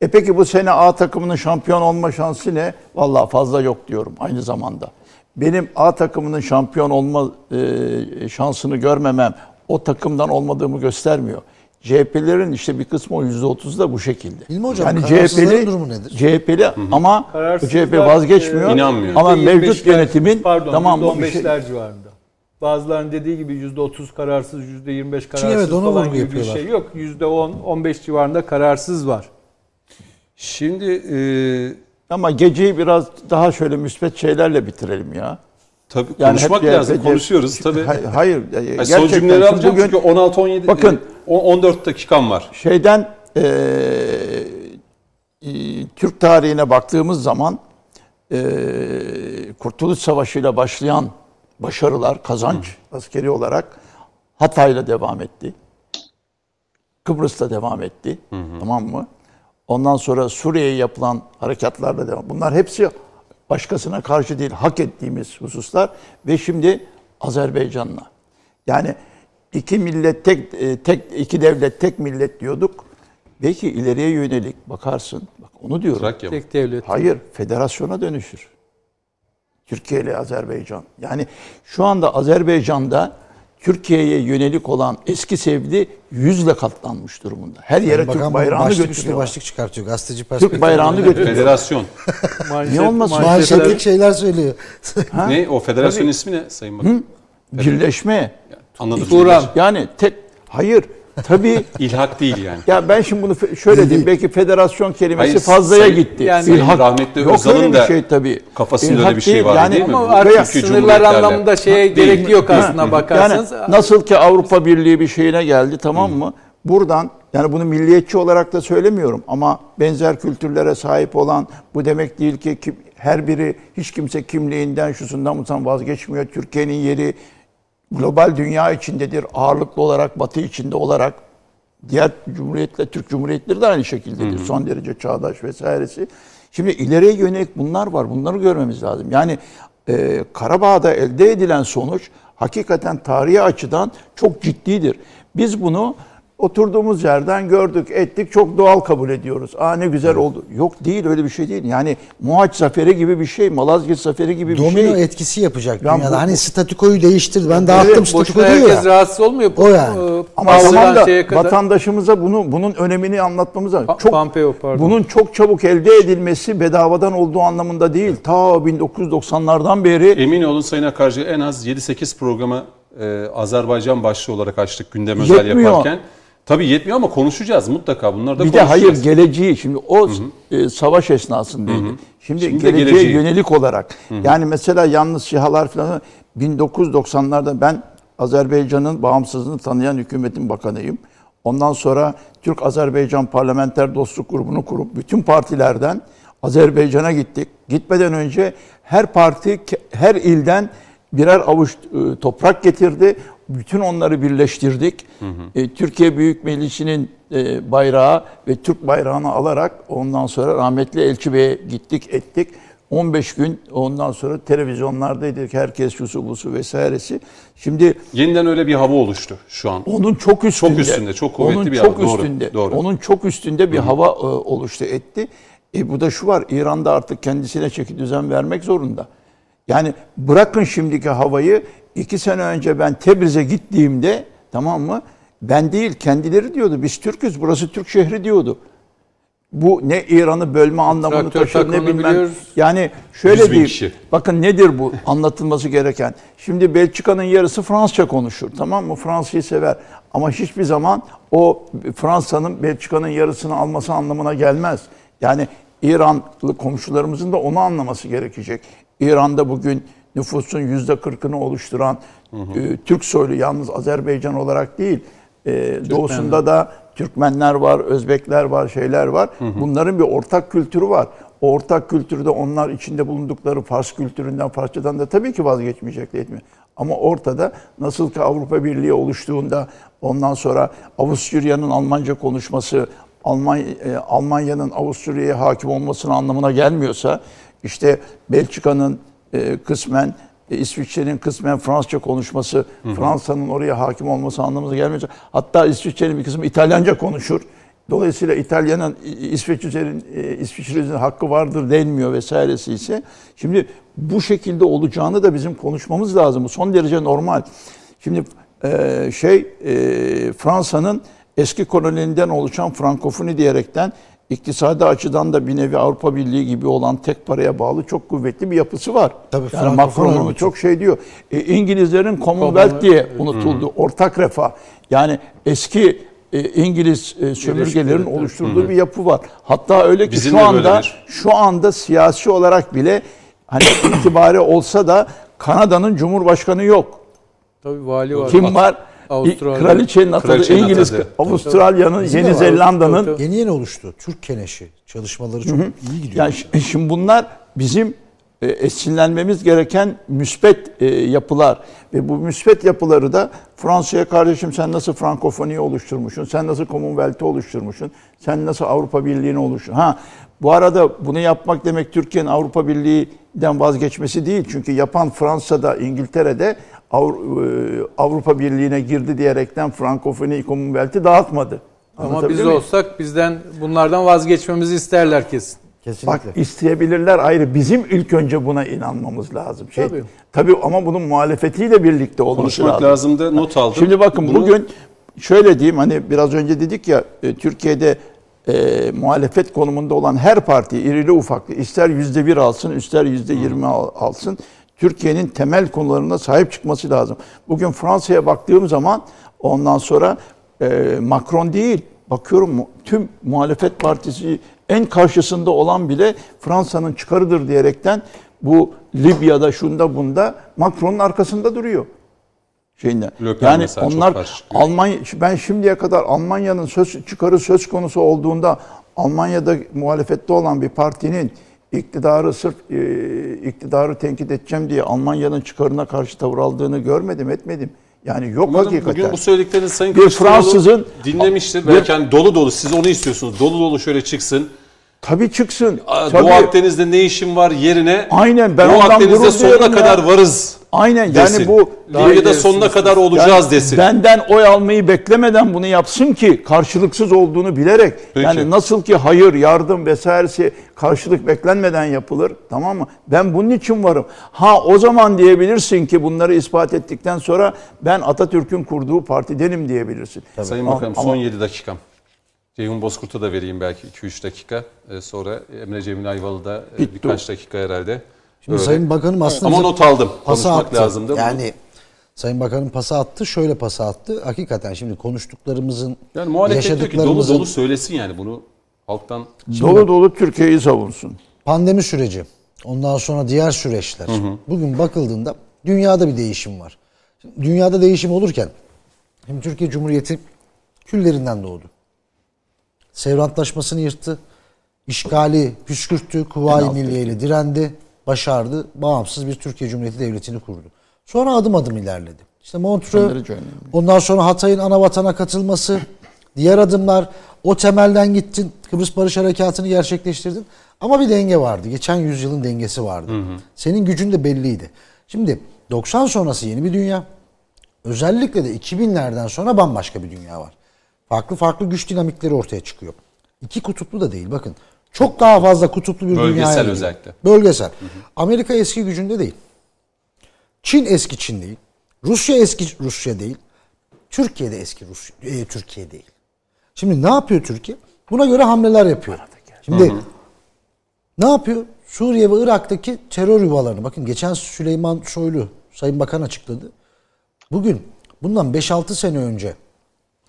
[SPEAKER 2] E peki bu sene A takımının şampiyon olma şansı ne? Vallahi fazla yok diyorum aynı zamanda. Benim A takımının şampiyon olma e, şansını görmemem o takımdan olmadığımı göstermiyor. CHP'lerin işte bir kısmı o %30 da bu şekilde.
[SPEAKER 4] Hilmi Hocam,
[SPEAKER 2] yani CHP'li,
[SPEAKER 4] durumu nedir?
[SPEAKER 2] CHP'li ama CHP vazgeçmiyor.
[SPEAKER 3] e,
[SPEAKER 1] İnanmıyor.
[SPEAKER 2] Ama
[SPEAKER 3] %25'ler,
[SPEAKER 2] mevcut yönetimin
[SPEAKER 3] pardon,
[SPEAKER 2] tamam mı bir şey
[SPEAKER 3] %15'ler civarında. Bazılarının dediği gibi %30 kararsız, %25 kararsız
[SPEAKER 4] evet,
[SPEAKER 3] falan gibi bir
[SPEAKER 4] yapıyorlar.
[SPEAKER 3] şey yok. %10, 15 civarında kararsız var.
[SPEAKER 1] Şimdi e,
[SPEAKER 2] ama geceyi biraz daha şöyle müspet şeylerle bitirelim ya.
[SPEAKER 1] tabii
[SPEAKER 2] Yani
[SPEAKER 1] konuşmak lazım. konuşuyoruz tabii.
[SPEAKER 2] Hay- Hayır, e,
[SPEAKER 1] Ay,
[SPEAKER 2] gerçekten
[SPEAKER 1] son cümleleri alacağım
[SPEAKER 2] bugün
[SPEAKER 1] çünkü 16-17
[SPEAKER 2] Bakın.
[SPEAKER 1] 14 dakikam var.
[SPEAKER 2] şeyden e, e, Türk tarihine baktığımız zaman e, Kurtuluş Savaşı ile başlayan başarılar, kazanç askeri olarak Hatay'la devam etti. Kıbrıs'ta devam etti. Tamam mı? Ondan sonra Suriye'ye yapılan harekatlarla devam. Bunlar hepsi başkasına karşı değil, hak ettiğimiz hususlar ve şimdi Azerbaycan'la. Yani iki millet tek e, tek iki devlet tek millet diyorduk. Belki ileriye yönelik bakarsın. Bak onu diyorum.
[SPEAKER 1] Trakya mı?
[SPEAKER 3] Tek devlet.
[SPEAKER 2] Hayır, federasyona dönüşür. Türkiye ile Azerbaycan. Yani şu anda Azerbaycan'da Türkiye'ye yönelik olan eski sevgi yüzle katlanmış durumunda. Her yere Türk bayrağını
[SPEAKER 4] başlık
[SPEAKER 2] götürüyor.
[SPEAKER 4] başlık çıkartıyor. Gazeteci perspektifi.
[SPEAKER 2] Türk bayrağını götürüyor.
[SPEAKER 1] Federasyon.
[SPEAKER 3] Manşet-
[SPEAKER 2] Niye olmasın?
[SPEAKER 3] manşetler-
[SPEAKER 4] Manşetlik şeyler söylüyor.
[SPEAKER 2] Ha?
[SPEAKER 1] ne? O federasyon ismi ne Sayın Bakan?
[SPEAKER 2] Birleşme.
[SPEAKER 1] Anladım.
[SPEAKER 3] Turan.
[SPEAKER 2] Yani tek hayır tabii [laughs]
[SPEAKER 1] İlhak değil yani.
[SPEAKER 2] ya ben şimdi bunu şöyle diyeyim belki federasyon kelimesi
[SPEAKER 1] Hayır,
[SPEAKER 2] fazlaya
[SPEAKER 1] Sayın-
[SPEAKER 2] gitti.
[SPEAKER 3] yani
[SPEAKER 1] Sayın
[SPEAKER 2] İlhak-
[SPEAKER 1] rahmetli
[SPEAKER 2] Yok
[SPEAKER 1] Özal'ın
[SPEAKER 2] öyle bir şey tabii.
[SPEAKER 1] kafasında öyle
[SPEAKER 2] İlhak
[SPEAKER 1] bir şey var
[SPEAKER 2] yani-
[SPEAKER 1] değil mi?
[SPEAKER 3] Ama artık sınırlar anlamında şeye
[SPEAKER 1] Değil.
[SPEAKER 3] gerek yok aslına bakarsanız.
[SPEAKER 2] Yani nasıl ki Avrupa Birliği bir şeyine geldi tamam mı? Buradan yani bunu milliyetçi olarak da söylemiyorum ama benzer kültürlere sahip olan bu demek değil ki kim- her biri hiç kimse kimliğinden şusundan bundan vazgeçmiyor. Türkiye'nin yeri global dünya içindedir. Ağırlıklı olarak batı içinde olarak diğer cumhuriyetle Türk cumhuriyetleri de aynı şekildedir. Son derece çağdaş vesairesi. Şimdi ileriye yönelik bunlar var. Bunları görmemiz lazım. Yani e, Karabağ'da elde edilen sonuç hakikaten tarihi açıdan çok ciddidir. Biz bunu oturduğumuz yerden gördük, ettik, çok doğal kabul ediyoruz. Aa ne güzel oldu. Yok değil öyle bir şey değil. Yani Muhaç Zaferi gibi bir şey, Malazgirt Zaferi gibi bir
[SPEAKER 4] Domino
[SPEAKER 2] şey.
[SPEAKER 4] etkisi yapacak
[SPEAKER 2] Ya
[SPEAKER 4] dünyada.
[SPEAKER 2] bu-
[SPEAKER 4] hani statükoyu değiştirdi. Ben dağıttım statüko
[SPEAKER 3] Boşuna
[SPEAKER 4] diyor
[SPEAKER 3] herkes
[SPEAKER 4] ya.
[SPEAKER 3] rahatsız olmuyor.
[SPEAKER 4] O yani.
[SPEAKER 3] Ee,
[SPEAKER 2] Ama tamam da
[SPEAKER 3] kadar-
[SPEAKER 2] vatandaşımıza bunu bunun önemini anlatmamız lazım.
[SPEAKER 3] Pa-
[SPEAKER 2] Çok
[SPEAKER 3] Pompeo, pardon.
[SPEAKER 2] bunun çok çabuk elde edilmesi bedavadan olduğu anlamında değil. Ta 1990'lardan beri
[SPEAKER 1] Emin olun Sayın Akarcı en az 7-8 programı e, Azerbaycan başlığı olarak açtık gündem özel
[SPEAKER 2] Yetmiyor.
[SPEAKER 1] yaparken. Tabii yetmiyor ama konuşacağız mutlaka. Bunları da
[SPEAKER 2] bir de hayır geleceği şimdi o e, savaş esnasındaydı. Şimdi,
[SPEAKER 1] Şimdi de
[SPEAKER 2] geleceğe
[SPEAKER 1] geleceği.
[SPEAKER 2] yönelik olarak yani mesela yalnız SİHA'lar falan 1990'larda ben Azerbaycan'ın bağımsızlığını tanıyan hükümetin bakanıyım. Ondan sonra Türk-Azerbaycan Parlamenter Dostluk Grubu'nu kurup bütün partilerden Azerbaycan'a gittik. Gitmeden önce her parti her ilden birer avuç e, toprak getirdi. Bütün onları birleştirdik. E, Türkiye Büyük Meclisi'nin e, bayrağı ve Türk bayrağını alarak ondan sonra rahmetli Elçi Bey'e gittik ettik. 15 gün ondan sonra televizyonlardaydık. Herkes şusu busu vesairesi. Şimdi
[SPEAKER 1] Yeniden öyle bir hava oluştu şu an.
[SPEAKER 2] onun çok üstünde.
[SPEAKER 1] üstünde, çok kuvvetli
[SPEAKER 2] onun
[SPEAKER 1] bir
[SPEAKER 2] çok
[SPEAKER 1] hava, doğru,
[SPEAKER 2] üstünde.
[SPEAKER 1] doğru.
[SPEAKER 2] Onun çok üstünde bir hava e, oluştu etti. E bu da şu var. İran da artık kendisine çeki düzen vermek zorunda. Yani bırakın şimdiki havayı. İki sene önce ben Tebriz'e gittiğimde tamam mı? Ben değil kendileri diyordu. Biz Türk'üz. Burası Türk şehri diyordu. Bu ne İran'ı bölme anlamını
[SPEAKER 3] Traktör
[SPEAKER 2] taşır ne bilmem.
[SPEAKER 3] biliyoruz.
[SPEAKER 2] Yani şöyle
[SPEAKER 1] 100 bin
[SPEAKER 2] diyeyim.
[SPEAKER 1] kişi.
[SPEAKER 2] Bakın nedir bu anlatılması gereken? Şimdi Belçika'nın yarısı Fransızca konuşur. Tamam mı? Fransız'ı sever. Ama hiçbir zaman o Fransa'nın Belçika'nın yarısını alması anlamına gelmez. Yani İranlı komşularımızın da onu anlaması gerekecek. İran'da bugün nüfusun yüzde kırkını oluşturan e, Türk soylu yalnız Azerbaycan olarak değil, e, doğusunda da Türkmenler var, Özbekler var, şeyler var. Bunların bir ortak kültürü var. O ortak kültürde onlar içinde bulundukları Fars kültüründen, Farsçadan da tabii ki vazgeçmeyecekler etmiyor. Ama ortada nasıl ki Avrupa Birliği oluştuğunda ondan sonra Avusturya'nın Almanca konuşması, Alman, e, Almanya'nın Avusturya'ya hakim olmasının anlamına gelmiyorsa işte Belçika'nın e, kısmen e, İsviçre'nin kısmen Fransızca konuşması, Fransa'nın oraya hakim olması anlamına gelmiyorsa hatta İsviçre'nin bir kısmı İtalyanca konuşur. Dolayısıyla İtalya'nın İ- İsveç üzerinde İsviçre üzerinde hakkı vardır denmiyor vesairesi ise şimdi bu şekilde olacağını da bizim konuşmamız lazım. Bu son derece normal. Şimdi e, şey e, Fransa'nın eski kolonilerinden oluşan Frankofoni diyerekten iktisadi açıdan da bir nevi Avrupa Birliği gibi olan tek paraya bağlı çok kuvvetli bir yapısı var.
[SPEAKER 4] Tabii,
[SPEAKER 2] yani Macron onu çok şey diyor. E, İngilizlerin Commonwealth diye unutuldu. Ortak refah. Yani eski e, İngiliz e, sömürgelerin oluşturduğu bir yapı var. Hatta öyle ki
[SPEAKER 1] Bizim
[SPEAKER 2] şu anda
[SPEAKER 1] böyledir.
[SPEAKER 2] şu anda siyasi olarak bile hani [clears throat] itibari olsa da Kanada'nın cumhurbaşkanı yok.
[SPEAKER 3] Tabii vali var.
[SPEAKER 2] Kim var?
[SPEAKER 3] Avustralya.
[SPEAKER 2] Kraliçenin atadı,
[SPEAKER 1] Kraliçenin
[SPEAKER 2] İngiliz,
[SPEAKER 1] atadı.
[SPEAKER 2] Avustralya'nın, Yeni. Zelanda'nın
[SPEAKER 4] Yeni yeni oluştu. Türk Keneşi. Çalışmaları çok iyi gidiyor.
[SPEAKER 2] Yani şi- şimdi bunlar bizim e, esinlenmemiz gereken müspet e, yapılar ve bu müspet yapıları da Fransa'ya kardeşim sen nasıl Frankofoni'yi oluşturmuşsun, sen nasıl Commonwealth'i oluşturmuşsun, sen nasıl Avrupa Birliği'ni oluşturdun. Ha bu arada bunu yapmak demek Türkiye'nin Avrupa Birliği'den vazgeçmesi değil. Çünkü yapan Fransa'da, İngiltere'de e, Avrupa Birliği'ne girdi diyerekten Frankofoni, Commonwealth'i dağıtmadı.
[SPEAKER 3] Ama biz
[SPEAKER 2] muyum?
[SPEAKER 3] olsak bizden bunlardan vazgeçmemizi isterler kesin.
[SPEAKER 4] Kesinlikle.
[SPEAKER 2] Bak isteyebilirler ayrı. Bizim ilk önce buna inanmamız lazım. Şey,
[SPEAKER 3] Tabii.
[SPEAKER 2] tabii. ama bunun muhalefetiyle birlikte olması
[SPEAKER 1] Konuşmak
[SPEAKER 2] lazım.
[SPEAKER 1] lazım da not aldım.
[SPEAKER 2] Şimdi bakın
[SPEAKER 1] Bunu-
[SPEAKER 2] bugün şöyle diyeyim hani biraz önce dedik ya e, Türkiye'de e, muhalefet konumunda olan her parti irili ufaklı ister yüzde bir alsın ister yüzde yirmi al- alsın Türkiye'nin temel konularına sahip çıkması lazım. Bugün Fransa'ya baktığım zaman ondan sonra e, Macron değil bakıyorum tüm muhalefet partisi en karşısında olan bile Fransa'nın çıkarıdır diyerekten bu Libya'da şunda bunda Macron'un arkasında duruyor şeyinde.
[SPEAKER 1] Le Pen
[SPEAKER 2] Yani onlar. Almanya ben şimdiye kadar Almanya'nın söz çıkarı söz konusu olduğunda Almanya'da muhalefette olan bir partinin iktidarı sırf e, iktidarı tenkit edeceğim diye Almanya'nın çıkarına karşı tavır aldığını görmedim, etmedim. Yani yok
[SPEAKER 1] Umarım
[SPEAKER 2] hakikaten.
[SPEAKER 1] bugün bu söylediklerini Sayın
[SPEAKER 2] Bir Fransızın-
[SPEAKER 1] dinlemiştir.
[SPEAKER 2] Bir-
[SPEAKER 1] Belki hani dolu dolu siz onu istiyorsunuz. Dolu dolu şöyle çıksın.
[SPEAKER 2] Tabii çıksın.
[SPEAKER 1] Aa,
[SPEAKER 2] Tabii.
[SPEAKER 1] Doğu Akdeniz'de ne işim var yerine
[SPEAKER 2] Aynen, ben
[SPEAKER 1] Doğu
[SPEAKER 2] ondan
[SPEAKER 1] Akdeniz'de sonuna
[SPEAKER 2] ya.
[SPEAKER 1] kadar varız
[SPEAKER 2] Aynen
[SPEAKER 1] desin.
[SPEAKER 2] yani bu
[SPEAKER 1] Libya'da sonuna kadar olacağız
[SPEAKER 2] Yani
[SPEAKER 1] desin.
[SPEAKER 2] Benden oy almayı beklemeden bunu yapsın ki karşılıksız olduğunu bilerek.
[SPEAKER 1] Peki.
[SPEAKER 2] Yani nasıl ki hayır, yardım vesairesi karşılık beklenmeden yapılır. Tamam mı? Ben bunun için varım. Ha o zaman diyebilirsin ki bunları ispat ettikten sonra ben Atatürk'ün kurduğu partidenim diyebilirsin.
[SPEAKER 1] Sayın
[SPEAKER 2] Ama-
[SPEAKER 1] Bakanım
[SPEAKER 2] ama-
[SPEAKER 1] son 7 dakikam. Ceyhun Bozkurt'a da vereyim belki 2-3 dakika. Ee, sonra Emre Cemil Ayvalı'da e,
[SPEAKER 2] Bitti.
[SPEAKER 1] birkaç dakika herhalde.
[SPEAKER 4] Şimdi
[SPEAKER 1] Öyle.
[SPEAKER 4] Sayın Bakanım aslında
[SPEAKER 1] Ama not aldım.
[SPEAKER 4] pası
[SPEAKER 1] Konuşmak
[SPEAKER 4] attı.
[SPEAKER 1] lazımdı.
[SPEAKER 4] Yani Sayın Bakanım pası attı, şöyle pası attı. Hakikaten şimdi konuştuklarımızın,
[SPEAKER 1] yani muhalefet diyor ki dolu
[SPEAKER 4] yaşadıklarımızın
[SPEAKER 1] dolu söylesin yani bunu halktan.
[SPEAKER 2] Dolu dolu Türkiye'yi savunsun.
[SPEAKER 4] pandemi süreci, ondan sonra diğer süreçler. Bugün bakıldığında dünyada bir değişim var. Şimdi Dünyada değişim olurken şimdi Türkiye Cumhuriyeti küllerinden doğdu. Sevr Antlaşması'nı yırttı. işgali püskürttü. Kuvayi Milliye direndi. Başardı. Bağımsız bir Türkiye Cumhuriyeti Devleti'ni kurdu. Sonra adım adım ilerledi. İşte Montreux, ondan sonra Hatay'ın ana vatana katılması, [clears throat] diğer adımlar, o temelden gittin, Kıbrıs Barış Harekatı'nı gerçekleştirdin. Ama bir denge vardı. Geçen yüzyılın dengesi vardı. Senin gücün de belliydi. Şimdi 90 sonrası yeni bir dünya. Özellikle de 2000'lerden sonra bambaşka bir dünya var. Farklı farklı güç dinamikleri ortaya çıkıyor. İki kutuplu da değil bakın. Çok daha fazla kutuplu bir
[SPEAKER 1] Bölgesel
[SPEAKER 4] dünya. geliyor.
[SPEAKER 1] özellikle.
[SPEAKER 4] Bölgesel. Amerika eski gücünde değil. Çin eski Çin değil. Rusya eski Rusya değil. Türkiye de eski Rusya, e, Türkiye değil. Şimdi ne yapıyor Türkiye? Buna göre hamleler yapıyor. Şimdi ne yapıyor? Suriye ve Irak'taki terör yuvalarını. Bakın geçen Süleyman Soylu Sayın Bakan açıkladı. Bugün bundan 5-6 sene önce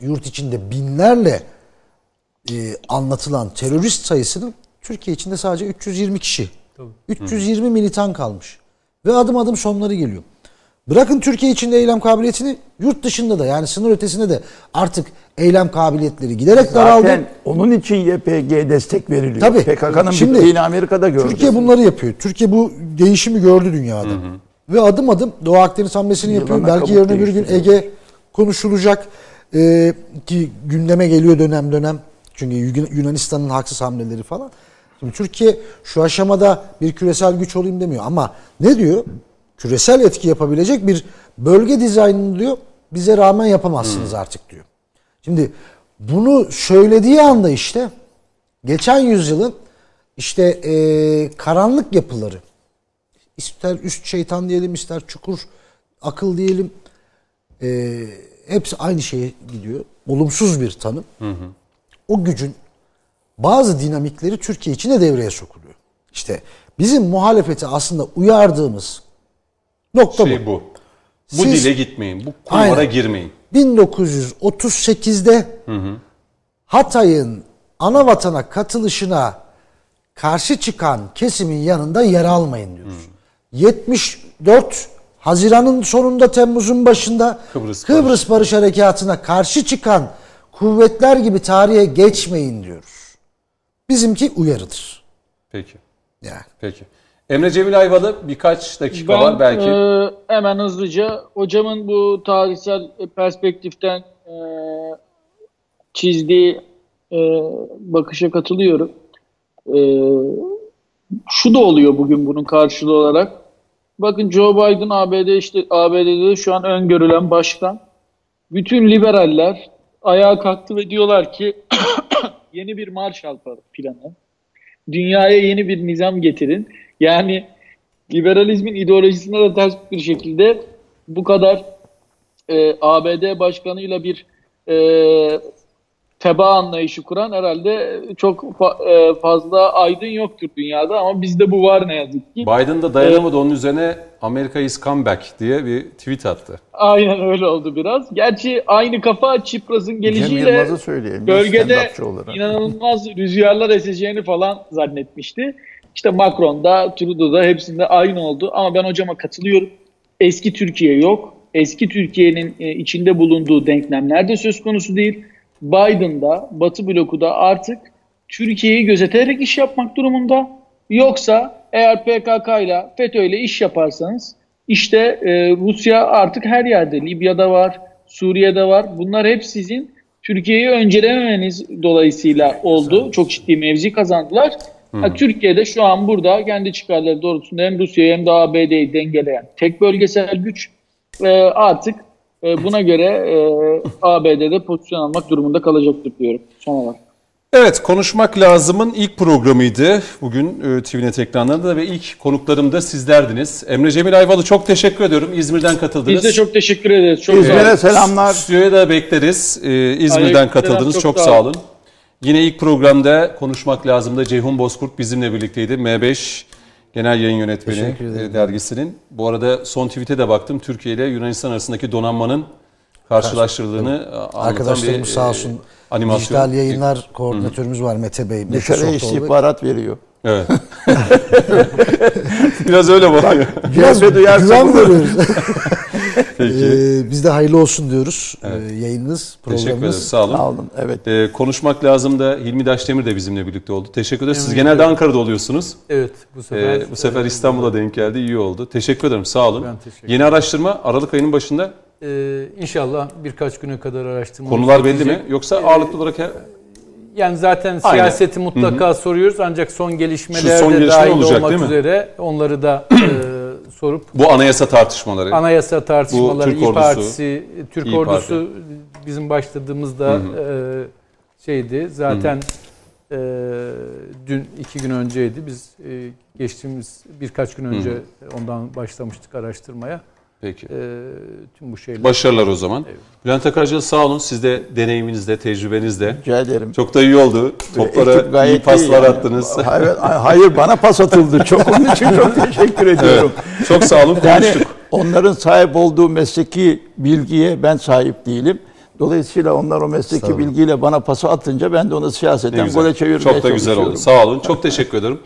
[SPEAKER 4] yurt içinde binlerle e, anlatılan terörist sayısının Türkiye içinde sadece 320 kişi. 320 militan kalmış. Ve adım adım sonları geliyor. Bırakın Türkiye içinde eylem kabiliyetini yurt dışında da yani sınır ötesinde de artık eylem kabiliyetleri giderek daraldı.
[SPEAKER 2] Zaten onun için YPG destek veriliyor.
[SPEAKER 4] Tabii.
[SPEAKER 2] PKK'nın
[SPEAKER 4] Şimdi,
[SPEAKER 2] bittiğini Amerika'da gördü.
[SPEAKER 4] Türkiye bunları yapıyor. Türkiye bu değişimi gördü dünyada. Ve adım adım Doğu Akdeniz hamlesini yapıyor. Belki yarın öbür gün. Ege konuşulacak. Ee, ki gündeme geliyor dönem dönem. Çünkü Yun- Yunanistan'ın haksız hamleleri falan. Şimdi Türkiye şu aşamada bir küresel güç olayım demiyor ama ne diyor? Küresel etki yapabilecek bir bölge dizaynını diyor bize rağmen yapamazsınız artık diyor. Şimdi bunu söylediği anda işte geçen yüzyılın işte eee, karanlık yapıları ister üst şeytan diyelim ister çukur akıl diyelim eee, hepsi aynı şeye gidiyor. Olumsuz bir tanım. O gücün bazı dinamikleri Türkiye içine devreye sokuluyor. İşte bizim muhalefeti aslında uyardığımız nokta
[SPEAKER 1] Şey
[SPEAKER 4] bu.
[SPEAKER 1] bu. Bu
[SPEAKER 4] Siz-
[SPEAKER 1] dile gitmeyin. Bu kulvara
[SPEAKER 4] Aynen.
[SPEAKER 1] girmeyin.
[SPEAKER 4] 1938'de Hatay'ın ana vatana katılışına karşı çıkan kesimin yanında yer almayın diyoruz. 74 Haziran'ın sonunda Temmuz'un başında
[SPEAKER 1] Kıbrıs
[SPEAKER 4] Kıbrıs, Barış Harekatı'na karşı çıkan kuvvetler gibi tarihe geçmeyin diyoruz. Bizimki uyarıdır.
[SPEAKER 1] Peki.
[SPEAKER 4] Yani.
[SPEAKER 1] Peki. Emre Cemil Ayvalı birkaç dakika
[SPEAKER 5] Ben
[SPEAKER 1] var belki.
[SPEAKER 5] e, hemen hızlıca hocamın bu tarihsel perspektiften e, çizdiği e, bakışa katılıyorum. E, şu da oluyor bugün bunun karşılığı olarak. Bakın Joe Biden ABD işte ABD'de şu an öngörülen başkan. Bütün liberaller ayağa kalktı ve diyorlar ki [coughs] yeni bir Marshall planı. Dünyaya yeni bir nizam getirin. Yani liberalizmin ideolojisine de ters bir şekilde bu kadar e, ABD başkanıyla bir e, teba anlayışı kuran herhalde çok fa- e, fazla aydın yoktur dünyada ama bizde bu var ne yazık ki.
[SPEAKER 1] Biden da dayanamadı onun üzerine Amerika is comeback diye bir tweet attı.
[SPEAKER 5] Aynen öyle oldu biraz. Gerçi aynı kafa Çipras'ın gelişiyle bölgede inanılmaz rüzgarlar eseceğini falan zannetmişti. İşte Macron'da, Trudeau'da hepsinde aynı oldu. Ama ben hocama katılıyorum. Eski Türkiye yok. Eski Türkiye'nin e, içinde bulunduğu denklemler de söz konusu değil. Biden'da, Batı bloku da artık Türkiye'yi gözeterek iş yapmak durumunda. Yoksa eğer PKK ile FETÖ ile iş yaparsanız işte e, Rusya artık her yerde. Libya'da var, Suriye'de var. Bunlar hep sizin Türkiye'yi öncelememeniz dolayısıyla oldu. Çok ciddi mevzi kazandılar. Ha, Türkiye'de şu an burada kendi çıkarları doğrultusunda hem Rusya'yı hem de ABD'yi dengeleyen tek bölgesel güç e, artık e, buna göre e, ABD'de pozisyon almak durumunda kalacaktır diyorum son olarak.
[SPEAKER 1] Evet konuşmak lazımın ilk programıydı. Bugün e, TVNet ekranlarında ve ilk konuklarım da sizlerdiniz. Emre Cemil Ayvalı çok teşekkür ediyorum. İzmir'den katıldınız.
[SPEAKER 5] Biz de çok teşekkür ederiz. Çok sağ olun.
[SPEAKER 2] İzmir'e selamlar.
[SPEAKER 1] Stüdyoya da bekleriz. Ee, İzmir'den
[SPEAKER 5] Aleykümselam,
[SPEAKER 1] katıldınız. Çok,
[SPEAKER 5] çok
[SPEAKER 1] sağ
[SPEAKER 5] sağ
[SPEAKER 1] olun. Yine ilk programda konuşmak lazımda Ceyhun Bozkurt bizimle birlikteydi. M5 Genel Yayın Yönetmeni e, dergisinin. Bu arada son tweet'e de baktım. Türkiye ile Yunanistan arasındaki donanmanın karşılaştırıldığını e, anlatan bir
[SPEAKER 4] sağ
[SPEAKER 1] e,
[SPEAKER 4] olsun
[SPEAKER 1] animasyon.
[SPEAKER 4] dijital yayınlar koordinatörümüz var Mete Bey. Softoğlu.
[SPEAKER 2] istihbarat veriyor.
[SPEAKER 1] Evet. [laughs] Biraz öyle bakıyor.
[SPEAKER 4] Biraz
[SPEAKER 2] duyarsa
[SPEAKER 4] güven veriyoruz. [laughs]
[SPEAKER 1] Peki.
[SPEAKER 4] Ee, biz de hayırlı olsun diyoruz. Ee, yayınınız,
[SPEAKER 1] Teşekkür ederiz.
[SPEAKER 4] programınız.
[SPEAKER 1] Sağ olun.
[SPEAKER 2] Sağ olun. Evet.
[SPEAKER 1] Ee, konuşmak lazım da Hilmi Daşdemir de bizimle birlikte oldu. Teşekkür ederiz. Siz genelde Ankara'da oluyorsunuz.
[SPEAKER 3] Evet bu sefer.
[SPEAKER 1] Ee, bu sefer İstanbul'a denk geldi. İyi oldu. Teşekkür ederim. Sağ olun.
[SPEAKER 3] Ben teşekkür
[SPEAKER 1] Yeni araştırma Aralık ayının başında
[SPEAKER 3] Ee, inşallah birkaç güne kadar araştırma.
[SPEAKER 1] Konular belli mi? Yoksa ağırlıklı olarak he-
[SPEAKER 3] Yani zaten
[SPEAKER 1] Aynen.
[SPEAKER 3] siyaseti mutlaka soruyoruz ancak son gelişmeler
[SPEAKER 1] Şu son
[SPEAKER 3] de
[SPEAKER 1] gelişme
[SPEAKER 3] dahil
[SPEAKER 1] olacak,
[SPEAKER 3] olmak
[SPEAKER 1] değil mi?
[SPEAKER 3] üzere onları da [clears throat] e, sorup
[SPEAKER 1] bu anayasa tartışmaları.
[SPEAKER 3] anayasa tartışmaları,
[SPEAKER 1] Türk
[SPEAKER 3] İYİ
[SPEAKER 1] ordusu,
[SPEAKER 3] Partisi, Türk
[SPEAKER 1] İYİ
[SPEAKER 3] ordusu bizim başladığımızda e, şeydi. Zaten e, dün iki gün önceydi. Biz e, geçtiğimiz birkaç gün önce ondan başlamıştık araştırmaya.
[SPEAKER 1] Peki.
[SPEAKER 3] E, tüm bu şeyler.
[SPEAKER 1] Başarılar o zaman. Bülent Akarcı sağ olun. Siz de deneyiminizde, tecrübenizde.
[SPEAKER 2] Rica ederim.
[SPEAKER 1] Çok da iyi oldu. Toplara iyi paslar
[SPEAKER 2] yani.
[SPEAKER 1] attınız. [laughs]
[SPEAKER 2] Hayır, hayır bana pas atıldı. Çok [laughs] onun için çok teşekkür ediyorum.
[SPEAKER 1] Çok sağ olun.
[SPEAKER 2] Yani
[SPEAKER 1] Konuştuk.
[SPEAKER 2] onların sahip olduğu mesleki bilgiye ben sahip değilim. Dolayısıyla onlar o mesleki bilgiyle bana pası atınca ben de onu siyaseten gole çevirmeye
[SPEAKER 1] Çok da güzel oldu. Sağ olun. Çok teşekkür ederim.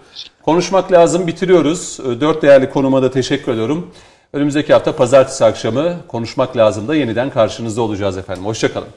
[SPEAKER 1] Konuşmak lazım. Bitiriyoruz. Dört değerli konuma da teşekkür ediyorum. Önümüzdeki hafta pazartesi akşamı konuşmak lazım da yeniden karşınızda olacağız efendim. Hoşçakalın.